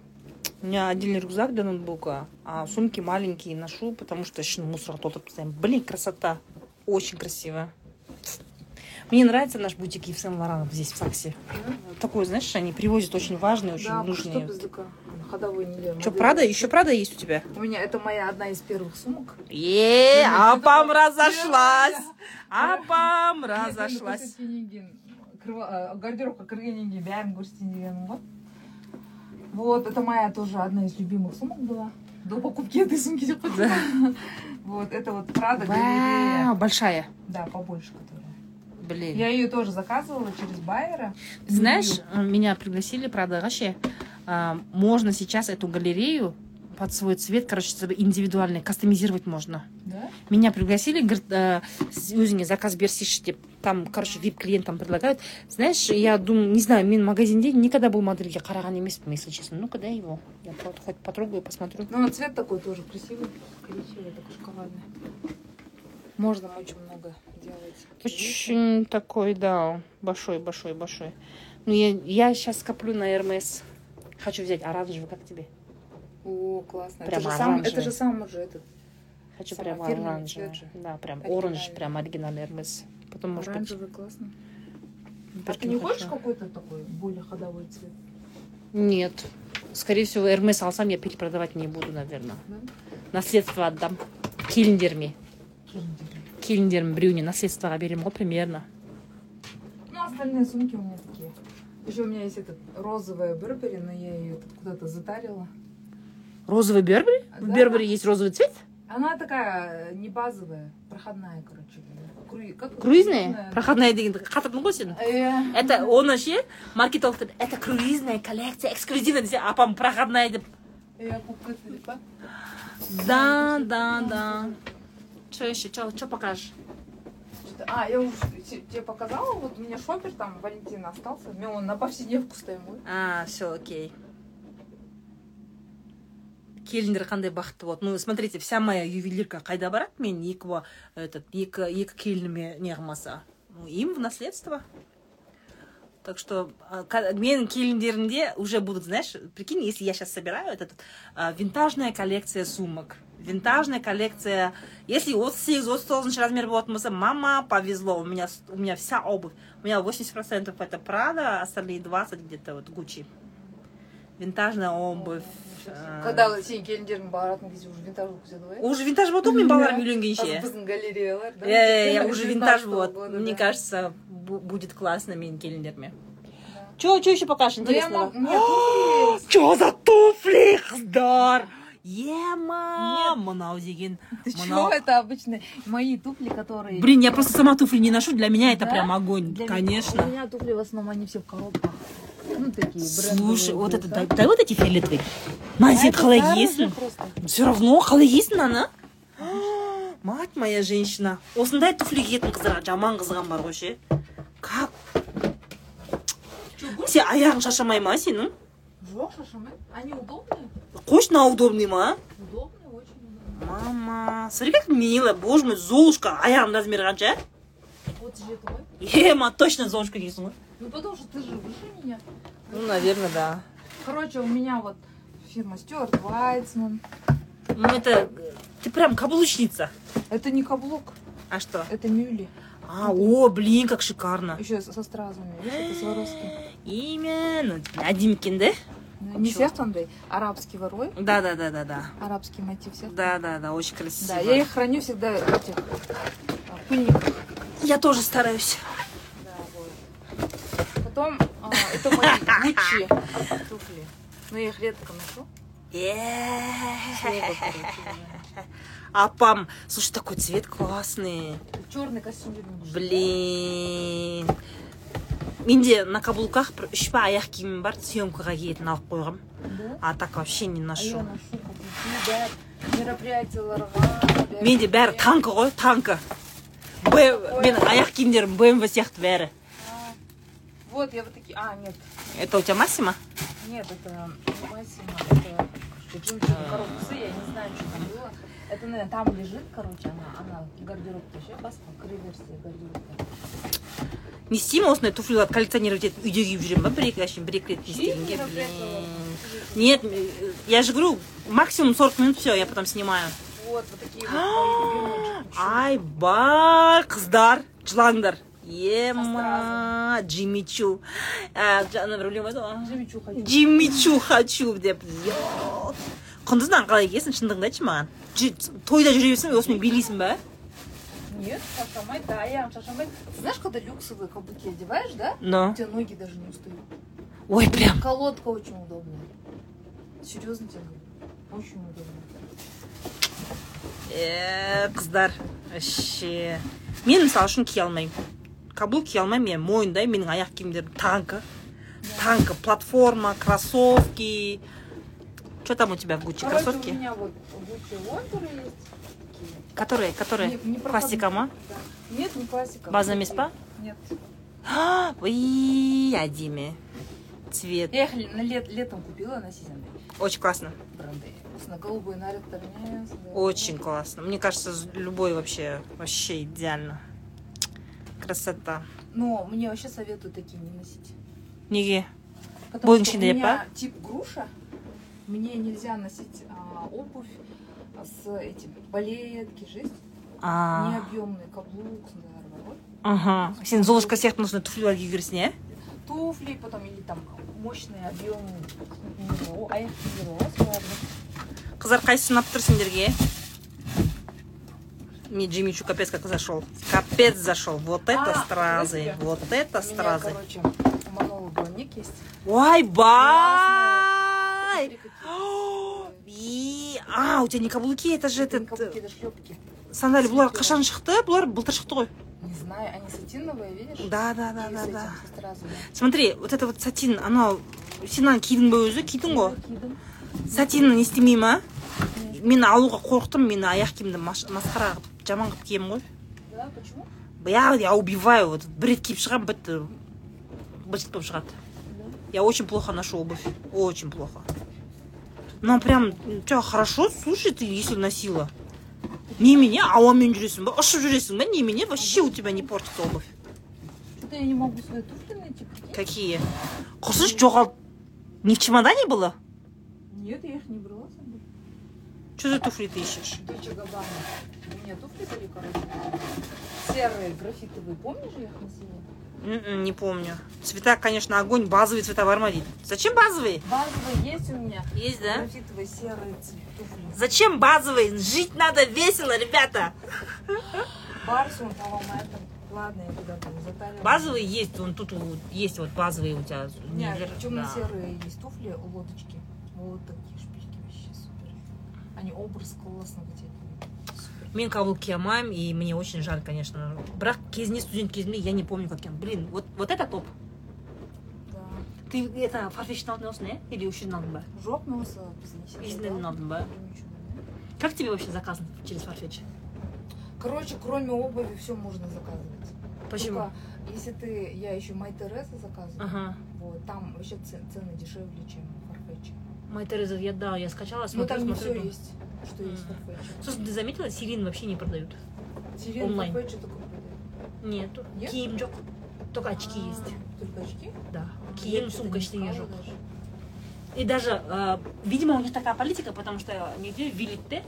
У меня отдельный рюкзак для ноутбука, а сумки маленькие ношу, потому что еще мусор толтырып тастаймын. Блин, красота. Очень красиво. Мне нравится наш бутик Ев Сен Лоран здесь, в Саксе. Такой, знаешь, они привозят очень важные, очень Да, нужные. что без ДК? Ходовой не Что, Прада? Еще Прада есть у тебя? У меня это моя одна из первых сумок. Е, Блин, апам это- разошлась. Я- Апам Мен разошлась. көрсеткеннен кейін, кіріп- ә, гардеробқа кіргеннен Вот, это моя тоже одна из любимых сумок была. До покупки этой сумки деп қойсам. Вот, это вот Прада галерея. Большая. Да, побольше которая. Блин. Я ее тоже заказывала через Байера. Знаешь, меня пригласили, правда, вообще, а, можно сейчас эту галерею под свой цвет, короче, индивидуальный, кастомизировать можно. Да? Меня пригласили, говорит, э, с- өзіңе заказ берсейші деп там короче вип клиентам предлагают знаешь я думаю не знаю мен магазинде никогда бұл модельге қараған емеспін если честно ну-ка дай его я просто хоть потрогаю посмотрю Ну, цвет такой тоже красивый. Коричневый, такой шоколадный. Можно очень много делать. Очень такой, да, большой, большой, большой. Ну, я, я сейчас коплю на РМС. Хочу взять оранжевый, как тебе? О, классно. Прям это, же сам, это оранжевый. же сам уже этот. Хочу Сама прям фирменный оранжевый. цвет же. Да, прям Оригинальный. оранж, прям оригинальный РМС. Потом, может быть, Оранжевый классно. А Биркин ты не хочешь хочу. какой-то такой более ходовой цвет? Нет. Скорее всего, РМС алсам я перепродавать не буду, наверное. Да? Наследство отдам. Келіндерме. Кендер. Келіндерім біреуіне наследствоға беремін ғой примерно. Ну, остальные сумки у меня такие. Еще у меня есть этот розовая Бербери, но я ее тут куда-то затарила. Розовый Бербери? В Да. Бербери есть розовый цвет? Она такая э, не базовая, проходная, короче. Круи- как Круизная? Проходная дегенді қатырдың ғой сен? Э, Это оны ше маркетологтар это круизная коллекция эксклюзивная десе апам проходная деп деп па? да да да что еще что покажешь А, я уже те- тебе показала, вот у меня шопер там, Валентин остался, мне он на повседневку стоит мой. а все окей келіндер қандай бақытты болады ну смотрите вся моя ювелирка қайда барады мен екі ба- этот екі екі келініме не қылмаса ну, им в наследство так что а, ка- менің келіндерімде уже будут знаешь прикинь если я сейчас собираю этот а, винтажная коллекция сумок винтажная коллекция если 38 39 размер болатын болса мама повезло у меня с- у меня вся обувь у меня 80% это Прада остальные 20 где-то вот Гуччи винтажная обувь а, Когда сен келіндерің баратын кезде уже винтаж болып кетеді ғой уже винтаж болады ғой мен балаларым үйленгенше біздің галереялар да? иә иә иә уже винтаж 19 вот года, мне да. кажется бу- будет классно менің келіндеріме Да. че че еще покажешь Ну, я интересного мог- нет, туфли есть. че за туфли қыздар ема мынау деген Ты чё, мынау это обычные мои туфли, которые... блин я просто сама туфли не ношу для меня это Да? прям огонь Для меня- конечно У меня туфли в основном, они все в коробках. Ну, такие брендовые. слушай вот это да. дай, дай вот эти фиолетовые А қалай это просто. все равно қалай киесің ана мать моя женщина осындай туфли киетін қыздарға жаман қызығам бар ғой ше как сен аяғың шаршамай ма сенің Жоқ, шашамай. Они удобные? қойшы мынау удобный ма Удобные, очень удобные. мама смотри как мило боже мой золушка аяғымның размері қанша Вот же это мой. ема точно золушка кисің ғой Ну, потому что ты же выше меня. ну наверное да Короче, у меня вот фирма Стюарт Вайцман. ну это ты прям каблучница Это не каблук, а что это мюли. а о блин как шикарно Еще со стразами. Видишь, это Сваровский. именно әдемі екен да Ну, Не сефтондай, арабский ворой. да да да да да Арабский мотив сефтон. да да да очень красиво Да, я их храню всегда в этих а, пыльниках. Я тоже стараюсь Да, вот. Потом а, это мои Гуччи туфли. Но я их редко ношу. Да. апам слушай такой цвет классный Черный костюм видно. блин менде на каблуках үш па аяқ киімім бар съемкаға киетін алып а так вообще не А ношу мероприятияларға. менде бәрі танкі ғой танкі Б менің аяқ киімдерім бмв сияқты бәрі А, Вот, я вот такие. А, нет. это у тебя массима Нет, это не Массимо, это короче, жемчужные коробцы, я не знаю, что там было. Это, наверное, там лежит, короче, она, она гардеробта ше, басқа кіреберісте гардеробта. не істеймін осындай туфлиларды коллекционировать етіп үйде киіп жүремін ба бір екі әшейін бір екі рет киістегенге Именно блин поэтому. нет э, я же говорю максимум 40 минут все я потом снимаю Вот, вот такие вот мои любимые джинсы. айбай қыздар жылаңдар ема джимми чу ә, жаңа өлең бар ғой Джимми Чу хочу. джимми чу хочу деп құндыздан қалай киесің шындығыңды айтшы маған тойда жүре берсең осымен билейсің ба Нет, шашамай, да, я шашамай. Ты знаешь, когда люксовые каблуки одеваешь, да? У но тебя ноги даже не устают. ой прям Колодка очень удобная. Серьезно тебе говорю. Очень удобно. Э, қыздар вообще мен мысалы үшін кие алмаймын каблук кие алмаймын мен мойындаймын менің аяқ киімдерім танкі танкі платформа кроссовки что там у тебя в Гуччи Короче, кроссовки у меня вот Гуччи Лонтеры есть. Такие. которые которые Не- не проходные. классика ма Да. Нет, не классика. База Вот емес такие. па? Нет. Ой, әдемі цвет Я их на лет, летом купила на Сизенде. очень классно Бренды. осындай голубой нарядтармен сондай Очень классно. Мне кажется, любой вообще, вообще идеально. Красота. но мне вообще советую такие не носить Неге? Потому Бойың что у ішінде, меня тип груша, мне нельзя носить а, обувь с этим балетки, жесть, А, необъемный каблук, сондай бар ғой. ага. Сен золушка сияқты осындай туфлилар киіп жүрсің иә туфли, потом или там мощный объем, о, аяқ киімдер бар ғой, соларды. қыздар қайсысы ұнап тұр сендерге мне Джимми Чу капец как зашел капец зашел вот это А, стразы подожди. вот это У меня, стразы короче, у Манолы двойник есть. ой Смотри, бай какие И- а у тебя не каблуки это же Это не этот каблуки, это шлепки. сандали бұлар қашан шықты бұлар былтыр шықты ғой Не знаю, они сатиновые, видишь? да да да И да с да этим, со стразами. смотри вот это вот сатин анау сен ана кидің бе өзі кидің ғой Кидым. сатинін не істемей ма мен алуға қорықтым мен аяқ киімді маш- масқара қылып жаман қылып киемін ғой Да, почему? я я убиваю вот бір рет киіп шығамын бітті быт болып шығады Да. я очень плохо ношу обувь очень плохо ну прям у тебя хорошо слушай ты если носила немене ауамен жүресің ба ұшып жүресің ба немене вообще у тебя не портится обувь Что-то я не могу свои туфли найти. прикинь. какие құрсыншы жоғалт не в чемодане было Нет, я их не брала с собой. что за туфли ты ищешь Дольче Габбана. У меня туфли были, короче. Серые, графитовые. Помнишь, я их носила? М-м, не помню цвета конечно огонь базовые цвета в армаде зачем базовые Базовые есть у меня. есть да Графитовые серые туфли. зачем базовые жить надо весело ребята Барс, он, по-моему, это... Ладно, я туда буду затаривать. Базовые есть, вон тут есть вот базовые у тебя. Нет, Нивер, да. темно-серые есть туфли, лодочки. Вот такие шпильки вообще супер Они образ классно вытягивают. Супер. мен каблук кие алмаймын и мне очень жаль конечно бірақ кезінде студент кезімде я не помню как киемін блин вот вот это топ Да. ты это фарфештен алдың осыны иә или үшінен алдың ба Жоп носа бизнесе. Изінен алдың ба как тебе вообще заказ через фарфетч Короче, кроме обуви все можно заказывать. почему Только если ты, я еще Май Тереза заказываю, ага вот, там вообще це- цены дешевле, чем в Farfetch. моя Тереза я да я скачала Но смотрю там не смотрю все думаю, есть, что есть в М. Farfetch. слушай ты заметила сирин вообще не продают Сирен в онлайн. Farfetch только продают. нету Нет? киім жоқ только очки А, есть Только очки? да Я киім что-то сумка не ештеңе искала жоқ даже. И даже, э, видимо, у них такая политика, потому что неде вилетте,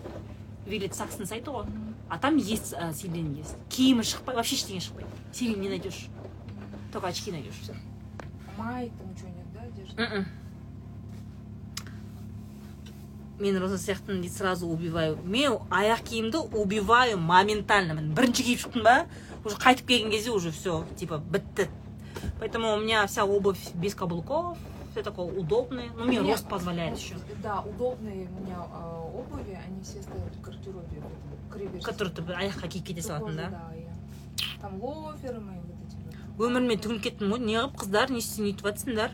вилет сакстың сайты ғой а там есть э, сирен есть киімі шықпай вообще ештеңе шықпайды сирен не найдешь только очки найдешь все Май, там ничего нет, да, одежды? мен роза сияқтымын дейді сразу убиваю мен аяқ киімді убиваю моментально мен бірінші киіп шықтым ба уже қайтып келген кезде уже все типа бітті поэтому у меня вся обувь без каблуков все такое удобное ну мне Нет, рост позволяет вот, еще Да, удобные у меня а, обуви, они все стоят в гардеробе, в этом, к реверсу. который ты аяққа киіп кете салатын да Да, я. Там лоферы мои вот эти вот. өміріме түгіліп кеттім ғой неғып қыздар не істейін өйтіп жатсыңдар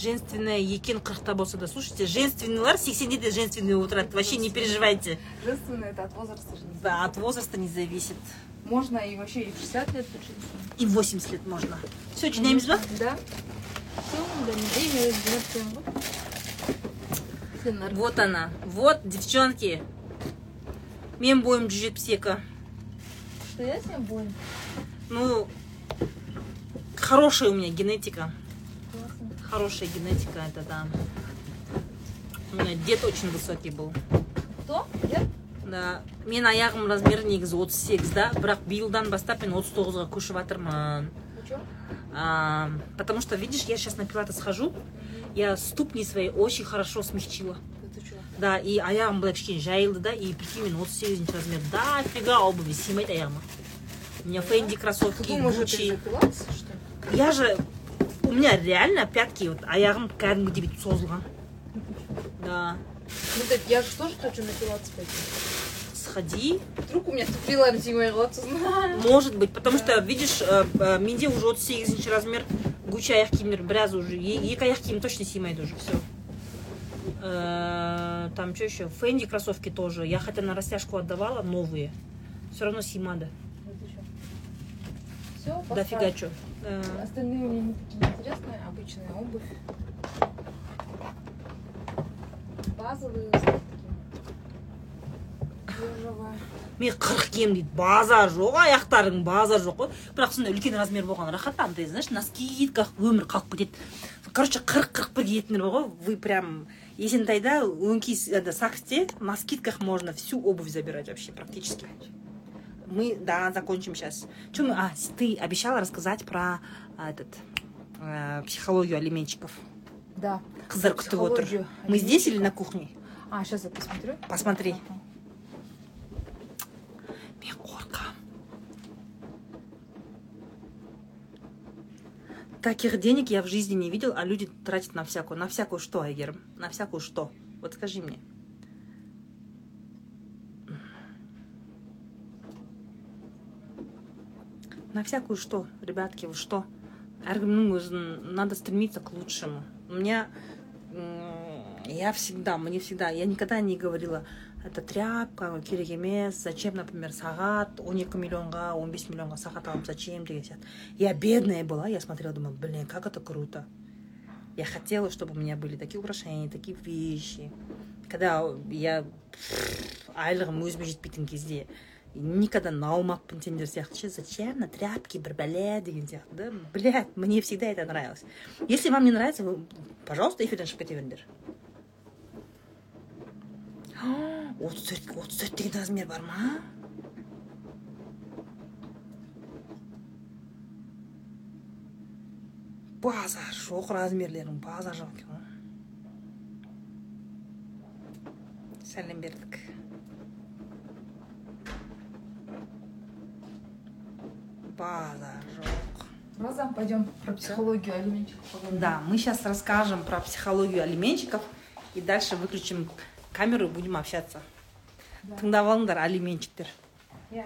женственная екен қырықта болса да слушайте женственныйлар сексенде де женственный болып отырады вообще не переживайте. Женственное это от возраста же. не да от возраста не зависит. Можно и вообще и в 60 лет быть и в 80 лет можно. Все жинаймыз ба Да. Время вот. она. Вот девчонки. Мен бойым жүз жетпіс екі Что я с ним больно? ну хорошая у меня генетика. хорошая генетика это да у меня дед очень высокий был Кто? Я? да мен аяғым размері негізі отыз сегіз да бірақ биылдан бастап мен отыз тоғызға көшіп жатырмын Ну чё? А, потому что видишь я сейчас на пилатес хожу я ступни свои очень хорошо смягчила Это чё? да и аяғым былай кішкене жайылды да и прикинь мен отыз сегізінші размер дофига обуви симайды аяғыма у меня фэнди Ты кроссовки думаешь, это гуччи из-за пилатеса, что ли? я же у меня реально пятки вот аяғым кәдімгідей бүйтіп созылған да Ну так я же тоже хочу на пилатес пойти. сходи Вдруг у меня туфлилар зимой қалады сосын. может быть потому что видишь э, э, менде уже отыз сегізінші размер гуччи аяқ киімдер біраз уже е- екі аяқ киім точно симайды уже все там что еще фэнди кроссовки тоже я хотя на растяжку отдавала новые все равно симада Все, дофига что Остальные у меня не такие интересные, обычная обувь. базовые мен қырық киемін дейді база жоқ аяқтарың база жоқ қой. Бірақ сондай үлкен размер болған рахат андай знаешь на скидках өмір қалып кетеді. Короче қырық қырық бір киетіндер бар ғой вы прям есентайда өңкей это саксте на скидках можно всю обувь забирать вообще практически. Мы да закончим сейчас что мы а ты обещала рассказать про а, этот э, психологию алименщиков? Да. Күтіп отыр мы здесь или на кухне? А сейчас я посмотрю. Посмотри. Мен қорқам таких денег я в жизни не видел а люди тратят на всякую. На всякую что айгерім на всякую что? Вот скажи мне на всякую что ребятки вы что? Әркімнің надо стремиться к лучшему. У меня я всегда мне всегда я никогда не говорила это тряпка керек емес зачем например сағат 12 миллионға 15 миллионға сағат аламын зачем деген сияқты я бедная была я смотрела думаю блин как это круто. Я хотела чтобы у меня были такие украшения такие вещи. Когда я айлығым өзіме жетпейтін кезде никогда наумаппын сендер сияқты ше зачем? На тряпки бір бәле деген сияқты да блядь мне всегда это нравилось. Если вам не нравится вы пожалуйста эфирден шығып кете беріңдер отыз төрт отыз төрт деген размер бар ма базар жоқ размерлерің базар жоқ екен ғой сәлем бердік жоқ Роза, пойдем про психологию алименщиков поговорим. Да, мы сейчас расскажем про психологию алименщиков и дальше выключим камеру и будем общаться. Да. тыңдап алименщиктер Я.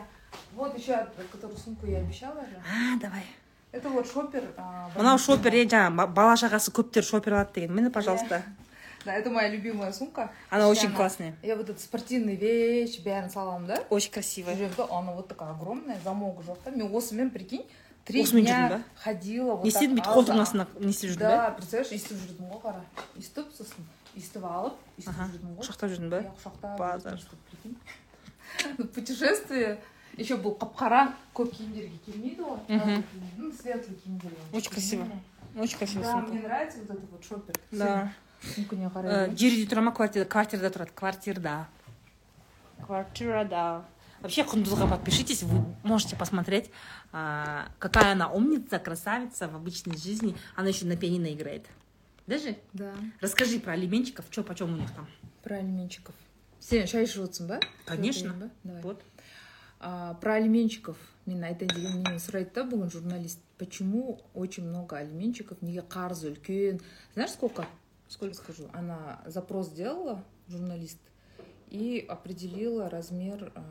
Вот еще которую сумку я обещала же. а давай Это вот шопер. а, мынау шопер иә жаңағы ба- бала шағасы көптер шопер алады деген міне пожалуйста Да, это моя любимая сумка. она Я очень на- классная Я вот этот спортивный вещь, бәрін саламын да. очень красивая жүректі она вот такая огромная замок жоқ та мен осымен прикинь три Осымен дня жүрдің ба? ходила вот не істедің бүйтіп так қолтығың алды. астына не істеп жүрдің да ба представляешь өйстіп жүрдім ғой қара өйстіп сосын өйстіп алып өйстіп аха жүрдім ғой құшақтап жүрдің ба иә құшақтап Базар. жүрдім, өйстіп, прикинь. Ну, путешествие еще бұл қап қара көп киімдерге келмейді ғой Мгм. Таза киім, ну, светлый киімдерге Очень красиво. очень красивая да сумка мне нравится вот этот вот шопер да сумкіне Э, қарай жер үйде тұра ма квартирада квартирада тұрады квартирада квартирада Вообще, Хундузга, подпишитесь, вы можете посмотреть, а, какая она умница, красавица в обычной жизни. Она еще на пианино играет. Даже? да Расскажи про алименщиков, что почем у них там. про алименщиков сен шай ішіп отырсың ба Конечно. Ба? Давай. Вот. А, про алименщиков мен айтайын деген менен сұрайды да бүгін журналист почему очень много алименщиков неге қарызы үлкен знаешь сколько сколько скажу она запрос сделала журналист и определила размер а,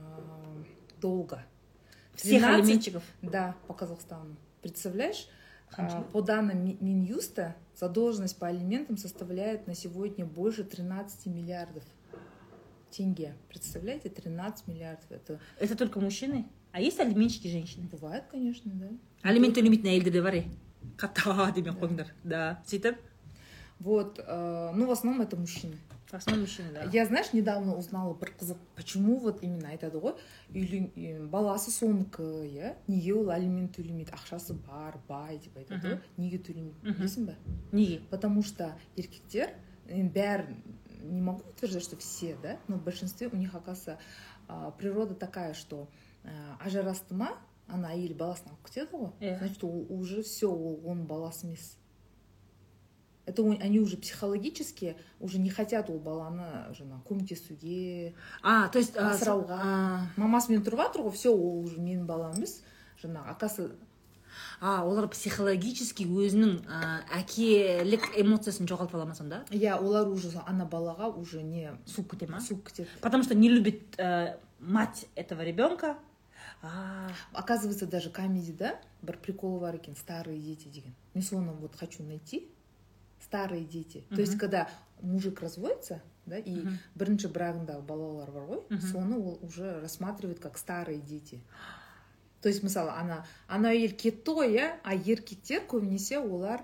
долга Всех 13 алименщиков. да по казахстану представляешь А, Қанша? по данным Ми- минюста задолженность по алиментам составляет на сегодня больше 13 миллиардов тенге представляете 13 миллиардов это Это только мужчины? А есть алименщики женщины? Бывает, конечно, да. Алимент төлемейтін әйелдер де бар е қата демен қойыңдар да сөйтіп Вот, э, ну, в основном это мужчины. в основном мужчины да. Я, знаешь, недавно узнала бір қызық, почему вот именно айтады ғой үйлен баласы соныкі иә неге ол алимент төлемейді ақшасы бар бай деп айтады ғой неге төлемейді білесің ба неге потому что еркектер бәрі не могу утверждать что все да но в большинстве у них оказывается природа такая что а, ажырасты ма ана әйел баласын алып кетеді ғой значит ол уже все ол оның баласы емес это он- они уже психологически уже не хотят ол баланы жаңағы көмектесуге а то есть асырауға а, мамасымен тұрып жатыр ғой все ол уже менің балам емес жаңағы оказывается а олар психологически өзінің а, әкелік эмоциясын жоғалтып ала ма сонда иә олар уже ана балаға уже не суып кете ма? суып кетеді потому что не любит э, мать этого ребенка а, оказывается даже комедияда бір прикол бар екен старые дети деген. Мен соны вот хочу найти старые дети. То есть когда мужик разводится да и бірінші брагындағы балалар бар ғой соны ол уже рассматривает как старые дети. То есть мысалы ана ана әйел кетті ғой иә а еркектер көбінесе олар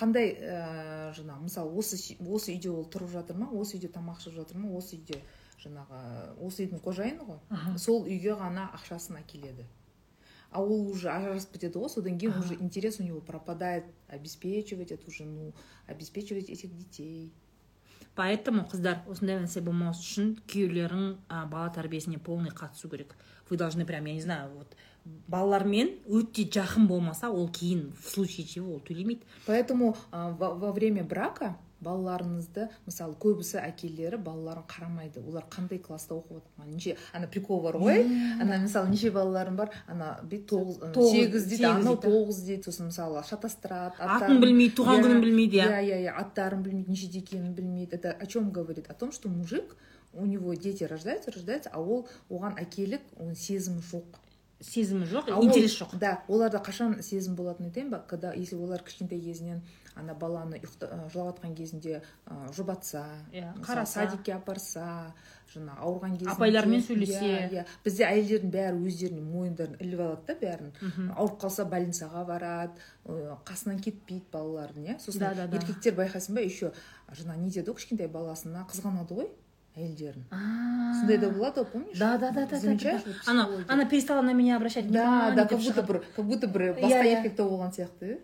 қандай ә, жаңағы мысалы осы осы үйде ол тұрып жатыр ма? Осы үйде тамақ ішіп жатыр ма? Осы үйде жаңағы осы үйдің қожайыны ғой сол үйге ғана ақшасын әкеледі. А ол уже ажырасып кетеді ғой содан кейін уже интерес у него пропадает обеспечивать эту жену обеспечивать этих детей. Поэтому қыздар осындай нәрсе болмас үшін күйеулерің а, бала тәрбиесіне полный қатысу керек. Вы должны прям я не знаю вот балалармен өте жақын болмаса ол кейін в случае чего ол төлемейді. Поэтому во время брака балаларыңызды мысалы көбісі әкелері балаларын қарамайды. Олар қандай класста оқып жатқан неше ана прикол бар ғой ана мысалы неше балаларым бар? Ана бүйтіп тоғыз сегіз дейді анау тоғыз дейді. Сосын мысалы шатастырады атын білмейді туған күнін білмейді иә. иә иә иә аттарын білмейді нешеде екенін білмейді. Это о чем говорит? О том что мужик у него дети рождаются рождаются а ол оған әкелік оның сезімі жоқ. Сезімі жоқ интерес жоқ. да оларда қашан сезім болатынын айтайын ба? Когда если олар кішкентай кезінен ана баланы жатқан кезінде ы, жұбатса Иә, қараса. садикке апарса жаңағы ауырған кезінде Апайлармен сөйлесе. иә. Иә бізде әйелдердің бәрі өздеріне мойындарын іліп алады да бәрін. Ауырып қалса больницаға барады қасынан кетпейді балалардың иә сосын Да, да, да. еркектер байқайсың ба еще жаңағы не деді? ғой кішкентай баласына қызғанады ғой әйелдерін. Сондай да болады ғой помнишь? Да да да да да замечаешь да она перестала на меня обращать да внимание да деп как будто бір как будто бір Иә, басқа иә. еркекте болған сияқты. Иә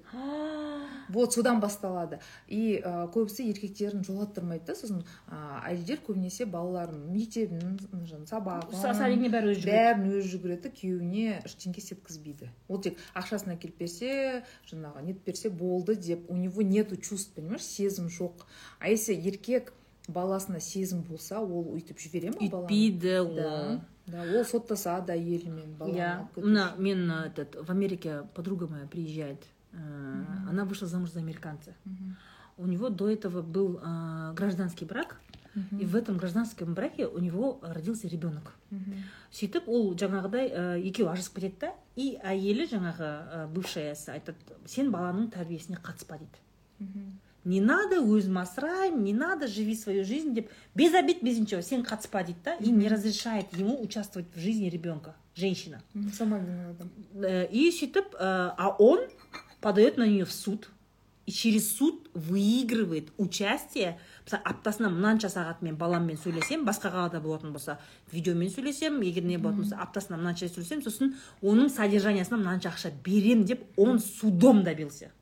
вот содан басталады. И ә, көбісі еркектерін жолаттырмайды да сосын ә, әйелдер көбінесе балаларын мектебін жаңағы сабағын бәрі өзі бәрін өзі жүгіреді да күйеуіне ештеңке істеткізбейді. Ол тек ақшасын әкеліп берсе жаңағы нетіп берсе болды деп у него нету чувств понимаешь сезім жоқ. А если еркек баласына сезім болса ол өйтіп жібере ма үйтпейді ол да да ол соттасады әйелімен баланы иә мына мен этот в америке подруга моя приезжает. Э, она вышла замуж за американца. Мгм. у него до этого был э, гражданский брак Мгм. и в этом гражданском браке у него родился ребенок. Мгм. сөйтіп ол жаңағыдай ә, екеуі ажырасып кетеді да и әйелі жаңағы ә, бывшаясы айтады сен баланың тәрбиесіне қатыспа дейді. Не надо өзім асыраймын не надо живи свою жизнь деп без обид без ничего сен қатыспа дейді да и не разрешает ему участвовать в жизни ребенка женщина. Сама виновата. Э, и сөйтіп а он подает на нее в суд и через суд выигрывает участие. Мысалы аптасына мынанша сағат мен баламмен сөйлесем басқа қалада болатын болса видеомен сөйлесем егер не болатын болса аптасына мынанша сөйлесем сосын оның содержаниясына мынанша ақша берем деп он судом добился.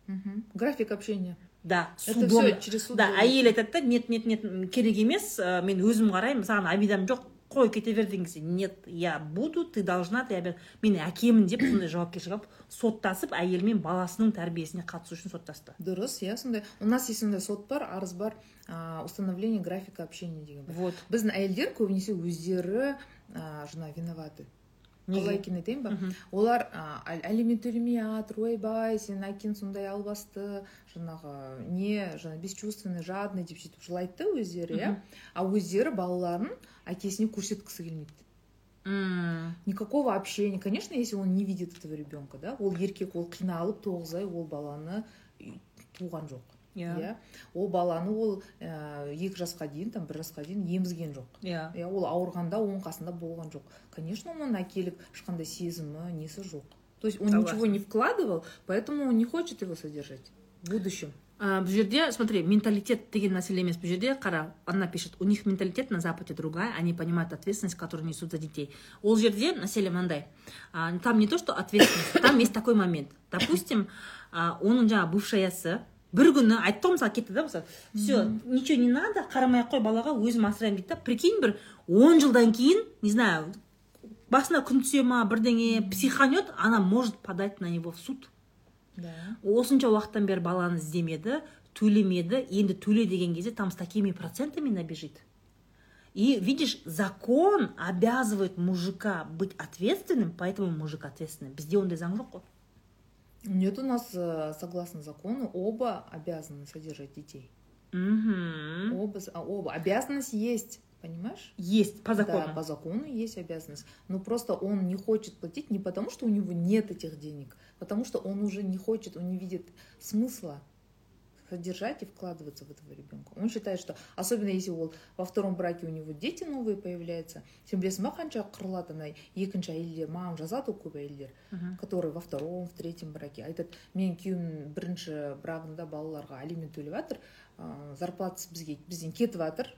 График общения. Да Это судом. всё через суд да әйел айтады да нет нет нет керек емес ә, мен өзім қараймын саған обидам жоқ қой кете бер деген кезде нет я буду ты должна ты мен әкемін деп сондай жауапкершілік алып соттасып әйел мен баласының тәрбиесіне қатысу үшін соттасты. Дұрыс иә сондай. У нас есть сондай сот бар арыз бар а, установление графика общения деген бар. Вот. Біздің әйелдер көбінесе өздері а, жаңағы виноваты. Қалай екенін айтайын ба олар әл- алимент төлемей жатыр ойбай сенің әкең сондай албасты жаңағы не жаңағы бесчувственный жадный деп сөйтіп жылайды да өздері иә? А өздері балаларын әкесіне көрсеткісі келмейді. М, никакого общения. Конечно если он не видит этого ребенка да ол еркек ол қиналып тоғыз ай ол баланы туған жоқ. Иә. иә. Ол баланы ол ә, екі жасқа дейін там бір жасқа дейін емізген жоқ. Иә. Иә ол ауырғанда оның қасында болған жоқ. Конечно оның әкелік ешқандай сезімі несі жоқ. То есть он Согласна. ничего не вкладывал поэтому он не хочет его содержать в будущем. Бұл жерде смотри менталитет деген мәселе емес бұл жерде қара она пишет у них менталитет на западе другая они понимают ответственность которую несут за детей. Ол жерде мәселе мынандай там не то что ответственность там есть такой момент. Допустим оның жаңағы бывшаясы бір күні айтты ғой мысалы кетті да мысалы все ничего не надо қарамай ақ қой балаға өзім асыраймын дейді да. Прикинь бір он жылдан кейін не знаю басына күн түсе ма бірдеңе психанет она может подать на него в суд. Да. Осынша уақыттан бері баланы іздемеді төлемеді енді төле деген кезде там с такими процентами набежит. И видишь закон обязывает мужика быть ответственным поэтому мужик ответственный. Бізде ондай заң жоқ қой нет у нас э, согласно закону оба обязаны содержать детей. Мхм оба а, оба. Обязанность есть понимаешь? Есть по закону. Да, по закону есть обязанность. Но просто он не хочет платить не потому, что у него нет этих денег, потому что он уже не хочет, он не видит смысла содержать и вкладываться в этого ребенка он считает что особенно если ол во втором браке у него дети новые появляются сен білесің ба қанша қырылады ана екінші әйелдер маған жазады ғой көп әйелдер которые во втором в третьем браке. Айтады менің күйеуімнің бірінші брагында балаларға алимент төлеп жатыр ыыы зарплатасы бізге бізден кетіп жатыр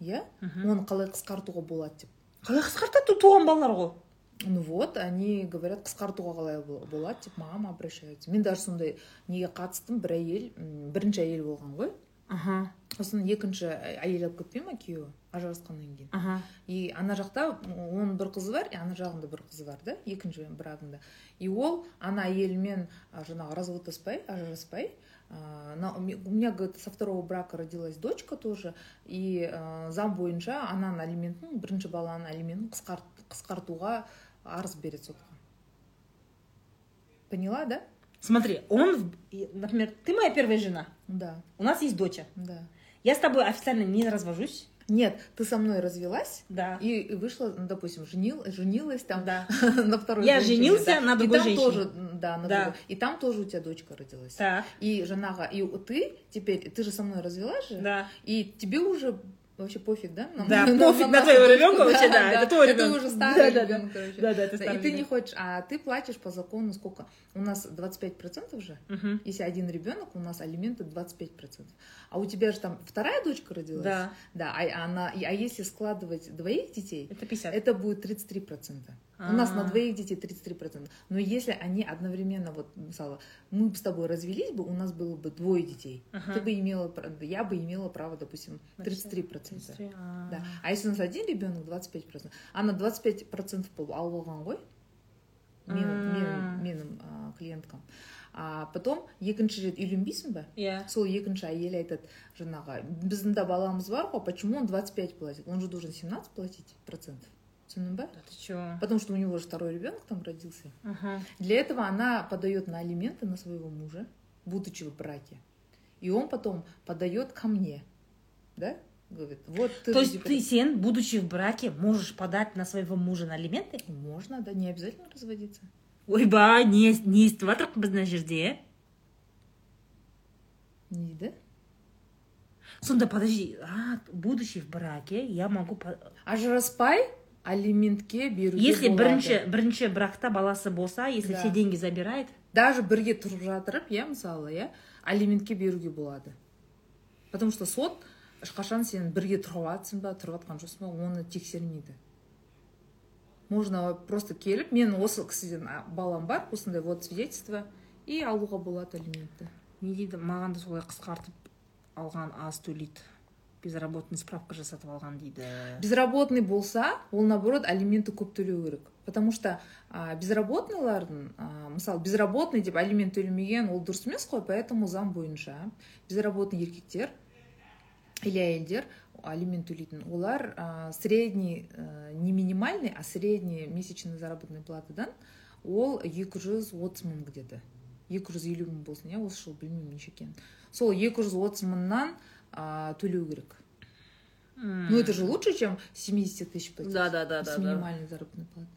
иә оны қалай қысқартуға болады деп қалай қысқартады туған балалар ғой ну вот они говорят қысқартуға қалай бол- болады деп маған обращаются мен даже сондай неге қатыстым бір әйел бірінші әйел болған ғой. Аха. Сосын екінші әйел алып кетпей ма күйеуі ажырасқаннан кейін? Аха. И ана жақта оның бір қызы бар и ана жағында бір қызы бар да екінші брагында и ол ана әйелімен жаңағы разводтаспай ажыраспай у ме- у меня говорит со второго брака родилась дочка тоже и заң бойынша ананың алиментін бірінші баланың алиментін қысқарт, қысқартуға арыз береді сотқа поняла да? Смотри он и, например ты моя первая жена. Да. У нас есть доча. Да. Я с тобой официально не развожусь. Нет ты со мной развелась да. и и вышла, ну, допустим, женил, женилась там да. на второй Я женщине, женился да. на И другой там женщине. тоже, да, на Да. другой. И там тоже у тебя дочка родилась. так. И жена, и ты теперь, ты же со мной развелась же, да. и тебе уже вообще пофиг, да? Да, пофиг на твоего ребенка вообще, да, это твой ребенок. уже старый Да, да, да. ребенок, короче. да да это Да, старый И ты не ребенок. хочешь, а ты платишь по закону сколько? У нас 25% же. Мгм. Если один ребенок, у нас алименты 25%. А у тебя же там вторая дочка родилась? да Да, а, она, а если складывать двоих детей, это 50 это будет 33%. У нас на А. двоих детей 33%. Но если они одновременно, вот, мысалы, мы бы с тобой развелись бы, у нас было бы двое детей. Ага. Ты бы имела, пр- я бы имела право, допустим, На 33%. 33, а. Да. А если у нас один ребенок, 25%. А на 25% болып алып алған ғой менің, М. менің, менің а, клиенткам а потом екінші рет үйленбейсің ба иә сол екінші әйел айтады жаңағы біздің де баламыз бар ғой почему он 25 платит он же должен 17 платить процентов түсіндің ба да ты чё потому что у него же второй ребенок там родился Ага. для этого она подает на алименты на своего мужа будучи в браке и он потом подает ко мне да говорит вот ты то есть типа, ты сен будучи в браке можешь подать на своего мужа на алименты можно да не обязательно разводиться ойбай не не естіп жатырмық біз мына жерде не дейді сонда подожди а, будучи в браке я могу по- ажыраспай Алиментке беруге если болады. бірінші бірінші бракта баласы болса если Да. все деньги забирает? Даже бірге тұрып жатырып иә мысалы иә алиментке беруге болады. Потому что сот ешқашан сен бірге тұрып ба тұрып жатқан жоқсың ба оны тексермейді. Можно просто келіп мен осы кісіден балам бар осындай вот свидетельство и алуға болады алиментті. Не дейді маған да солай қысқартып алған аз төлейді. Безработный справка жасатып алған дейді безработный болса ол наоборот алиментті көп төлеу керек потому что а, безработныйлардың а, мысалы безработный деп алимент төлемеген ол дұрыс емес қой поэтому заң бойынша. Безработный еркектер или әйелдер алимент төлейтін олар а, средний а, не минимальный а средний месячный заработная платадан ол 230 мың где то 250 мың болсын иә осы жыл білмеймін неше екенін сол 230 мыңнан а, төлеу керек ну это же лучше чем 70 тысяч платить да да да с да да. минимальной заработной платой.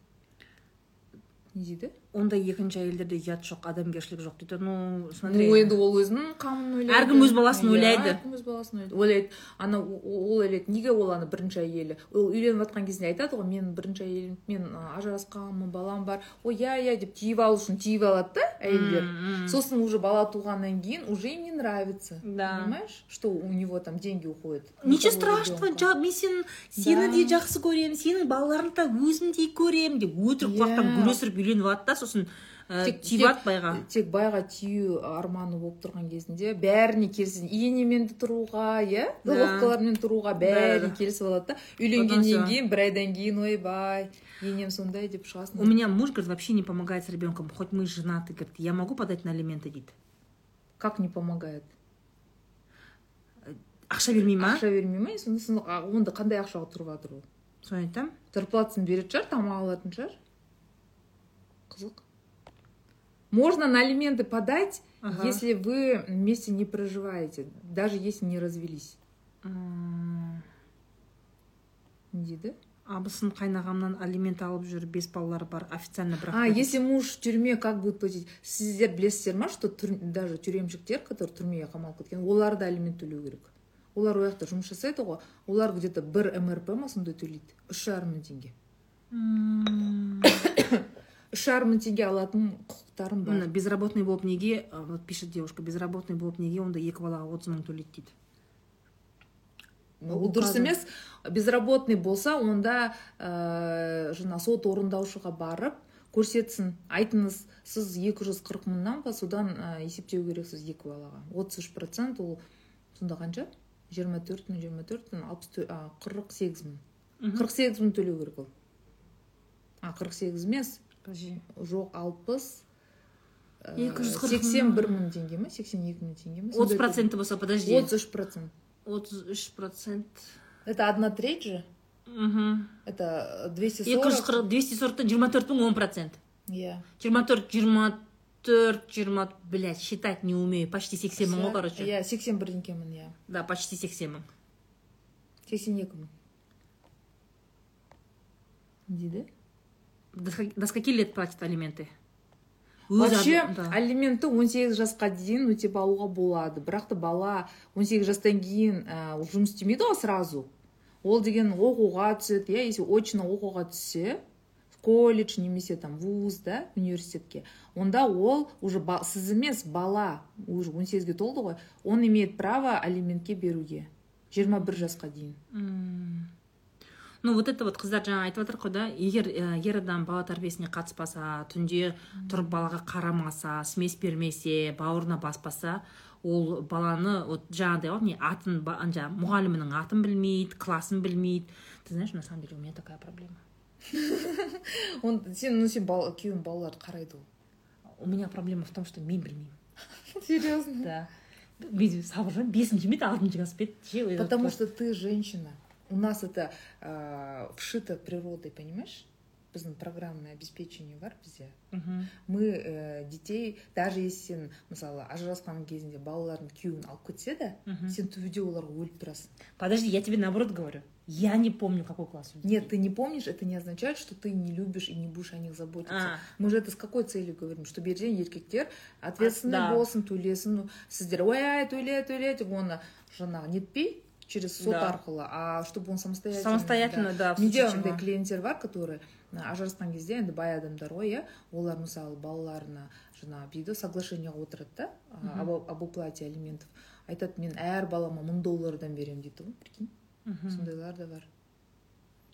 Не дейді ондай екінші әйелдерде ұят жоқ адамгершілік жоқ дейді. Ну смотри. Ну енді ол өзінің қамын ойлайды. Әркім өз баласын Иә, ойлайды. әркім өз баласын ойлайды. Ойлайды. Ана ол ойлайды неге ол ана бірінші әйелі? Ол үйленіп жатқан кезінде айтады ғой мен бірінші әйелім мен ажырасқанмын балам бар ой иә иә деп тиіп алу үшін тиіп алады да әйелдер. Сосын уже бала туғаннан кейін уже им не нравится Да. понимаешь? Что у него там деньги уходят ничего страшного мен сен сені де жақсы көремін сенің балаларыңды да өзімдей көремін деп өтірік Иә. құлақтан гүл өсіріп үйленіп алады да сосын ә, Тек- тиіп тек- алады байға. тек байға тию арманы болып тұрған кезінде бәріне келісін енемен де тұруға иә? Головкалармен тұруға Да, бәрі да. келісіп алады да. Үйленгеннен кейін бір айдан кейін ойбай енем сондай деп шығасың. У меня муж говорит вообще не помогает с ребенком хоть мы женаты говорит я могу подать на алименты дейді как не помогает? Ақша бермей ма? Ақша бермей ма? Сосын а, онда қандай ақшаға тұрып жатыр ол? Соны айтамын зарплатасын беретін шығар тамақ алатын шығар. Қызық можно на алименты подать Ага. если вы вместе не проживаете даже если не развелись не дейді абысын қайнағамнан алимент алып жүр бес балалары бар официально бірақ А, если муж в тюрьме, как будет платить? Сіздер білесіздер ма, что түр- даже тюремщиктер, которые түрмеге қамалып кеткен, олар да алимент төлеу керек. Олар ол жақта жұмыс жасайды ғой, олар где-то бір МРП ма сондай төлейді. Үш жарым мың теңге. Үш жарым мың теңге алатын құқықтарым міне бар. безработный болып неге? А, вот пишет девушка. Безработный болып неге? Онда екі балаға отыз мың төлейді дейді. Ол дұрыс емес. Безработный болса онда ә, жаңа сот орындаушыға барып көрсетсін. Айтыңыз сіз 240 мыңнан ба? Содан ә, есептеу керексіз екі балаға. 33 процент ол сонда қанша? 24 мың 24 мың 60 а, 48 мың. Мгм. 48 мың төлеу керек ол. А 48 емес. Жоқ 60 ә, 240 81 мың теңге ма 82 мың теңге ма отыз проценті болса подожди. 33 процент. отыз үш процент. Это одна треть же? Мхм это екі жүз 240 қырық двести сороктан жиырма төрт мың он процент. Иә жиырма төрт жиырма төрт жиырма блять считать не умею. Почти сексен мың ғой короче. Иә сексен бірдеңке мың иә да почти сексен мың. Сексен екі мың. Дейді? До до скольки лет платят алименты? Вообще да. алиментті 18 жасқа дейін өтеп алуға болады бірақ та бала. 18 жастан кейін ә, жұмыс істемейді ғой сразу. Ол деген оқуға түседі. Иә если очно оқуға түссе колледж немесе там вуз да университетке онда ол уже ба, сіз емес бала уже 18-ге толды ғой. Он имеет право алиментке беруге. 21 жасқа дейін. Ну вот это вот қыздар жаңа айтып жатыр ғой да егер ә, ер адам бала тәрбиесіне қатыспаса түнде тұрып балаға қарамаса смес бермесе бауырына баспаса ол баланы вот жаңағыдай ғой не атын жаңағы мұғалімінің атын білмейді классын білмейді. Ты знаешь на самом деле у меня такая проблема. Он сен ну сен күйеуің балаларды қарайды ғой у меня проблема в том что мен білмеймін. Серьезно? Да. Мен сабыржан бесінші ме алтыншы класс па еді Потому что ты женщина. У нас это э, вшито природой, понимаешь? біздің программное обеспечение бар бізде мы э, детей даже если сен мысалы ажырасқан кезінде балалардың күйеуін алып кетсе де сен түбінде оларға өліп тұрасың. Подожди я тебе наоборот говорю. Я не помню какой класс у детей. нет ты не помнишь это не означает что ты не любишь и не будешь о них заботиться. А. мы же это с какой целью говорим? Чтобы ертең еркектер ответственный А, да. болсын төлесін сіздер ой төле төле деп оны жаңағы нетпей через сот Да. арқылы а чтобы он самостоятельно самостоятельно да. в менде андай клиенттер бар которые ажырасқан кезде енді бай адамдар ғой иә олар мысалы балаларына жаңағы дейді соглашениеға отырады да об, об уплате алиментов. Айтады мен әр балама мың доллардан беремін дейді ғой прикинь сондайлар да бар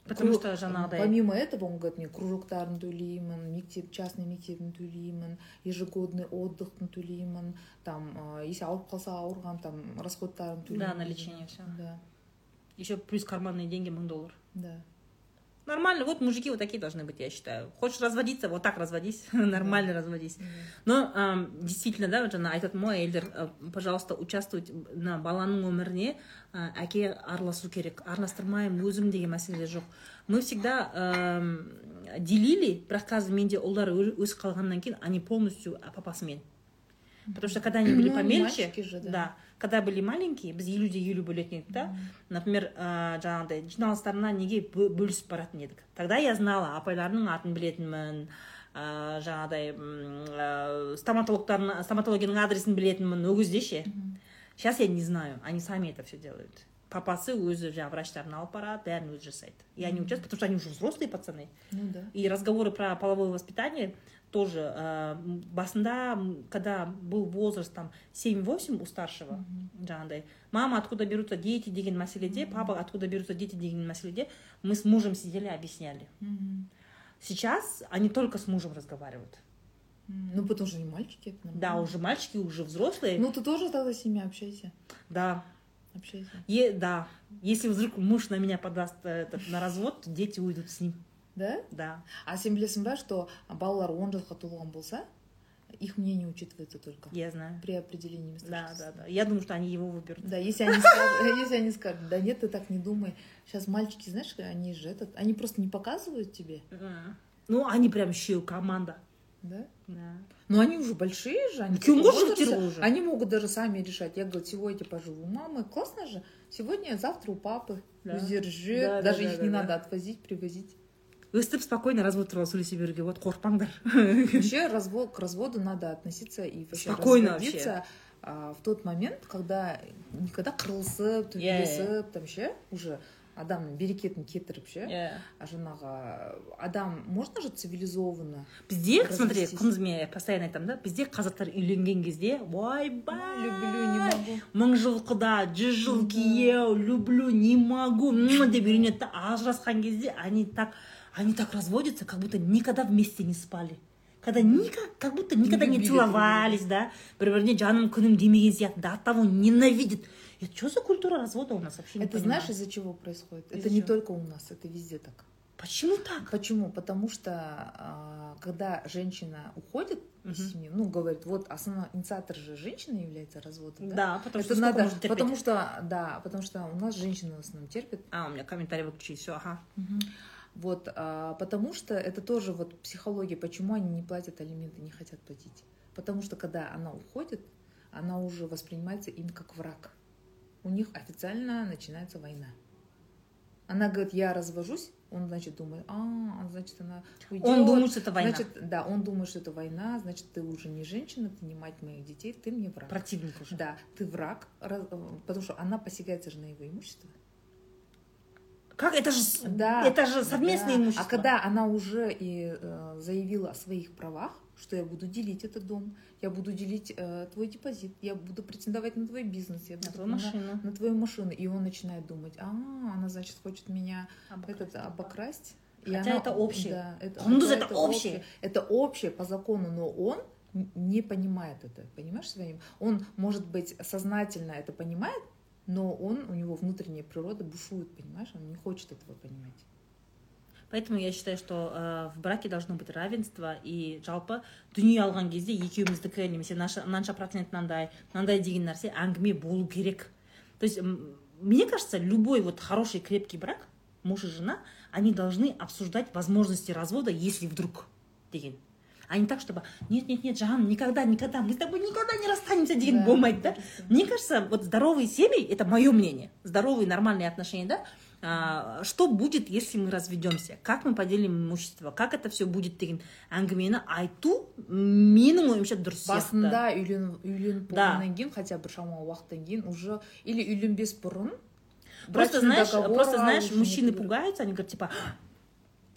потому что жаңағыдай помимо этого он говорит мен кружоктарын төлеймін мектеп частный мектебін төлеймін ежегодный отдыхын төлеймін там а, если ауырып қалса ауырған там расходтарын төлеймін Да, на лечение всё. да. Еще плюс карманные деньги мың доллар да. Нормально, вот мужики вот такие должны быть, я считаю. Хочешь разводиться, вот так разводись, нормально разводись. Но ам, действительно, да, вот жаңа айтатын мой әйелдер ә, пожалуйста участвовать на баланың өміріне ә, әке араласу керек араластырмаймын өзім деген мәселе жоқ мы всегда ам, делили бірақ қазір менде ұлдар өсіп қалғаннан кейін они полностью папасымен потому что когда они были помельче да. Да когда были маленькие біз елу де елу бөлетін едік да например ә, жаңағыдай жиналыстарына неге бө- бөлісіп баратын едік? Тогда я знала апайларымның атын білетінмін ә, жаңағыдай ә, стоматологтардың стоматологияның адресін білетінмін. Ол кезде ше? Сейчас я не знаю они сами это все делают. Папасы өзі жаңағы врачтарын алып барады бәрін өзі жасайды. И они участвуют потому что они уже взрослые пацаны. Ну да. И разговоры про половое воспитание тоже э, басында когда был возраст там 7-8 у старшего жаңағыдай мама откуда берутся дети деген мәселеде папа откуда берутся дети деген мәселеде мы с мужем сидели объясняли. Мгм. сейчас они только с мужем разговаривают. Ну, потому что они мальчики. это да уже мальчики уже взрослые. Ну, ты тоже тогда с ними общайся. да. Общайся. Е- да. Если вдруг муж на меня подаст э, этот, на развод то дети уйдут с ним Да? да А сен білесің ба, что балалар 10 жасқа толған болса, их мнение учитывается только я знаю при определении места да да жительства. да я думаю что они его выберут Да, если они, скажут, если они скажут, да нет, ты так не думай. Сейчас мальчики, знаешь, они же этот, они просто не показывают тебе, М. ну они прям еще команда да? да Но они уже большие же, они, Ну, чё, в таком муж же возрасте, тяжело уже. они могут даже сами решать. Я говорю, сегодня поживу у мамы, классно же. сегодня завтра у папы Да. өздері Да, жүреді да, даже да, их да, не да. надо отвозить привозить Өстіп спокойно развод туралы сөйлесе беруге болады қорықпаңдар вообще развод к разводу надо относиться и вообще Спокойно а, в тот момент когда никогда қырылысып төбелесіп там ше уже адамның берекетін кетіріп ше иә а жаңағы адам можно же цивилизованно бізде смотри мен постоянно айтамын да? Бізде қазақтар үйленген кезде ойбай люблю не могу мың жыл құда жүз жыл күйеу люблю не могу деп үйленеді да ажырасқан кезде они так они так разводятся как будто никогда вместе не спали когда никак, как будто никогда не любили целовались, да, бір біріне жаным күнім демеген сияқты, да, от того ненавидит. Это что за культура развода у нас вообще не это понимаю. знаешь из-за чего происходит Из-за это не чего? только у нас это везде так Почему так? Почему? Потому что а, когда женщина уходит из Мгм. семьи, ну, говорит, вот основной инициатор же женщина является разводом, да? Да, потому что Это сколько надо, можно терпеть? потому что, да, потому что у нас женщины в основном терпят. А, у меня комментарий выключили, все, ага. Вот, а, потому что это тоже вот психология, почему они не платят алименты, не хотят платить. Потому что когда она уходит, она уже воспринимается им как враг. У них официально начинается война. Она говорит, я развожусь, он, значит, думает, а, значит, она уйдет. Он думает, что это война. Значит, да, он думает, что это война, значит, ты уже не женщина, ты не мать моих детей, ты мне враг. Противник уже. Да, ты враг, э, потому что она посягается же на его имущество. Как? Это же, Да. это же совместное Да. имущество. А когда она уже и э, заявила о своих правах, что я буду делить этот дом, я буду делить э, твой депозит, я буду претендовать на твой бизнес, я На буду твою на- машину. на твою машину, и он начинает думать, а, она значит хочет меня Обокрасть. этот обокрасть. И Хотя это общее. Да, это, Кундуз хотя это общее. Это общее по закону, но он не понимает это, понимаешь своим? Он, может быть, сознательно это понимает, но он, у него внутренняя природа бушует, понимаешь? Он не хочет этого понимать. Поэтому я считаю, что э, в браке должно быть равенство и жалпы дүние алған кезде екеуміздікі немесе наша- мынанша процент мынандай мынандай деген нәрсе әңгіме болу керек то есть м, мне кажется любой вот хороший крепкий брак муж и жена они должны обсуждать возможности развода если вдруг деген А не так чтобы нет нет нет жаным никогда никогда мы с тобой никогда не расстанемся деген Да, болмайды да? мне кажется, вот здоровые семьи, это мое мнение, здоровые нормальные отношения, да, а, что будет, если мы разведемся, как мы поделим имущество, как это все будет деген әңгімені айту менің ойымша дұрыс басында үйлен, үйленіп болғаннан кейін хотя бір шамалы уақыттан кейін уже или үйленбес бұрын просто знаешь просто знаешь мужчины пугаются они говорят типа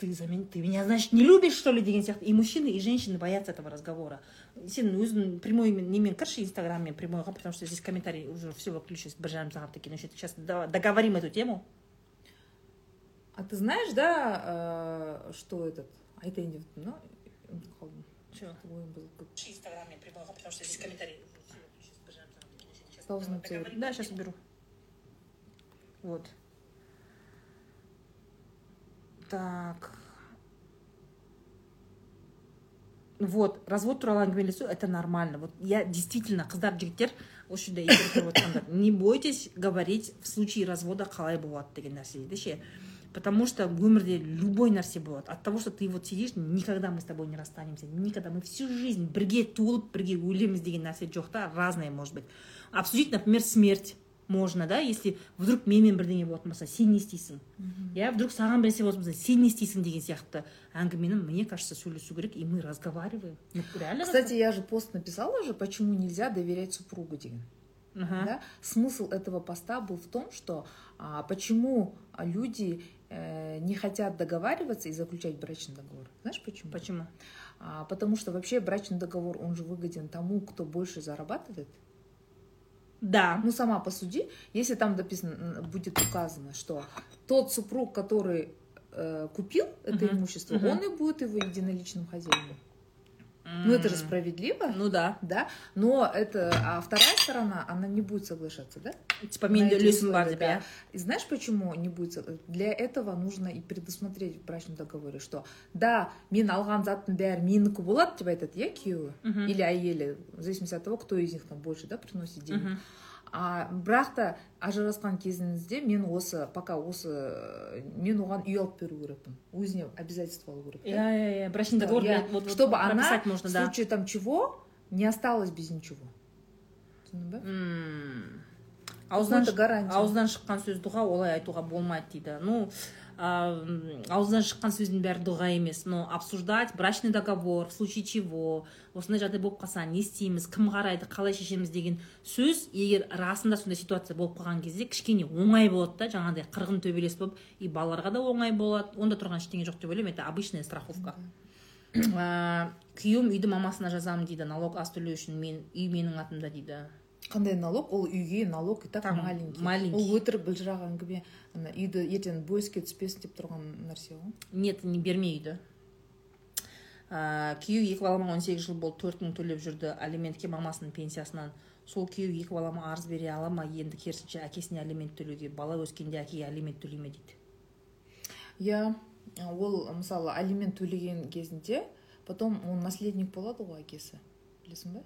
ты, за мен- ты меня, значит, не любишь, что ли, деген сияқты. И мужчины, и женщины боятся этого разговора. Сен өзің прямой немен кірші инстаграммен прямойға, потому что здесь комментарий уже все выключилось, бір жарым сағат екен. Сейчас договорим эту тему. А ты знаешь, да, э, что этот айтайын деп тұрмын да ұмытып қалдым Чё? ойым был Инстаграме прямойға, потому что здесь комментарий Паузу нацелить. Да, сейчас уберу. Вот. Так. Вот, развод туралы әңгімелесу это нормально. Вот я действительно, қыздар жігіттер осы жерде не бойтесь говорить в случае развода қалай болады деген нәрсе ше. Потому что өмірде любой нәрсе болады. От того, что ты вот сидишь, никогда мы с тобой не расстанемся, никогда. Мы всю жизнь бірге туылып, бірге өлеміз деген нәрсе жоқ та, разное может быть. Обсудить, например, смерть можно, да, если вдруг менімен бірдеңе болатын болса, сен не істейсің? Я вдруг саған бір нәрсе болатын болса, сен не істейсің деген сияқты әңгімені, мне кажется, сөйлесу керек, и мы разговариваем. Ну, реально Кстати, я же пост написала же, почему нельзя доверять супругу деген. Ага. Да? Смысл этого поста был в том, что а, почему люди э, не хотят договариваться и заключать брачный договор. Знаешь почему? Почему? А, потому что вообще брачный договор, он же выгоден тому, кто больше зарабатывает. Да. Ну, сама посуди, если там дописано, будет указано, что тот супруг, который э, купил это Мгм. имущество, Мгм. он и будет его единоличным хозяином. Ну, это же справедливо, Ну да. да? Но это, а вторая сторона, она не будет соглашаться, да? Типа на мен эти үлесім бар условия, деп, да. иә? И знаешь, почему не будет? сог- Для этого нужно и предусмотреть в брачном договоре, что да, мен алған заттың бәрі менікі болады деп айтады, иә, күйеуі Мгм. или әйелі, в зависимости от того, кто из них там больше, да, приносит деньги. Мгм. А бірақ та ажырасқан кезіңізде мен осы пока осы мен оған үй алып беру керекпін. Өзіне обязательство алу керек Иә, иә, иә. Брачный договор, блядь, вот, вот чтобы она можно, в случае там чего не осталась без ничего. Түсіндің ба? Гарантия. ауыздан шыққан сөз дұға олай айтуға болмайды дейді. Ну а, м, ауыздан шыққан сөздің бәрі дұға емес но обсуждать брачный договор в случае чего осындай жағдай болып қалса не істейміз кім қарайды қалай шешеміз деген сөз егер расында сондай ситуация болып қалған кезде кішкене оңай болады да жаңағыдай қырғын төбелес болып и балаларға да оңай болады онда тұрған ештеңе жоқ деп ойлаймын это обычная страховка. Күйеуім үйді мамасына жазамын дейді налог аз төлеу үшін мен үй менің атымда дейді. Қандай налог? Ол үйге налог и так Там маленький. маленький. ол өтірік былжырақ әңгіме ана үйді ертең бөліске түспесін деп тұрған нәрсе ғой. Нет не берме үйді. Ә, күйеу екі балама 18 жыл болды төрт мың төлеп жүрді. Алиментке мамасының пенсиясынан. Сол күйеу екі балама арыз бере ала ма? Енді керісінше әкесіне алимент төлеуге бала өскенде әкеге алимент төлей ме дейді. Иә ол мысалы алимент төлеген кезінде потом он наследник болады ғой әкесі. Білесің ба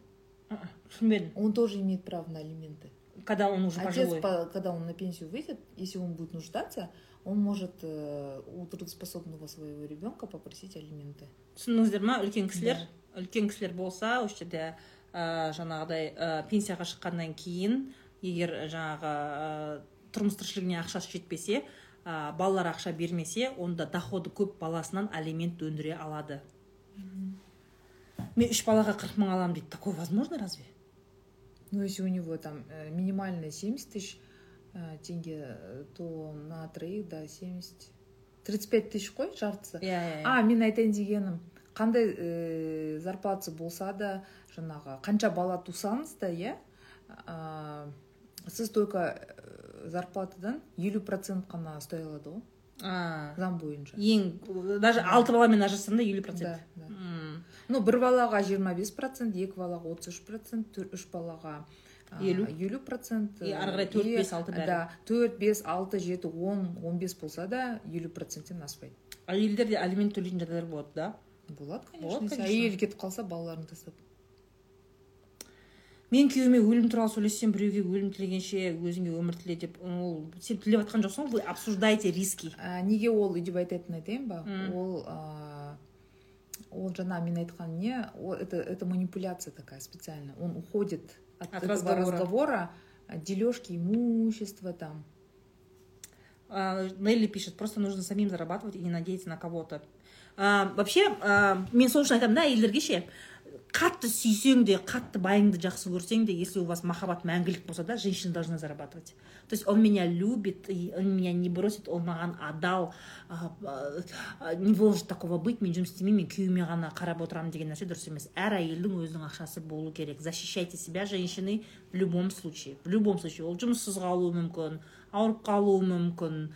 түсінбедім он тоже имеет право на алименты. Когда он уже Отец, пожилой. по- когда он на пенсию выйдет, если он будет нуждаться, он может э, у трудоспособного своего ребенка попросить алименты. түсіндіңіздер ма үлкен кісілер үлкен кісілер болса осы жерде ә, жаңағыдай ә, пенсияға шыққаннан кейін егер жаңағы ә, тұрмыс тіршілігіне ақшасы жетпесе ә, балалар ақша бермесе онда доходы көп баласынан алимент өндіре алады. Мен үш балаға қырық мың аламын дейді. Такое возможно разве? Но если у него там э, минимальная 70 тысяч э, тенге, э, то на троих, да, 70... 35 тысяч қой жартысы. иә иә А, мен айтайын дегенім, қандай э, зарплатасы болса да, жаңағы, қанша бала тусаңыз да, иә, а, сіз только зарплатадан 50% қана ұстай алады ғой. А, заң бойынша. Ең даже алты баламен ажырасам да елу да, процент да. Ну бір балаға 25 процент екі балаға 33 процент үш балаға Елу. елу процент И ары қарай төрт, и, бес, алты бәрі. да төрт бес алты жеті он он бес болса да елу проценттен аспайды. Әйелдер де алимент төлейтін жағдайлар болады да? Болады конечно. Әйелі кетіп қалса балаларын тастап. Мен күйеуіме өлім туралы сөйлессем біреуге өлім тілегенше өзіңе өмір тіле деп ол сен тілеп жатқан жоқсың ғой вы обсуждаете риски. Неге ол өйтіп айтатынын айтайын ба? Ол а, ол жаңа мен айтқан не это это манипуляция такая специально он уходит от, От этого разговора. разговора дележки имущества там А, Нелли пишет, просто нужно самим зарабатывать и не надеяться на кого-то. А, вообще, а, мен сол үшін айтамын да әйелдерге ше қатты сүйсең де қатты байыңды жақсы көрсең де если у вас махаббат мәңгілік болса да женщина должна зарабатывать. То есть он меня любит и он меня не бросит он маған адал не может такого быть мен жұмыс істемеймін мен күйеуіме ғана қарап отырамын деген нәрсе дұрыс емес. Әр әйелдің өзінің ақшасы болу керек. Защищайте себя женщины в любом случае. В любом случае. Ол жұмыссыз қалуы мүмкін ауырып қалуы мүмкін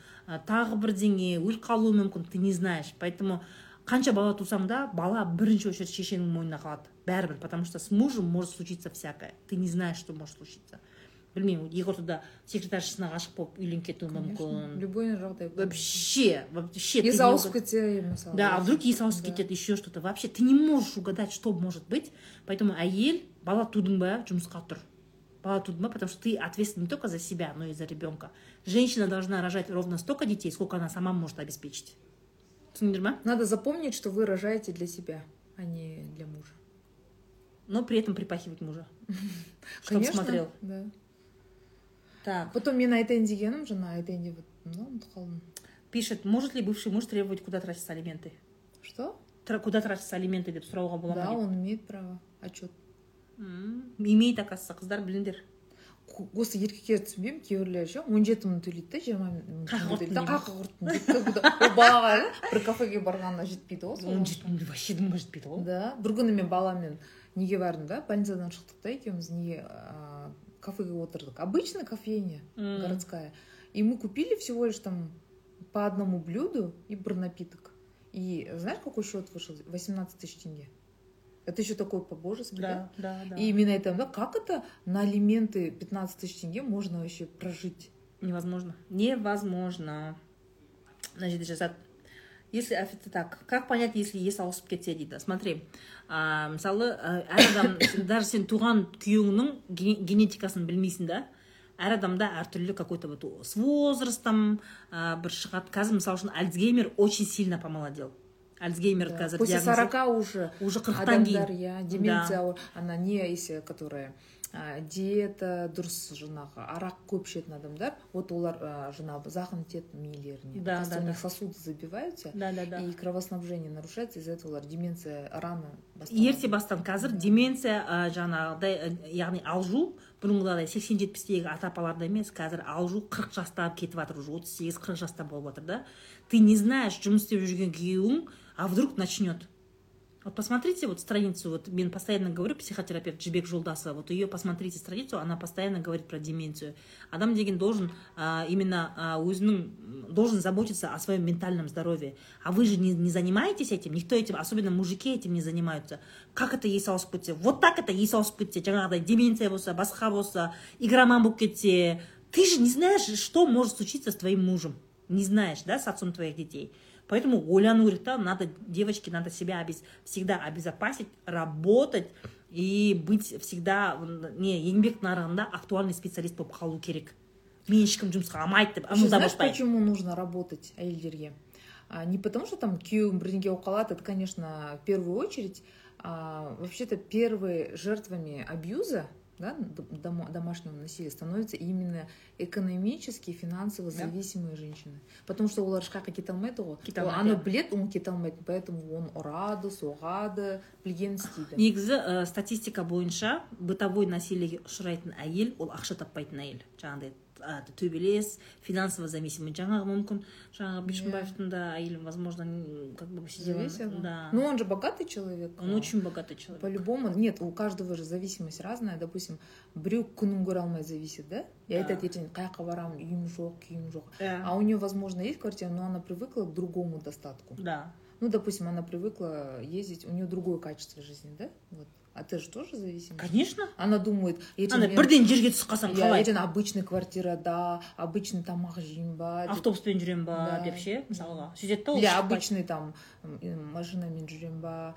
тағы бірдеңе өліп қалуы мүмкін ты не знаешь. Поэтому қанша бала тусаң да бала бірінші очередь шешенің мойнына қалады. бәрібір потому что с мужем может случиться всякое ты не знаешь что может случиться білмеймін екі ортада секретаршысына ғашық болып үйленіп кетуі Конечно, мүмкін любой жағдай болады. вообще вообще ты есі не ауысып угад- кетсе мысалы да а вдруг есі ауысып Да. кетеді еще что то вообще ты не можешь угадать что может быть поэтому әйел бала тудың ба жұмысқа тұр бала тудың ба потому что ты ответственна не только за себя но и за ребенка женщина должна рожать ровно столько детей сколько она сама может обеспечить түсіндіңдер ма надо запомнить что вы рожаете для себя а не для мужа но при этом припахивать мужа чтобы Конечно, смотрел да так потом мен айтайын дегенім жаңа айтайын деп ну ұмытып қалдым пишет может ли бывший муж требовать куда тратятся алименты что Тра- куда тратятся алименты деп сұрауға бола ма да дейді. он имеет право отчет М, имеет оказывается қыздар біліңдер осы еркектер түсінбеймін кейбіреулер ше он жеті мың төлейді да жиырма мың Қақы теңге төлейді да құрттың қақы құрттың дейді да. Куда- ол балаға ше, бір кафеге барғанына жетпейді ғой сол он жеті мың вообще дымға жетпейді ғой да бір күні мен баламмен неге бардым да больницадан шықтық та екеуміз неге а, кафеге отырдық обычная кофейня М. городская и мы купили всего лишь там по одному блюду и бір напиток и знаешь какой счет вышел 18 тысяч тенге это еще такой по-божески да? да да да и мен айтамын да как это на алименты 15 тысяч тенге можно вообще прожить Невозможно. Невозможно. Значит, жазады если так как понять если ес ауысып кетсе дейді? Смотри а, мысалы ә, әр адам даже сен туған күйеуіңнің ге- генетикасын білмейсің да әр адамда әртүрлі какой то вот с возрастом ә, бір шығады. Қазір мысалы үшін альцгеймер очень сильно помолодел. Альцгеймер Да. қазір после 40 уже уже қырықтан кейін. иә деменция ана не если которая ә, диета дұрыс жаңағы арақ көп ішетін адамдар вот олар ә, жаңағы зақым тиеді мийлеріне Да, да, у них да. сосуды забиваются да да да. и кровоснабжение нарушается из-за этого олар деменция рано ерте бастан қазір деменция ә, жаңағыдай ә, яғни алжу бұрынғыдай сексен жетпістегі ата апаларда емес қазір алжу қырық жаста кетіп жатыр уже отыз сегіз қырық жаста болып жатыр да. Ты не знаешь жұмыс істеп жүрген күйеуің а вдруг начнет. вот посмотрите вот страницу вот мен постоянно говорю психотерапевт жібек жолдасы вот ее посмотрите страницу она постоянно говорит про деменцию адам деген должен а, именно а, өзінің м, должен заботиться о своем ментальном здоровье а вы же не, не занимаетесь этим никто этим особенно мужики этим не занимаются как это ес ауысып кетсе вот так это ес ауысып кетсе жаңағыдай деменция болса басқа болса игроман болып кетсе ты же не знаешь что может случиться с твоим мужем не знаешь да с отцом твоих детей Поэтому ойлану керек та надо девочки надо себя обез- всегда обезопасить работать и быть всегда м, не еңбек нарығында актуальный специалист болып қалу керек мен ешкім жұмысқа алмайды деп Еще ыңылдап знаешь, отырмаймын почему нужно работать әйелдерге А, не потому что там күйеуің бірдеңке болып қалады это конечно в первую очередь а, вообще-то первые жертвами абьюза да, домашнего насилия становятся именно экономически финансово Да. зависимые женщины потому что олар ешқаққа кете алмайды ғой Ол аны біледі оны кете алмайды поэтому оны ұрады соғады білгенін істейді негізі ә, статистика бойынша бытовой насилиеге ұшырайтын әйел ол ақша таппайтын әйел жаңағыдай төбелес финансово зависимый жаңағы мүмкін жаңағы бишімбаевтың да әйелі возможно н- как бы сидела Зависела. да ну он же богатый человек он очень богатый человек По-любому, нет, у каждого же зависимость разная. Допустим, біреу күнін көре алмай зависит, да? И Да. айтады ертең қай жаққа барамын үйім жоқ күйім жоқ Да. а у нее возможно есть квартира но она привыкла к другому достатку да ну допустим она привыкла ездить у нее другое качество жизни да вот А ты же тоже зависим конечно. Она думает ана бірден жерге түсіп қалсаң қалай? ертең обычный квартирада обычный тамақ жеймін ба автобуспен жүремін ба Да. деп ше мысалға. Сөйтеді да ол или обычный там машинамен жүремін ба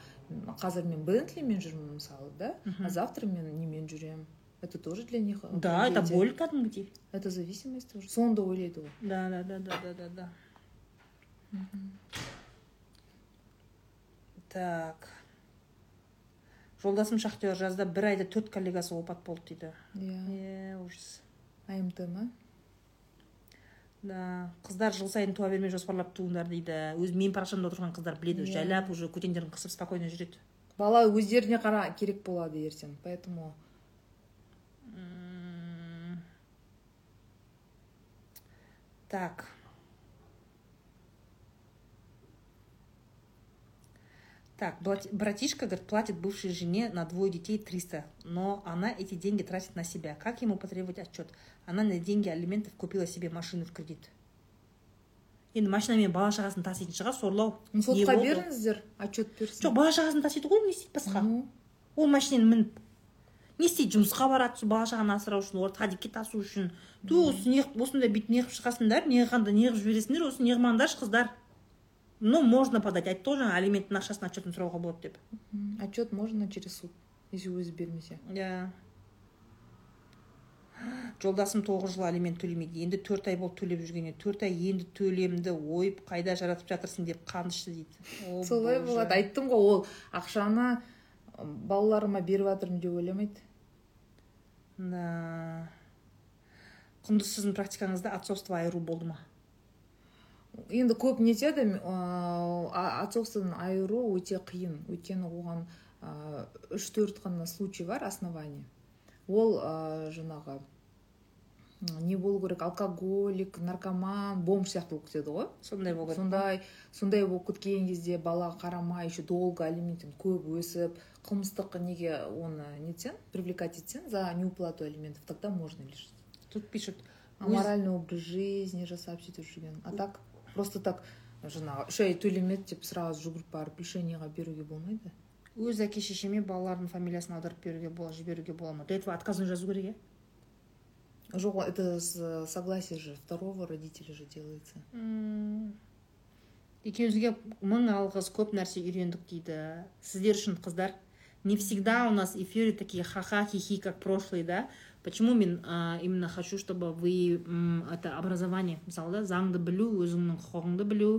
қазір мен бентлимен жүрмін мысалы да? А завтра мен немен жүремін это тоже для них да это боль кәдімгідей это зависимость тоже. Соны да ойлайды ғой да да да да да да да. Так. Жолдасым шахтер жазда бір айда төрт коллегасы опат болды дейді иә ужас амт ма да қыздар жыл сайын туа бермей жоспарлап туыңдар дейді өз менің парақшамда отырған қыздар біледі уже Иә. жайлап уже көтендерін қысып спокойно жүреді бала өздеріне қара керек болады ертең поэтому. Так. Так, братишка, говорит, платит бывшей жене на двое детей 300, но она эти деньги тратит на себя. Как ему потребовать отчет? Она на деньги алиментов купила себе машину в кредит. енді машинамен бала шағасын таситын шығар сорлау Не сотқа беріңіздер отчет берсін жоқ бала шағасын тасиды ғой не істейді басқа ол машинаны мініп не істейді жұмысқа барады сол бала шағаны асырау үшін оларды садикке тасу үшін ту осы не осындай бүйтіп неғып шығасыңдар неғығанда неғып жібересіңдер осы неғылмаңдаршы қыздар ну можно подать айтты ғой жаңа алименттің ақшасын отчетін сұрауға болады деп отчет можно через суд? Если өзі бермесе иә жолдасым тоғыз жыл алимент төлемейді. Енді төрт ай болды төлеп жүргеніне төрт ай енді төлемді. Ойып қайда жаратып жатырсың деп қан ішті дейді солай болады. Айттым ғой ол ақшаны балаларыма беріп жатырмын деп ойламайды. Да. Құндыз сіздің практикаңызда отцовство айыру болды ма? Енді көп нетеді отцовстводан айыру өте қиын. Өйткені оған үш төрт қана случай бар основание. Ол ыыы, жаңағы не болу керек алкоголик наркоман бомж сияқты болып кетеді ғой. Сондай болған сондай сондай болып кеткен кезде балаға қарамай еще долго алименттен көп өсіп қылмыстық неге оны нетсең привлекать етсең за неуплату алиментов тогда можно лишить тут пишут аморальный образ жизни жасап сөйтіп жүрген. А так просто так жаңағы үш ай төлемеді деп сразу жүгіріп барып лишениеға беруге болмайды. Өз әке шешеме балалардың фамилиясын аударып беруге бола жіберуге бола ма? Для этого отказно жазу керек иә? Жоқ это с согласия же второго родителя же делается. Екеумізге мың алғыс көп нәрсе үйрендік дейді. Сіздер үшін қыздар. Не всегда у нас эфиры такие ха-ха хихи как прошлые да? Почему мен а, именно хочу чтобы вы это образование мысалы да заңды білу өзіңнің құқығыңды білу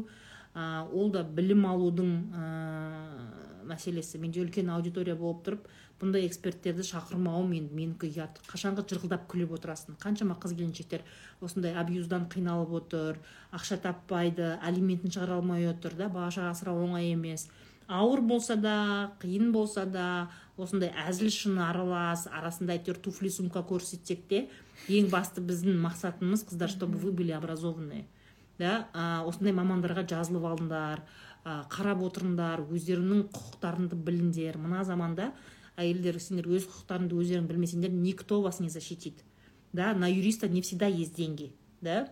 а, ол да білім алудың а, мәселесі. Менде үлкен аудитория болып тұрып бұндай эксперттерді шақырмауым мен менікі ұят. Қашанғы жырғылдап күліп отырасың. Қаншама қыз келіншектер осындай абьюздан қиналып отыр ақша таппайды алиментін шығара алмай отыр да бала шаға асырау оңай емес. Ауыр болса да қиын болса да осындай әзіл шыны аралас арасында әйтеуір туфли сумка көрсетсек те ең басты біздің мақсатымыз қыздар чтобы вы были образованные да? Осындай мамандарға жазылып алыңдар ә, қарап отырыңдар өздеріңнің құқықтарыңды біліңдер. Мына заманда әйелдер сендер өз құқықтарыңды өздерің білмесеңдер никто вас не защитит да? На юриста не всегда есть деньги да?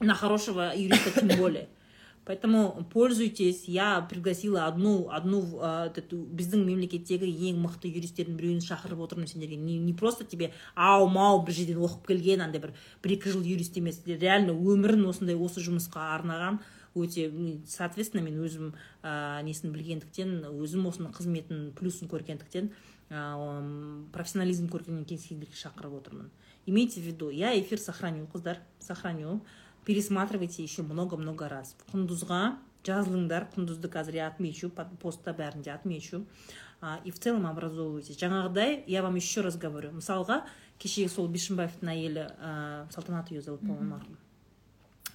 На хорошего юриста тем более. Поэтому пользуйтесь. Я пригласила одну одну біздің мемлекеттегі ең мықты юристтердің біреуін шақырып отырмын сендерге. Не, не просто тебе ау мау бір жерден оқып келген андай бір бір екі жыл юрист емес. Реально өмірін осындай осы жұмысқа арнаған. Өте соответственно мен өзім ә, несін білгендіктен өзім осының қызметін плюсын көргендіктен ә, профессионализм көргеннен кейін шақырып отырмын. Имейте в виду я эфир сохраню қыздар сохраню. Пересматривайте еще много-много раз. Құндызға жазылыңдар құндызды қазір я отмечу постта бәрінде отмечу. А, и в целом образовывайтесь. Жаңағыдай я вам еще раз говорю мысалға кешегі сол бишімбаевтың әйелі ә, салтанат ее зовут по моему марқұм.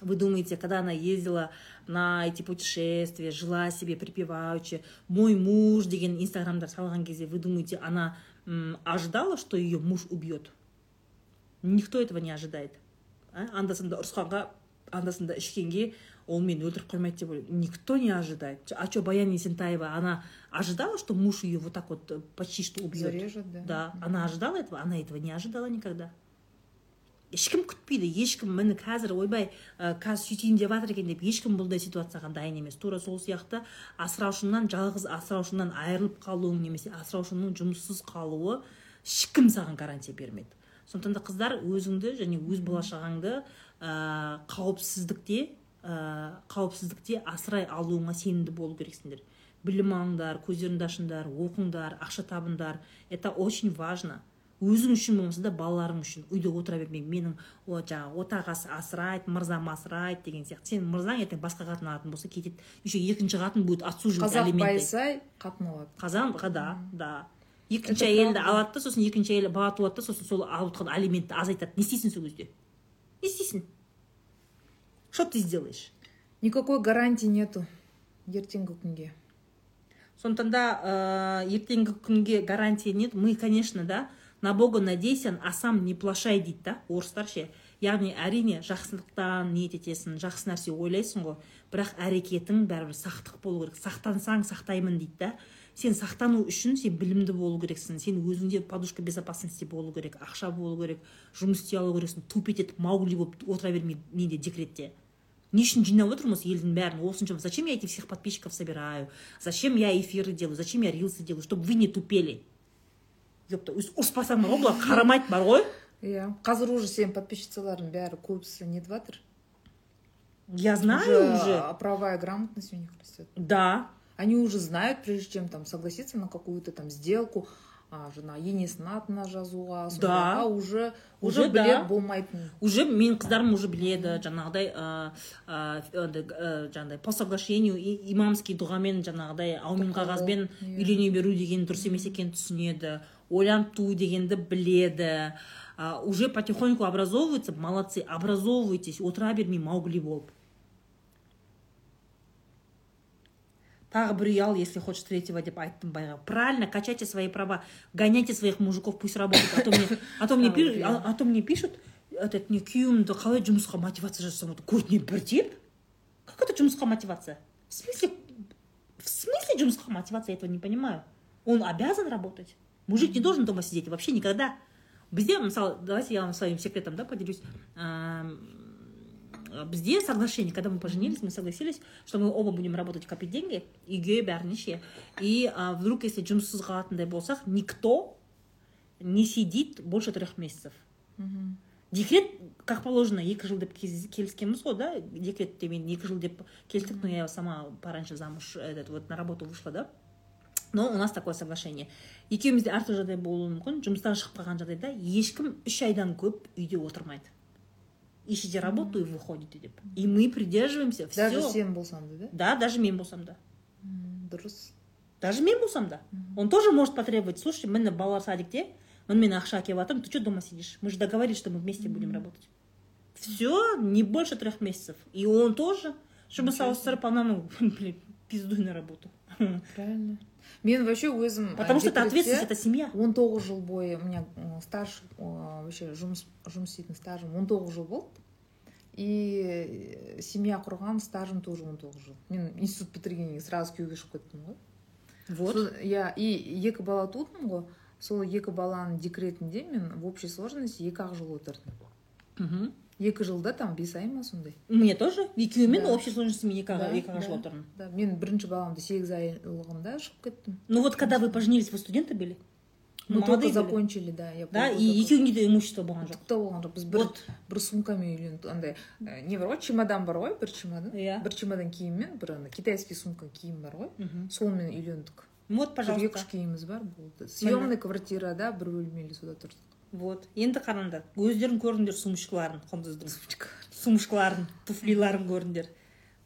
Вы думаете, когда она ездила на эти путешествия, жила себе припеваючи, мой муж деген инстаграмдар салған кезде, вы думаете, она м, ожидала, что ее муж убьет? Никто этого не ожидает. анда санда ұрысқанға анда санда ішкенге ол мені өлтіріп қоймайды деп ойлаймын никто не ожидает. А что баян есентаева она ожидала что муж ее вот так вот почти что убьет зарежет да. Да. Она ожидала этого? Она этого не ожидала никогда. Ешкім күтпейді ешкім міне қазір ойбай ә, қазір сөйтейін деп жатыр екен деп ешкім бұндай ситуацияға дайын емес. Тура сол сияқты асыраушыңнан жалғыз асыраушыңнан айырылып қалуың немесе асыраушыңның жұмыссыз қалуы ешкім саған гарантия бермейді. Сондықтан да қыздар өзіңді және өз болашағыңды ә, қауіпсіздікте ә, қауіпсіздікте асырай алуыңа сенімді болу керексіңдер. Білім алыңдар көздеріңді ашыңдар оқыңдар ақша табыңдар. Это очень важно. Өзің үшін болмаса да балаларың үшін. Үйде отыра бермей менің о жаңағы отағасы асырайды мырзам асырайды деген сияқты. Сенің мырзаң ертең басқа қатын алатын болса кетеді. Еще екінші қатын будет отсуживать қазақ байысай қатын алады. Қазан да. Да екінші әйелді алады да сосын екінші әйелі бала туады да сосын сол алып отырған алиментті азайтады. Не істейсің сол кезде? Не істейсің что ты сделаешь? Никакой гарантии нету. Ертеңгі күнге. Сондықтан да ә, ертеңгі күнге гарантия нет. Мы конечно да на бога надейся а сам не плашай дейді да орыстар ше яғни әрине жақсылықтан ниет етесің жақсы нәрсе ойлайсың ғой. Бірақ әрекетің бәрібір сақтық болу керек. Сақтансаң сақтаймын дейді да. Сен сақтану үшін сен білімді болу керексің сен өзіңде подушка безопасности болу керек ақша болу керек жұмыс істей алу керексің тупить етіп маугли болып отыра бермей неде декретте. Не үшін жинап отырмын осы елдің бәрін осынша зачем я этих всех подписчиков собираю зачем я эфиры делаю зачем я рилсы делаю чтобы вы не тупели? Ёпта өз ұрыспасаң бар ғой бұлар қарамайды бар ғой иә қазір уже сенің подписчицаларың бәрі көбісі нетіп жатыр я знаю уже правовая грамотность у них растет да. Они уже знают прежде чем там согласиться на какую-то там сделку. А, жаңағы енесінің атына жазуға сондайға уже уже да. біледі болмайтынын уже менің қыздарым уже біледі жаңағыдай ә, ә, андай, ә, жаңағыдай по соглашению и- имамский дұғамен жаңағыдай аумин қағазбен үйлене беру деген дұрыс емес екенін түсінеді. Ойланып туу дегенді біледі. Уже потихоньку образовываются молодцы образовывайтесь отыра бермей маугли болып тағы бір үй ал если хочешь третьего деп айттым байға правильно качайте свои права гоняйте своих мужиков пусть работают а то мне а то мне А, пишут иә. а, а то мне пишут этот не күйеуімді қалай жұмысқа мотивация жасасам это көтіне бір тиіп как это жұмысқа мотивация в смысле в смысле жұмысқа мотивация я этого не понимаю он обязан работать мужик не должен дома сидеть вообще никогда бізде мысалы давайте я вам своим секретом да поделюсь Ам, Бізде соглашение когда мы поженились мы согласились что мы оба будем работать копить деньги үйге бәріне ше и а, вдруг если жұмыссыз қалатындай болсақ никто не сидит больше трех месяцев. Декрет как положено екі жыл деп келіскенбіз ғой да декретте мен екі жыл деп келістік но я сама пораньше замуж этот вот на работу вышла да. Но у нас такое соглашение. Екеумізде әртүрлі жағдай болуы мүмкін жұмыстан шығып қалған жағдайда ешкім үш айдан көп үйде отырмайды. Ищите работу и выходите деп и мы придерживаемся даже все сен болсаң да да? Да даже мен болсам да. Дұрыс даже мен болсам да. Он тоже может потребовать слушай міне балалар садикте міне мен ақша әкеліп жатырмын ты что дома сидишь? Мы же договорились что мы вместе будем работать. Все не больше трех месяцев. И он тоже. Чтобы салыстырып ананы блин пиздуй на работу. Правильно. Мен вообще өзім потому что это ответственность это семья. Он тоғыз жыл бойы у меня стаж вообще жұмыс жұмыс істейтін стажым он тоғыз жыл болды. И э, семья құрған стажым тоже он тоғыз жыл. Мен институт бітіргеннен кейін сразу күйеуге шығып кеттім ғой. Вот. Иә и екі бала тудым ғой. Сол екі баланың декретінде мен в общей сложности екі ақ жыл отырдым. Мгм. Екі жылда там бес ай ма сондай? Мне тоже? Екеуімен Да. общей сложности мен екі Да, екі ақ жыл отырмын. Да мен бірінші баламды сегіз айлығында шығып кеттім. Ну вот когда вы поженились вы студенты были? Мы только закончили да я да и екеуіңде де имущество болған жоқ. Тіпті болған жоқ. Біз бір вот. бір сумкамен үйлендік андай не бар ғой чемодан бар ғой бір чемодан. Иә. Бір чемодан киіммен бір ана китайский сумка киім бар ғой. Сонымен үйлендік. Вот бір екі пожалуйста. үш киіміміз бар болды. Съемный квартирада бір бөлмелі сода тұрдық. Вот. Енді қараңдар өздерің көріңдер сумочкаларын құндыздың сумочкаларын туфлиларын көріңдер.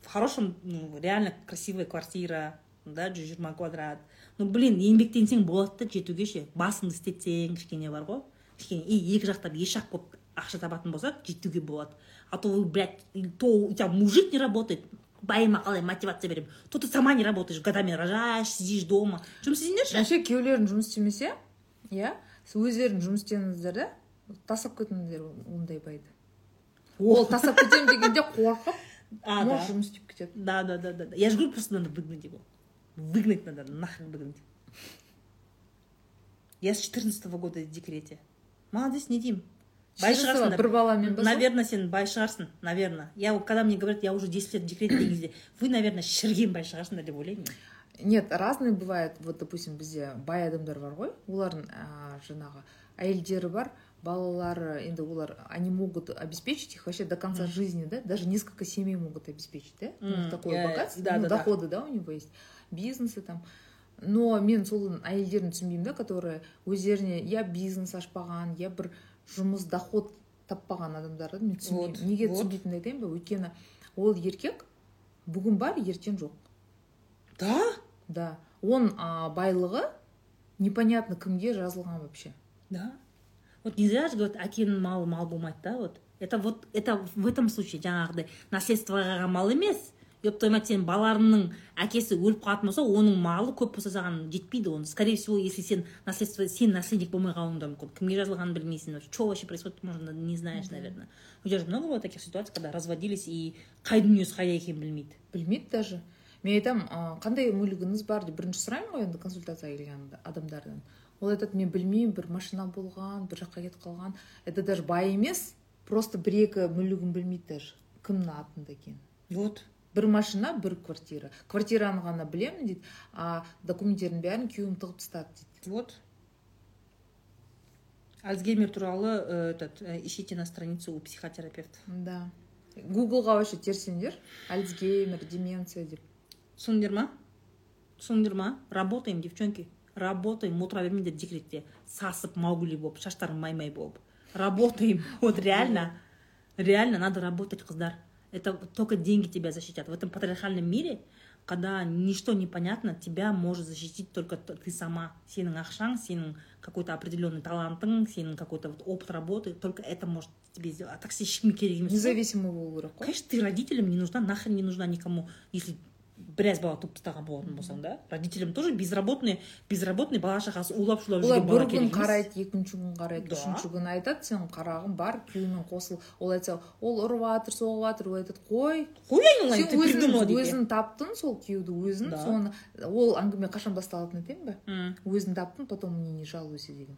В хорошем ну, реально красивая квартира да жүз жиырма квадрат. Ну блин еңбектенсең болады да жетуге ше? Басыңды істетсең кішкене бар ғой. Кішкене и екі жақтап еш жақ болып ақша табатын болсақ жетуге болады. А то вы блядь то у тебя мужик не работает байыма қалай мотивация беремін. То ты сама не работаешь годами рожаешь сидишь дома. Жұмыс істесеңдерші вообще күйеулерің жұмыс істемесе иә? Өздерің жұмыс істеңіздер да тастап кетіңіздер ондай байды ол тастап кетемін дегенде қорқып а, да. жұмыс істеп кетеді Да, да, да, да. Я же говорю, просто надо выгнать его. Выгнать надо, нахрен выгнать. Я с 14 года в декрете. Молодец, не Дим. Бай шығарсың бір баламен ба? Наверное, сен бай шығарсың, наверное. Я когда мне говорят, я уже 10 лет в декрете деген кезде, вы, наверное, шірген бай шығарсыңдар деп ойлаймын мен. Нет разный бывает вот допустим бізде бай адамдар бар ғой. Олардың ә, жаңағы әйелдері бар балалары енді олар они могут обеспечить их вообще до конца Мгм. жизни да? Даже несколько семей могут обеспечить да? У них такое я- богатство. да, ну, да, да. доходы да у него есть бизнесы там. Но мен сол әйелдерін түсінбеймін да которые өздеріне я бизнес ашпаған я бір жұмыс доход таппаған адамдарды мен түсінбеймін. Вот, неге вот. түсінбейтінімді айтайын ба? Өйткені ол еркек бүгін бар ертең жоқ. Да? Да. Он а, байлығы непонятно кімге жазылған вообще. Да. Вот не зря же говорят, әкенің малы мал болмайды да вот. Это вот, это в этом случае жаңағыдай наследствоға мал емес. Ептоймайды сенің балаларыңның әкесі өліп қалатын болса оның малы көп болса саған жетпейді оны. Скорее всего если сен наследство сен наследник болмай қалуың да мүмкін. Кімге жазылғанын білмейсің вообще. Что вообще происходит можно не знаешь наверное. У тебя же много было таких ситуаций когда разводились и қай дүниесі қайда екенін білмейді. Білмейді даже. Мен айтамын «А, қандай мүлігіңіз бар деп бірінші сұраймын ғой енді консультацияға келген адамдардан. Ол айтады мен білмеймін бір машина болған бір жаққа кетіп қалған это даже бай емес просто бір екі мүлігін білмейді даже кімнің атында екенін. Вот. Бір машина бір квартира. Квартираны ғана білемін дейді а документтердің бәрін күйеуім тығып тастады дейді. Вот. Альцгеймер туралы э, этот э, ищите на странице у психотерапевтов да. Гуглға вообще терсеңдер. Альцгеймер деменция деп. түсіндіңдер ма түсіндіңдер ма работаем девчонки работаем отыра бермеңдер декретте сасып маугли болып шаштарың май май болып работаем вот реально реально надо работать қыздар это только деньги тебя защитят в этом патриархальном мире когда ничто не понятно тебя может защитить только т- ты сама сенің ақшаң сенің какой то определенный талантың сенің какой то вот опыт работы только это может тебе сделать а так сен ешкімге керек емес қой. независимый болу керек қой Конечно, ты родителям не нужна, нахрен не нужна никому, если біраз бала туып тастаған болатын болсаң да. Родителям тоже безработный безработный бала шағасы улап шулап жүрген бала бір күн қарайды екінші күн қарайды Да. үшінші күн айтады сен қарағым бар күйеуімен қосыл. Ол айтса ол ұрып жатыр соғып жатыр ол айтады қой қой айналайын сен ты придумала өзің өзің таптың сол күйеуді өзің Да. соны. Ол әңгіме қашан басталатынын айтайын ба М. өзің таптың потом мне не жалуйся деген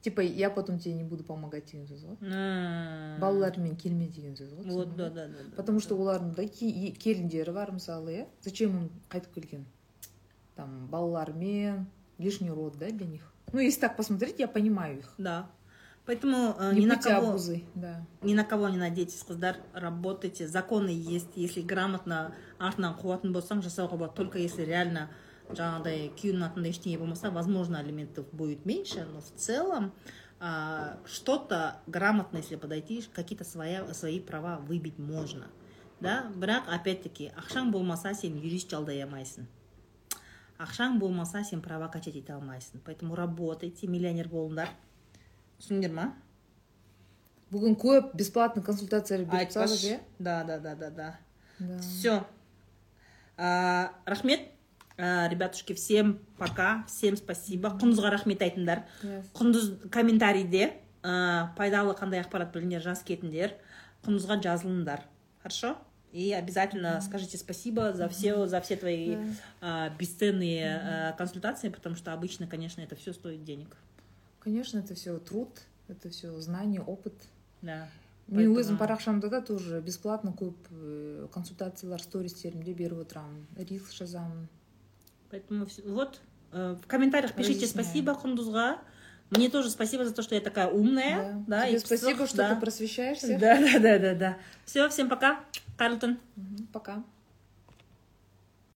типа я потом тебе не буду помогать деген сөз ғой балалармен келме деген сөз ғой вот да да. да потому что олардың да ке- келіндері бар мысалы иә зачем им қайтып келген там балалармен лишний род да для них? Ну если так посмотреть я понимаю их. Да. Поэтому э, не ни на кого обузой да. ни на кого не надейтесь қыздар работайте. Законы есть если грамотно артынан қуатын болсаң жасауға болады только если реально жаңағыдай күйеуінің атында ештеңе болмаса возможно алиментов будет меньше но в целом а, что-то грамотно если подойти какие-то своя, свои права выбить можно да бірақ опять таки ақшаң болмаса сен юрист жалдай алмайсың ақшаң болмаса сен права качать ете алмайсың поэтому работайте миллионер болыңдар түсіндіңдер ма бүгін көп бесплатный консультациялар беріп айтпашы тастадық иә да да да да да Да. все рахмет А, ребятушки всем пока всем спасибо. Құндызға рахмет айтыңдар Yes. құндыз комментарийде ә, пайдалы қандай ақпарат біліңдер жас кетіңдер құндызға жазылыңдар. Хорошо? И обязательно скажите спасибо за все за все твои а, бесценные консультации потому что обычно конечно это все стоит денег. Конечно это все труд это все знание опыт. Да. Мен өзім парақшамда да тоже бесплатно көп э, консультациялар стористерімде беріп отырамын рилс жазамын Поэтому вот э, в комментариях пишите спасибо Хундузга. Мне тоже спасибо за то, что я такая умная. Да, тебе и спасибо всё, что да. ты просвещаешься Да, да, да, да, да. Все, всем пока. Карлтон. Мгм, пока